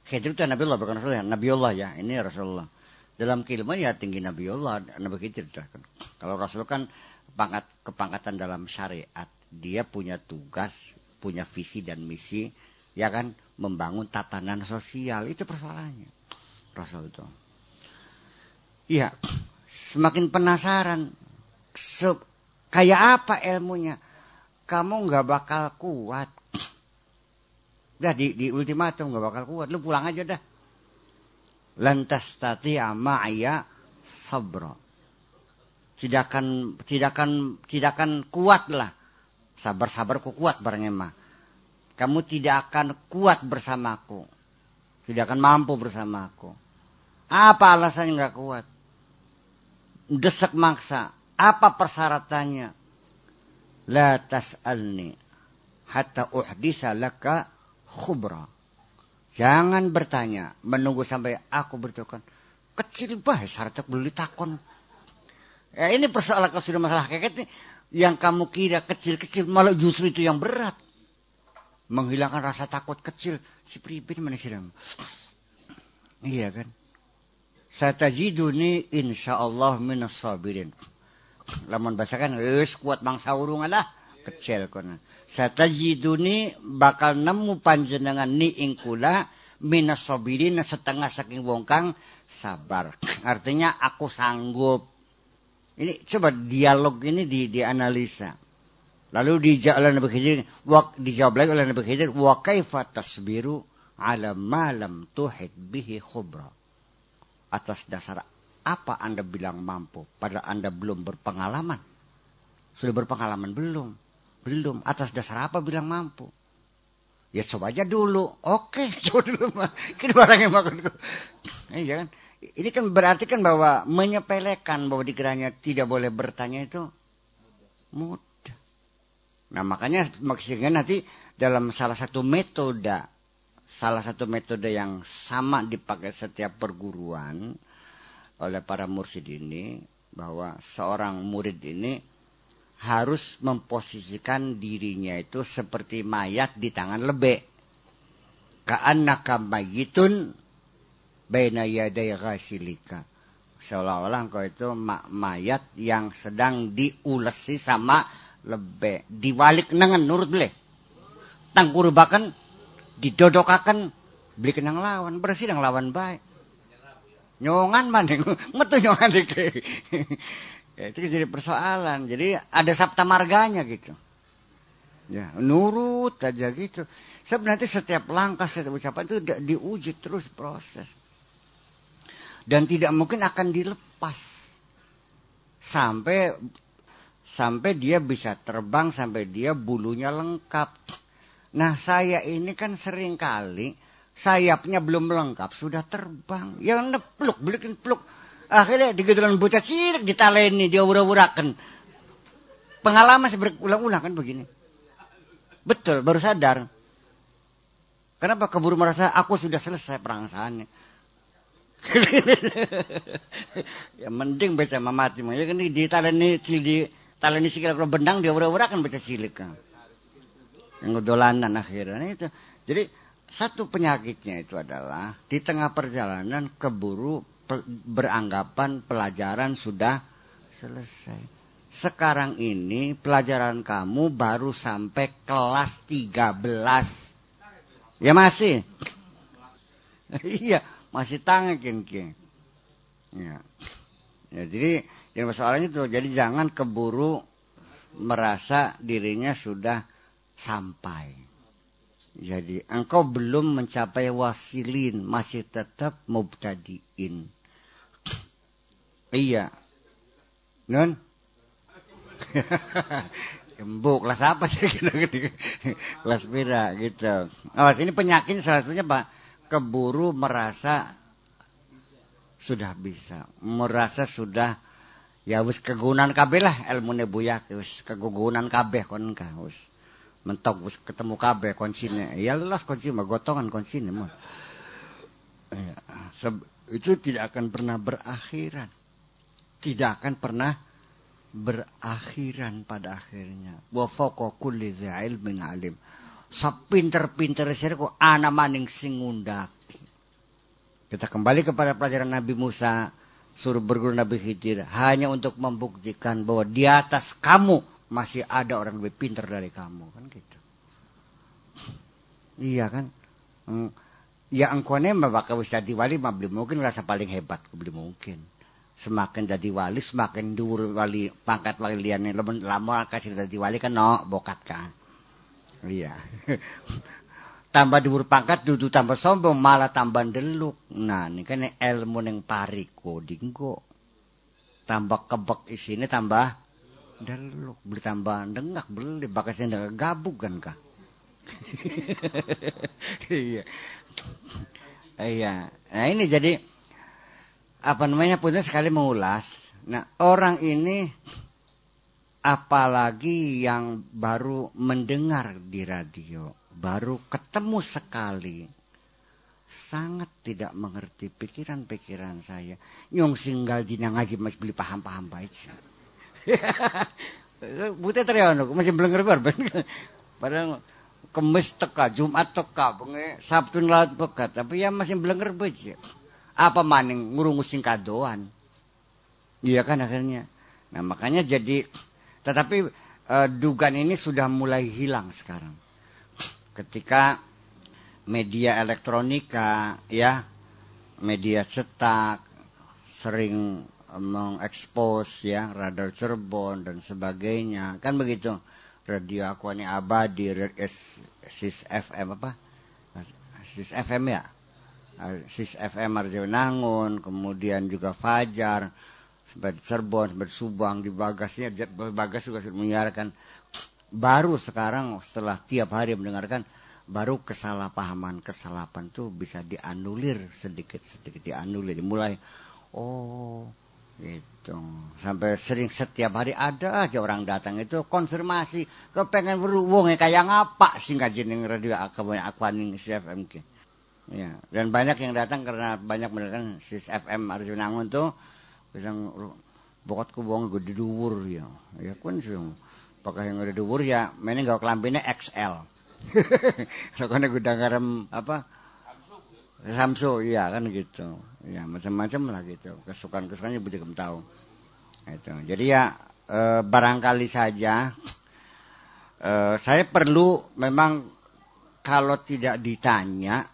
Khidir itu Nabiullah bukan Rasulullah, Nabiullah ya, ini Rasulullah. Dalam keilmuan ya tinggi Nabiullah, Nabi Khidir. Kan. Kalau Rasul kan pangkat kepangkatan dalam syariat. Dia punya tugas, punya visi dan misi ya kan membangun tatanan sosial itu persoalannya Rasul itu iya semakin penasaran kayak apa ilmunya kamu nggak bakal kuat dah di, di ultimatum nggak bakal kuat lu pulang aja dah lantas tati ma'aya sabro tidak akan tidak akan tidak akan kuat lah sabar sabar ku kuat bareng emang kamu tidak akan kuat bersamaku. Tidak akan mampu bersamaku. Apa alasannya nggak kuat? Desak maksa. Apa persyaratannya? La tas'alni hatta uhdisa laka khubra. Jangan bertanya, menunggu sampai aku beritahukan. Kecil bah syaratnya beli takon. Ya, ini persoalan kalau sudah masalah kayak ini. Yang kamu kira kecil-kecil malah justru itu yang berat menghilangkan rasa takut kecil si pribadi mana sih iya kan satajiduni insyaallah minas sabirin lamun bahasakan geus kuat bangsa urung lah kecil kono satajiduni bakal nemu panjenengan ni ingkula minas sabirin setengah saking wong kang sabar. Artinya aku sanggup. Ini coba dialog ini di dianalisa. Lalu dijawab oleh Nabi Khidir, dijawab lagi oleh Nabi Khidir, wa kaifa tasbiru ala malam tuhid bihi khubra. Atas dasar apa Anda bilang mampu, padahal Anda belum berpengalaman. Sudah berpengalaman belum? Belum. Atas dasar apa bilang mampu? Ya coba aja dulu. Oke, coba dulu mah. Barang yang makan. Iya kan? Ini kan berarti kan bahwa menyepelekan bahwa dikiranya tidak boleh bertanya itu mudah. Nah makanya maksudnya nanti dalam salah satu metode, salah satu metode yang sama dipakai setiap perguruan oleh para mursid ini, bahwa seorang murid ini harus memposisikan dirinya itu seperti mayat di tangan lebek. Ka'annaka mayitun baina yaday ghasilika. Seolah-olah engkau itu mayat yang sedang diulesi sama lebe diwalik nengen nurut beli tangkurbakan didodokakan beli kenang lawan bersih lawan baik nyongan mana? Metu nyongan dike ya, itu jadi persoalan. Jadi ada sabta marganya gitu. Ya nurut aja gitu. Sebenarnya setiap langkah setiap ucapan itu diuji terus proses. Dan tidak mungkin akan dilepas. Sampai sampai dia bisa terbang sampai dia bulunya lengkap. Nah saya ini kan sering kali sayapnya belum lengkap sudah terbang. Yang nepluk, belikin peluk. Akhirnya digedulan bocah cilik ditaleni, dia ura-urakan. Pengalaman saya berulang-ulang kan begini. Betul, baru sadar. Kenapa keburu merasa aku sudah selesai perangsaannya. ya mending baca mati. Ya kan ditaleni di taleni sikil kalau benang dia ura-ura kan baca cilik kan. Yang dolanan akhirnya nah, itu. Jadi satu penyakitnya itu adalah di tengah perjalanan keburu beranggapan pelajaran sudah selesai. Sekarang ini pelajaran kamu baru sampai kelas 13. Ya masih. iya, masih tangan kin Ya. ya. Jadi yang persoalannya itu jadi jangan keburu merasa dirinya sudah sampai. Jadi engkau belum mencapai wasilin, masih tetap mubtadiin. iya. Non? Bu, kelas apa sih kelas pira gitu. Oh, ini penyakit salah satunya Pak, keburu merasa sudah bisa, merasa sudah ya wis kegunan kabeh lah ilmu nebuyak wis kegugunan kabeh kon ka mentok ketemu kabeh kuncinya ya lelas kunci mah gotongan kuncinya mah ya, itu tidak akan pernah berakhiran. Tidak akan pernah berakhiran pada akhirnya. Wa fawqa kulli ilmin alim. Sapinter-pinter kok ana maning sing kita kembali kepada pelajaran Nabi Musa suruh berguru Nabi Khidir hanya untuk membuktikan bahwa di atas kamu masih ada orang lebih pintar dari kamu kan gitu. Iya kan? Hmm. ya engkone bakal bisa wali mah belum mungkin rasa paling hebat belum mungkin. Semakin jadi wali semakin dur wali pangkat wali liane. Lama kasih jadi wali kan no bokat kan? Iya. Tambah dur pangkat duduk tambah sombong malah tambah deluk nah ini kan ilmu yang pariko dinggo tambah kebek isini tambah Daluk beli tambahan dengak beli bakasnya dengak gabuk kan kak. iya. Iya. Nah ini jadi apa namanya punya sekali mengulas. Nah orang ini apalagi yang baru mendengar di radio, baru ketemu sekali, sangat tidak mengerti pikiran-pikiran saya. Nyong singgal dina ngaji masih beli paham-paham baik. Bute teryono masih belum ngerti Padahal kemis teka, Jumat teka, bengi Sabtu laut pekat, tapi ya masih belum ngerti Apa maning ngurungusin kadoan. Iya kan akhirnya. Nah makanya jadi, tetapi uh, dugaan ini sudah mulai hilang sekarang. Ketika media elektronika, ya, media cetak, sering mengekspos ya radar Cirebon dan sebagainya. Kan begitu radio Akuani Abadi sis FM apa? Sis FM ya? Sis FM Arjawanangun kemudian juga Fajar sebagai Cirebon sebagai Subang di Bagasnya Bagas juga menyiarkan. Baru sekarang setelah tiap hari mendengarkan baru kesalahpahaman kesalahan tuh bisa dianulir sedikit sedikit dianulir mulai oh itu sampai sering setiap hari ada aja orang datang. Itu konfirmasi. Kepengen berhubung kayak ngapa sih jeneng radio akabanyak akuaning CFM ke ya. Dan banyak yang datang karena banyak mendengarkan sis FM Arjunangun tuh bilang bokotku bohong gue diduwur ya. Ya kun sih pakai yang ada duwur ya mainnya gak kelambinnya XL Rokoknya gue garam apa Samsu iya kan gitu. Ya macam-macam lah gitu. Kesukaan kesukaannya belum tahu. Itu jadi ya e, barangkali saja e, saya perlu memang kalau tidak ditanya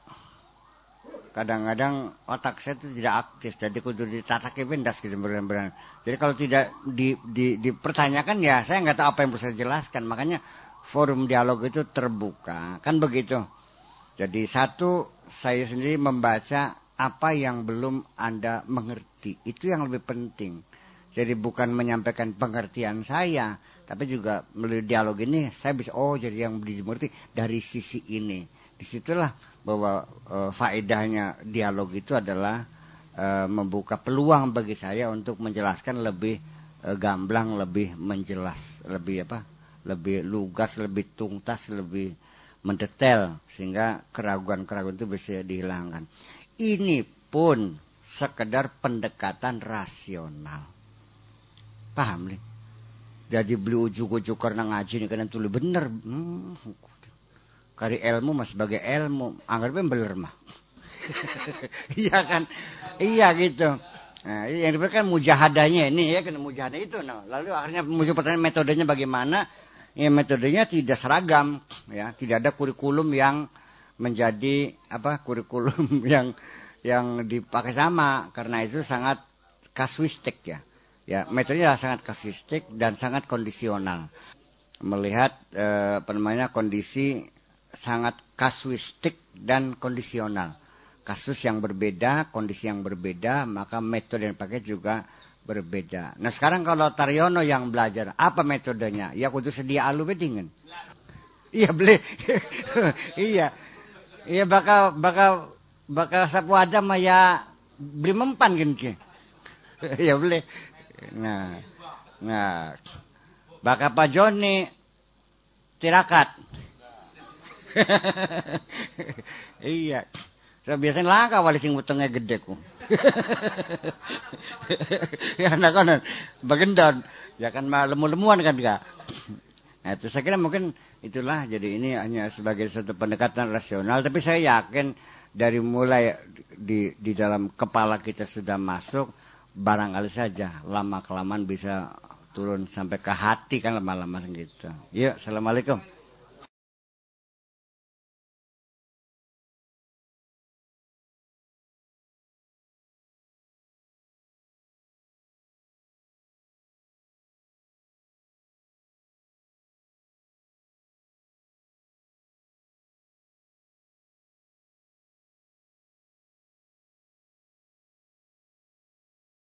kadang-kadang otak saya itu tidak aktif. Jadi kudu ditata kebendas gitu benar-benar. Jadi kalau tidak di, di, dipertanyakan ya saya nggak tahu apa yang bisa jelaskan. Makanya forum dialog itu terbuka. Kan begitu. Jadi satu, saya sendiri membaca apa yang belum Anda mengerti. Itu yang lebih penting. Jadi bukan menyampaikan pengertian saya, tapi juga melalui dialog ini saya bisa oh jadi yang dimengerti dari sisi ini. Di situlah bahwa e, faedahnya dialog itu adalah e, membuka peluang bagi saya untuk menjelaskan lebih e, gamblang, lebih menjelas, lebih apa? Lebih lugas, lebih tuntas, lebih mendetail sehingga keraguan-keraguan itu bisa dihilangkan. Ini pun sekedar pendekatan rasional. Paham nih? Jadi beli ujuk-ujuk karena ngaji ini karena tulis bener. Hmm, kari ilmu mas sebagai ilmu, anggapnya bener mah. iya kan? Iya gitu. Nah, yang diberikan mujahadanya ini ya kan mujahadah itu. Nah, lalu akhirnya muncul pertanyaan metodenya bagaimana? Ya metodenya tidak seragam ya. Tidak ada kurikulum yang menjadi apa kurikulum yang yang dipakai sama. Karena itu sangat kasuistik ya. Ya metodenya sangat kasuistik dan sangat kondisional. Melihat eh, apa namanya kondisi sangat kasuistik dan kondisional. Kasus yang berbeda, kondisi yang berbeda, maka metode yang pakai juga berbeda. Nah sekarang kalau Taryono yang belajar, apa metodenya? Ya kudu sedia alu bedingan. Iya beli. iya. Iya bakal bakal bakal sapu aja mah ya beli mempan gini. Iya beli. Nah. Nah. Bakal Pak Joni tirakat. iya. So, biasanya langka wali sing utangnya gede ku. ya anak kan bagendon. Ya kan lemu-lemuan kan gak. Nah, itu saya kira mungkin itulah jadi ini hanya sebagai satu pendekatan rasional tapi saya yakin dari mulai di di dalam kepala kita sudah masuk barangkali saja lama kelamaan bisa turun sampai ke hati kan lama-lama gitu. Ya, assalamualaikum.